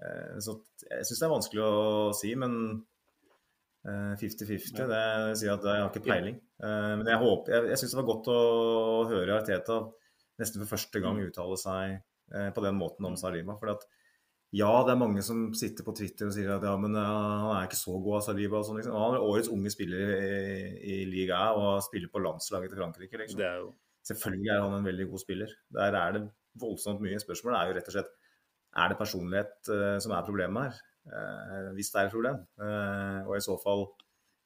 eh, så jeg syns det er vanskelig å si, men eh, 50-50, det sier at jeg har ikke peiling. Eh, men jeg håper, jeg, jeg syns det var godt å høre Arteta nesten for første gang uttale seg eh, på den måten om Saliba. For at ja, det er mange som sitter på Twitter og sier at ja, men eh, han er ikke så god av Saliba. Og sånn, liksom. Han er årets unge spiller i, i Liga A og spiller på landslaget til Frankrike. Liksom. Det er jo Selvfølgelig er han en veldig god spiller. Der er det voldsomt mye. Spørsmålet er jo rett og slett er det personlighet uh, som er problemet her. Uh, hvis det er et problem. Uh, og i så fall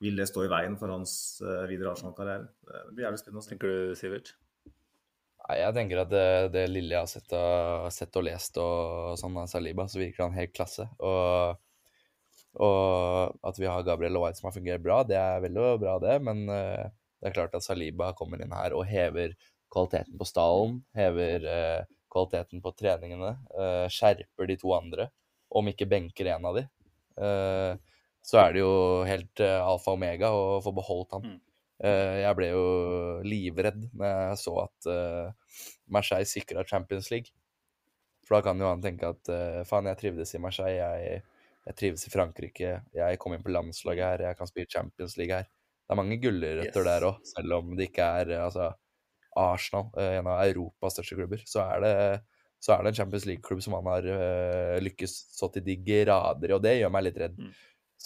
vil det stå i veien for hans videre Arsenal-karriere. Det blir jævlig spennende å se. Tenker du, Sivert? Nei, jeg tenker at det, det lille jeg har sett og, sett og lest og sånn av Saliba, så virker han helt klasse. Og, og at vi har Gabriel White som har fungert bra, det er veldig bra, det. Men eh, det er klart at Saliba kommer inn her og hever kvaliteten på stallen, hever eh, kvaliteten på treningene, eh, skjerper de to andre, om ikke benker en av de. Eh, så er det jo helt eh, alfa og omega å få beholdt han. Mm. Eh, jeg ble jo livredd når jeg så at eh, Marseille sikra Champions League. For da kan jo han tenke at faen, jeg trivdes i Marseille, jeg, jeg trives i Frankrike, jeg kom inn på landslaget her, jeg kan spille Champions League her. Det er mange gulrøtter Yes. der òg, selv om det ikke er eh, altså Arsenal, eh, en av Europas største klubber, så er det, så er det en Champions League-klubb som han har uh, lykkes så til de grader i, og det gjør meg litt redd. Mm.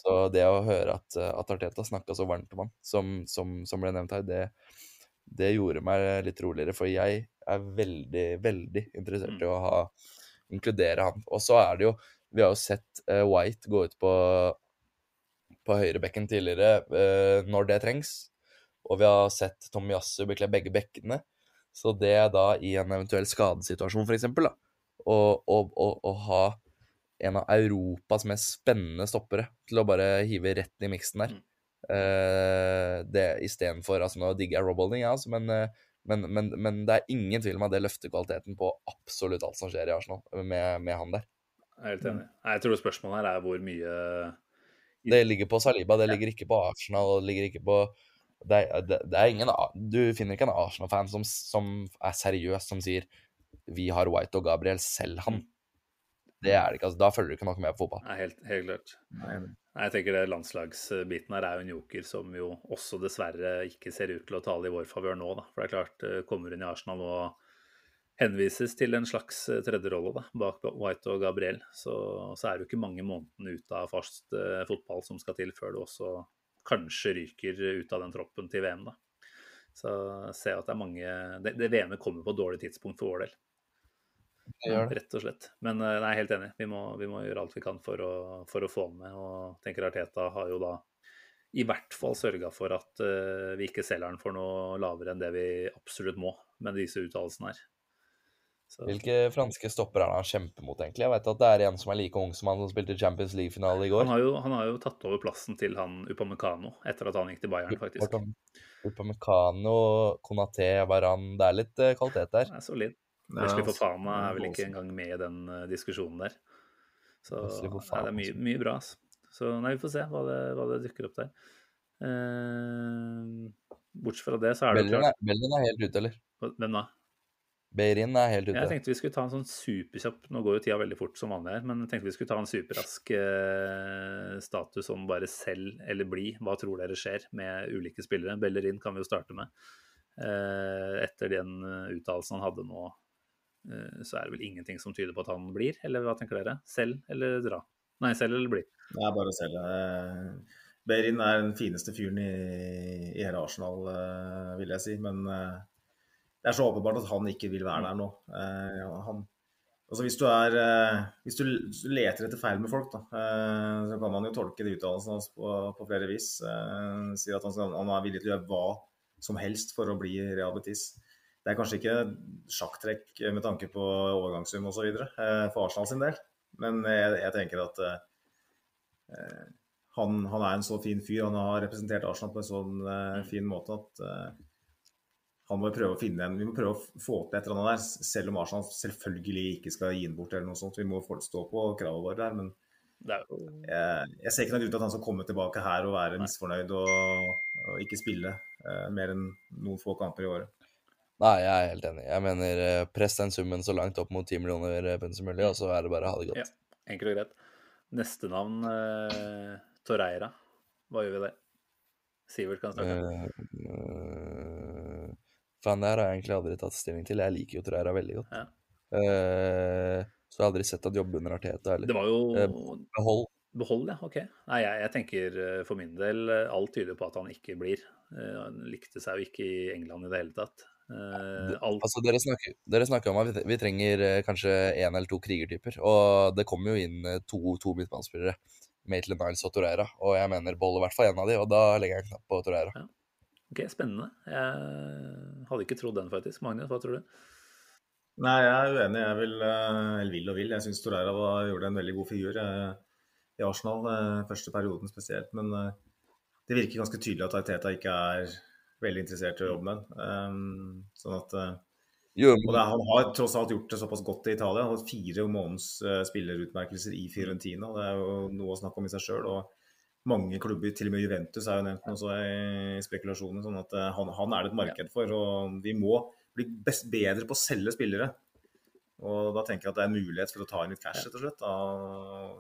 Så det å høre at, at Arteta snakka så varmt om han, som, som, som ble nevnt her, det, det gjorde meg litt roligere, for jeg er veldig, veldig interessert Mm. i å ha, inkludere han. Og så er det jo Vi har jo sett White gå ut på, på høyrebekken tidligere eh, når det trengs. Og vi har sett Tomiyasu bekle begge bekkene. Så det er da i en eventuell skadesituasjon, f.eks., å, ha en av Europas mest spennende stoppere til å bare hive rett i miksen der. Mm. Eh, det istedenfor altså Nå digger jeg Robolding, ja, altså, men, eh, men, men, men det er ingen tvil om at det løfter kvaliteten på absolutt alt som skjer i Arsenal, med, med han der. Jeg er helt enig. Jeg tror spørsmålet her er hvor mye Det ligger på Saliba, det ligger ikke på Arsenal, det ligger ikke på det er, det, det er ingen Du finner ikke en Arsenal-fan som, som er seriøs, som sier 'Vi har White og Gabriel, selg han'. Det er det ikke. altså Da følger du ikke noe med på fotball. Nei, helt, helt klart. Nei, Nei, Jeg tenker det Landslagsbiten her er jo en joker som jo også dessverre ikke ser ut til å tale i vår favør nå. da. For det er klart, eh, kommer hun i Arsenal og henvises til en slags eh, tredjerolle bak White og Gabriel, så, så er det jo ikke mange månedene ut av fast eh, fotball som skal til før du også kanskje ryker ut av den troppen til VM. da. Så ser jeg at det er mange Det, det VM-et kommer på et dårlig tidspunkt for vår del. Ja. Rett og slett. Men eh, jeg er helt enig. Vi må, vi må gjøre alt vi kan for å, for å få den med. Og tenker Arteta har jo da i hvert fall sørga for at uh, vi ikke selger den for noe lavere enn det vi absolutt må med disse uttalelsene her. Så, Hvilke franske stopper er det han kjemper mot, egentlig? Jeg vet at det er en som er like ung som han som spilte Champions League-finale i går. han, har jo, han har jo tatt over plassen til han Upamecano etter at han gikk til Bayern, faktisk. Upamecano, Konaté, Varan Det er litt eh, kvalitet der. Det er solid. Wesley altså, Fofana er vel ikke engang med i den eh, diskusjonen der. Så nei, det er mye, altså. mye bra. Altså. Så nei, vi får se hva det, hva det dukker opp der. Eh, bortsett fra det, så er det jo klart er, er helt ute, eller? Hvem da? Beirin er helt ute. Jeg tenkte vi skulle ta en sånn superkjapp Nå går jo tida veldig fort som vanlig her, men jeg tenkte vi skulle ta en superrask eh, status om bare selv eller bli. Hva tror dere skjer med ulike spillere? Bellerin kan vi jo starte med. Eh, etter den eh, uttalelsen han hadde nå, eh, så er det vel ingenting som tyder på at han blir, eller hva tenker dere? Selv eller dra? Nei, selv eller bli? Det er bare å selge. Behrin er den fineste fyren i, i hele Arsenal, eh, vil jeg si. Men eh, det er så åpenbart at han ikke vil være der nå. Eh, han, altså hvis, du er, eh, hvis du leter etter feil med folk, da, eh, så kan man jo tolke de uttalelsene hans på, på flere vis. Eh, sier at han, skal, han er villig til å gjøre hva som helst for å bli Real Det er kanskje ikke sjakktrekk med tanke på overgangssum osv. Eh, for Arsenal sin del, men jeg, jeg tenker at eh, eh, han, han er en så fin fyr. Han har representert Arsenal på en sånn fin måte at han må prøve å finne en, vi må prøve å få til et eller annet der, selv om Arsenal selvfølgelig ikke skal gi den bort. eller noe sånt. Vi må få stå på kravene våre der. Men er jeg, jeg ser ikke noen grunn til at han skal komme tilbake her og være misfornøyd og, og ikke spille eh, mer enn noen få kamper i året. Nei, jeg er helt enig. Jeg mener eh, press den summen så langt opp mot 10 millioner eh, pund som mulig, og så er det bare å ha det Ja, godt. enkelt og greit. Neste navn, eh, Torreira. Hva gjør vi der? Sivert kan starte. Eh, eh, Faen, det her har jeg egentlig aldri tatt stilling til. Jeg liker jo Torreira veldig godt. Ja. Uh, så jeg har aldri sett at jobbe under Arteta heller. Det var jo uh, Behold. Behold, ja. Ok. Nei, jeg, jeg tenker eh, for min del alt tyder på at han ikke blir. Uh, Han likte seg jo ikke i England i det hele tatt. Uh, Alt Altså, dere snakker, dere snakker om at vi, trenger kanskje én eller to krigertyper. Og det kommer jo inn to, to midtbanespillere. Maitland Niles og Torreira. Og jeg mener beholder i hvert fall én av de, og da legger jeg en knapp på Torreira. Ok, Spennende. Jeg hadde ikke trodd den, faktisk. Magnus, hva tror du? Nei, jeg er uenig. Jeg vil, eh, eller vil og vil. Jeg syns Torreira gjorde en veldig god figur eh, i Arsenal, eh, første perioden spesielt. Men det virker ganske tydelig at Arteta ikke er veldig interessert i å jobbe med den. Um, sånn at, og det, er- Han har tross alt gjort det såpass godt i Italia. Han har hatt fire måneds spillerutmerkelser i Fiorentina. Det er jo noe å snakke om i seg sjøl. Og mange klubber, til og med Juventus er jo nevnt også i spekulasjoner. sånn at eh, han, han er det et marked for. Og vi må bli best, bedre på å selge spillere. Og da tenker jeg at det er en mulighet for å ta inn litt cash, rett og slett. Da,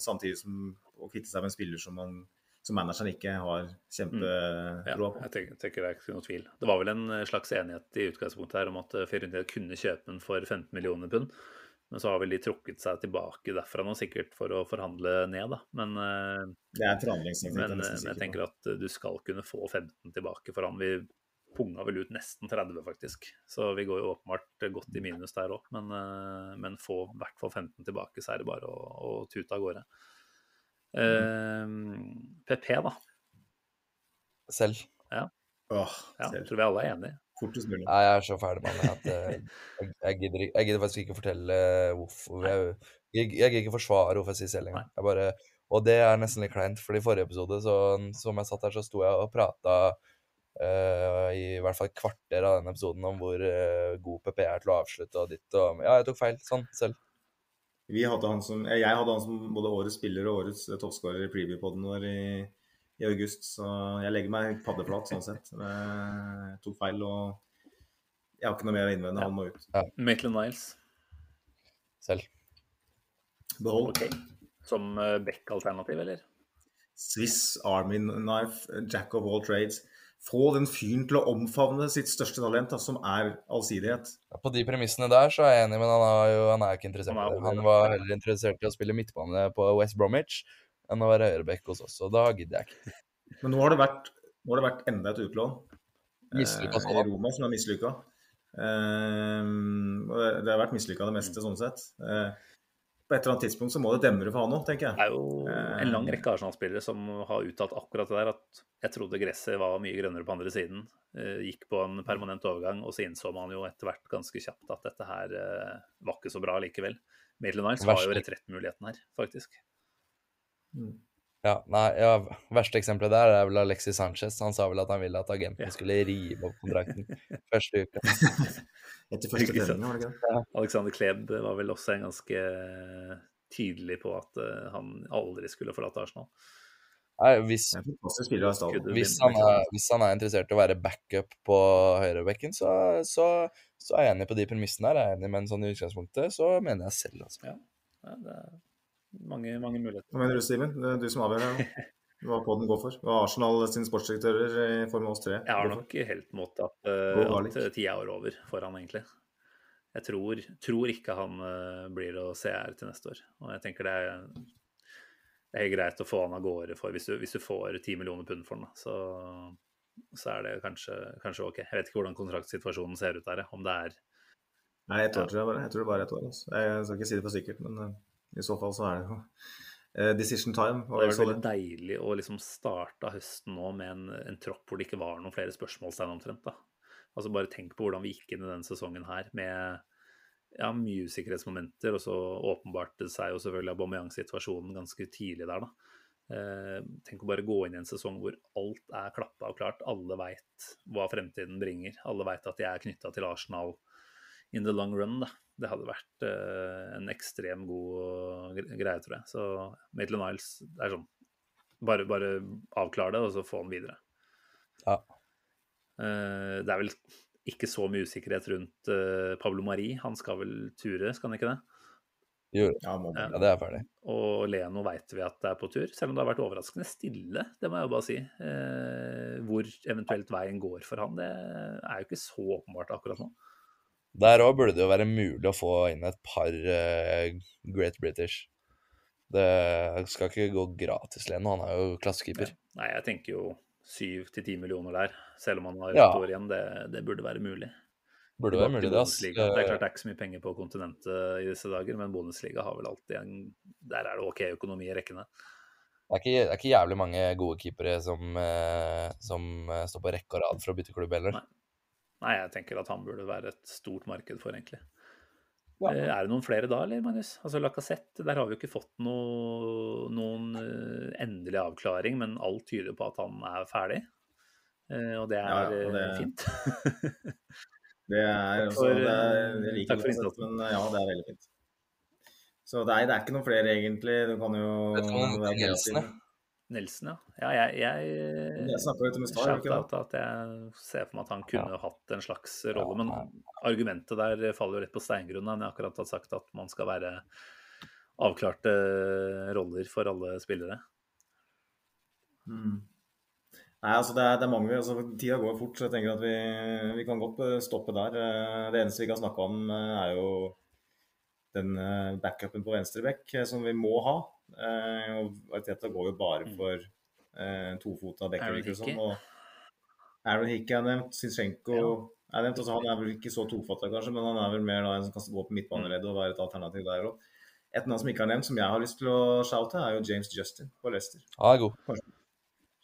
samtidig som å kvitte seg med en spiller som man som manageren ikke har Ja, kjempetroa på. jeg tenker, tenker det er ikke noe tvil. Det var vel en slags enighet i utgangspunktet her om at eh, Fiorentina kunne kjøpe den for 15 millioner pund. Men så har vel de trukket seg tilbake derfra nå, sikkert for å forhandle ned, da. Men, eh, Det er en forhandlingsteknikk. men, jeg eh, men jeg tenker at du skal kunne få 15 tilbake for han. Vi punga vel ut nesten 30, faktisk. Så vi går jo åpenbart godt i minus der òg. Men, eh, men få i hvert fall 15 tilbake, så er det bare å, å tute av gårde. Eh, PP, da. Selv. Åh, Ja, tror vi alle er enige. Fortest mulig. Nei, jeg er så ferdig med det at eh, jeg, jeg, gidder, jeg gidder faktisk ikke fortelle hvorfor Jeg, jeg, jeg gidder ikke forsvare hvorfor jeg sier selv engang. Jeg bare Og det er nesten litt kleint, for i forrige episode, så, som jeg satt her, så sto jeg og prata uh, i hvert fall et kvarter av denne episoden om hvor uh, god PP er til å avslutte og ditt og Ja, jeg tok feil sånn selv. Vi hadde han som, eh, jeg hadde han som både årets spiller og årets eh, toppskårer i preview-poden vår i, i august, så jeg legger meg paddeflat sånn sett. Jeg tok feil, og jeg har ikke noe mer å innvende. Han må ut. Maitland Niles Selv. Behold. Okay. Som eh, Beck-alternativ, eller? Swiss Army Knife, Jack of all trades. Få den fyren til å omfavne sitt største talent, da, som er allsidighet. Ja, På de premissene der så er jeg enig, men han er jo han er ikke interessert Han er i det. Han var heller interessert i å spille midtbane på West Bromwich enn å være høyreback hos oss, og da gidder jeg ikke. Men nå har det vært, nå har det vært enda et utlån. Mislykka eh, i. Roma som er mislykka. Eh, det- har vært mislykka det meste, sånn sett. Eh, på et eller annet tidspunkt så må det demre for han òg, tenker Det er jo en lang rekke Arsenal-spillere som har uttalt akkurat det der, at jeg trodde gresset var mye grønnere på andre siden. Eh, Gikk på en permanent overgang, og så innså man jo etter hvert ganske kjapt at dette her eh, var ikke så bra likevel. Maitland Niles har jo retrettmuligheten her, faktisk. Ja, nei, ja, Verste eksempelet der er vel Alexis Sanchez. Han sa vel at han ville at agenten Ja. skulle rive opp kontrakten første uka. Etter første trening, var det ikke det? Alexander Kleb var vel også en ganske tydelig på at eh, han aldri skulle forlate Arsenal. Nei, hvis, hvis, han er, hvis han er interessert i å være backup på høyrebekken, så, så, så er jeg enig på de premissene der. Jeg er enig, men sånn i utgangspunktet så mener jeg selv, altså. Ja, det er mange, mange muligheter. Hva mener du, Steven? Det er du som avgjør her. Hva podden går for. Hva Arsenal sine sportsdirektører i form av oss tre Jeg har nok helt mått at, Gå uh, at tida er over for han, egentlig. Jeg tror, tror ikke han uh, blir å se her til neste år. Og jeg tenker det er, det er greit å få han av gårde for hvis du, hvis du får 10 millioner pund for han. da, så, så er det kanskje, kanskje OK. Jeg vet ikke hvordan kontraktsituasjonen ser ut der, om det er Nei, ett år tror jeg bare. Jeg tror det bare er ett år. Altså. Jeg skal ikke si det for sikkert, men eh, i så fall så er det jo eh, decision time. Det var er veldig deilig å liksom starte høsten nå med en, en tropp hvor det ikke var noen flere spørsmålstegn omtrent. da. Altså Bare tenk på hvordan vi gikk inn i denne sesongen her med ja, mye usikkerhetsmomenter, og så åpenbarte det seg jo selvfølgelig Aubameyang-situasjonen ganske tidlig der, da. Eh, tenk å bare gå inn i en sesong hvor alt er klappa og klart. Alle veit hva fremtiden bringer. Alle veit at de er knytta til Arsenal in the long run. da. Det hadde vært uh, en ekstrem god greie, tror jeg. Så Maitland Niles det er sånn bare, bare avklare det, og så få han videre. Ja. Uh, det er vel ikke så mye usikkerhet rundt uh, Pablo Mari. Han skal vel ture, skal han ikke det? Jo, Ja, må Ja. det er ferdig. Og Leno veit vi at det er på tur, selv om det har vært overraskende stille. Det må jeg jo bare si. Eh, hvor eventuelt veien går for han, det er jo ikke så åpenbart akkurat nå. Der òg burde det jo være mulig å få inn et par uh, Great British. Det skal ikke gå gratis, Leno. Han er jo klassekeeper. Nei, jeg tenker jo syv til ti millioner der, selv om han har Ja. år igjen. Det, det burde være mulig. Burde være mulig, det. ass. Det er klart det er ikke så mye penger på kontinentet i disse dager, men Bundesliga har vel alltid en Der er det OK økonomi i rekkene. Det er, ikke, det er ikke jævlig mange gode keepere som, eh, som eh, står på rekke og rad for å bytte klubb heller. Nei. Nei, jeg tenker at han burde være et stort marked for, egentlig. Ja. Eh, Er det noen flere da, eller, Magnus? Altså Lacassette, der har vi jo ikke fått noe, noen eh, endelig avklaring, men alt tyder på at han er ferdig. Eh, Og det er Ja, ja, og det- fint. Det er også, for, det er, takk for det innsatsen. men ja, det er veldig fint. Så det er, det er ikke noen flere, egentlig. Du kan jo Vet du hva Nelson, ja. ja jeg, jeg, Jeg snakka litt ikke? Shout-out at jeg ser for meg at han kunne hatt en slags rolle. Ja, Men argumentet der faller jo rett på steingrunn. Han har akkurat sagt at man skal være avklarte roller for alle spillere. Mm. Nei, altså det er, det er mange, altså Tida går fort, så jeg tenker at vi, vi kan godt eh, stoppe der. Eh, det eneste vi kan snakke om, eh, er jo den backupen på venstrebekk som vi må ha. Og Arteta går jo bare mm. for eh, tofota Bekkevik og sånn. og Aaron Hickey er nevnt, Zinchenko ja. er nevnt. Altså, han er vel ikke så tofota, kanskje, men han er vel mer da, en som kan gå på midtbaneleddet og være et alternativ der òg. Et navn som ikke er nevnt, som jeg har lyst til å shoute, er jo James Justin på Leicester. Han er god.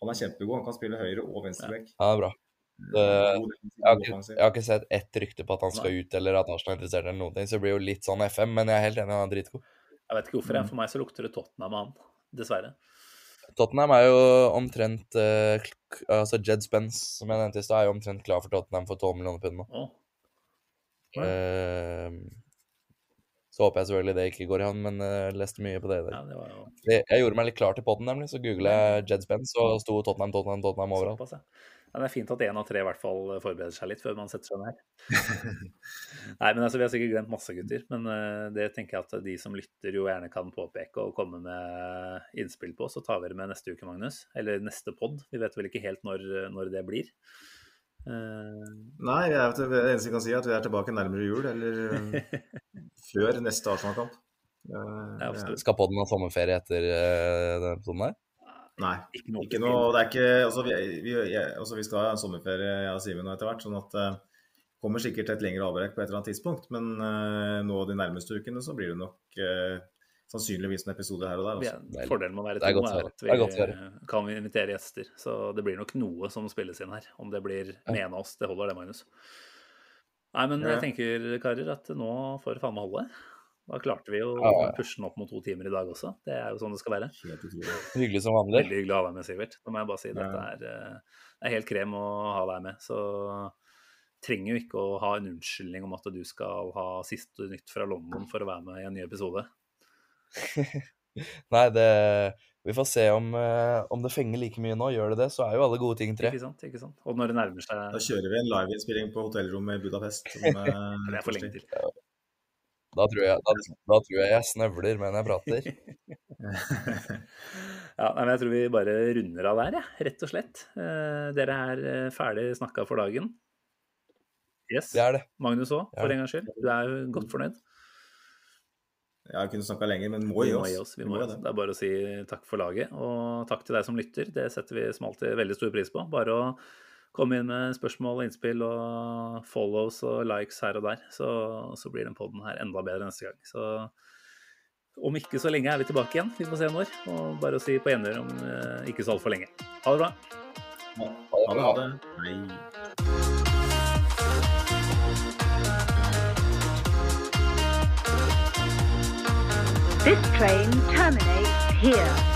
Han er kjempegod. Han kan spille høyre og venstreback. Ja, det er bra. Det, jeg, har ikke, jeg, har ikke, sett ett rykte på at han skal ut eller at Arsenal er interessert, eller noen ting, så det blir jo litt sånn FM, men jeg er helt enig, han er dritgod. Jeg vet ikke hvorfor, jeg. Mm. for meg så lukter det Tottenham av han, dessverre. Tottenham er jo omtrent uh, Altså Jed Spence, som jeg nevnte i stad, er jo omtrent klar for Tottenham for 12 millioner pund nå. Oh. Uh, så håper jeg selvfølgelig det ikke går i han, men jeg uh, leste mye på det. Ja, det jo... jeg, jeg, gjorde meg litt klar til potten, nemlig. Så googla jeg Jed Spence, og sto Tottenham, Tottenham, Tottenham overalt. Såpass, ja. Ja, det er fint at én av tre i hvert fall forbereder seg litt før man setter seg ned. Nei, men altså, Vi har sikkert glemt masse, gutter. Men uh, det tenker jeg at de som lytter, jo gjerne kan påpeke og komme med innspill på. Så tar vi det med neste uke, Magnus. Eller neste pod. Vi vet vel ikke helt når, når det blir. Uh... Nei, jeg vet, det eneste jeg kan si, er at vi er tilbake nærmere jul. Eller før neste Arsenal-kamp. Ja, skal podden ha sommerferie etter uh, denne episoden her? Nei, ikke noe. Ikke noe det er ikke, altså, vi, vi, altså, vi, skal ha en sommerferie, jeg og Simen, etter hvert. sånn at det uh, kommer sikkert et lengre avbrekk på et eller annet tidspunkt. Men uh, nå de nærmeste ukene så blir det nok uh, sannsynligvis en episode her og der. Altså. Fordelen med å være to er, at vi kan invitere gjester. Så det blir nok noe som spilles inn her. Om det blir med en av oss, det holder det, Magnus. Nei, men jeg tenker, karer, at nå får det faen meg holde. Da klarte vi jo å pushe den opp mot to timer i dag også. Det er jo sånn det skal være. Hyggelig som vanlig. Veldig hyggelig å ha deg med, Sivert. Da må jeg bare si at dette er, eh, er helt krem å ha deg med. Så trenger jo ikke å ha en unnskyldning om at du skal ha siste nytt fra London for å være med i en ny episode. Nei, det vi får se om, uh, om, det fenger like mye nå. Gjør det det, så er jo alle gode ting tre. Ikke sant, ikke sant. Og når det nærmer seg Da kjører vi en liveinnspilling på hotellrommet i Budapest. Som, uh, det er for lenge til. Da tror, jeg, da, da tror jeg jeg snøvler men jeg prater. ja, men Jeg tror vi bare runder av der, ja, rett og slett. Uh, dere er ferdig snakka for dagen. Yes. Det er det. Magnus òg, for en gangs skyld. Du er godt fornøyd? Jeg kunne snakka lenger, men må gi oss. Vi må, oss. Vi må, det. det er bare å si takk for laget, og takk til deg som lytter. Det setter vi som alltid veldig stor pris på. Bare å komme inn med spørsmål og innspill og follows og likes her og der, så, så blir den poden her enda bedre neste gang. Så om ikke så lenge er vi tilbake igjen. Vi får se når. Og bare å si på gjenhør om eh, ikke så altfor lenge. Ha det bra. Ha det. Ha det. Hei. This train terminates here.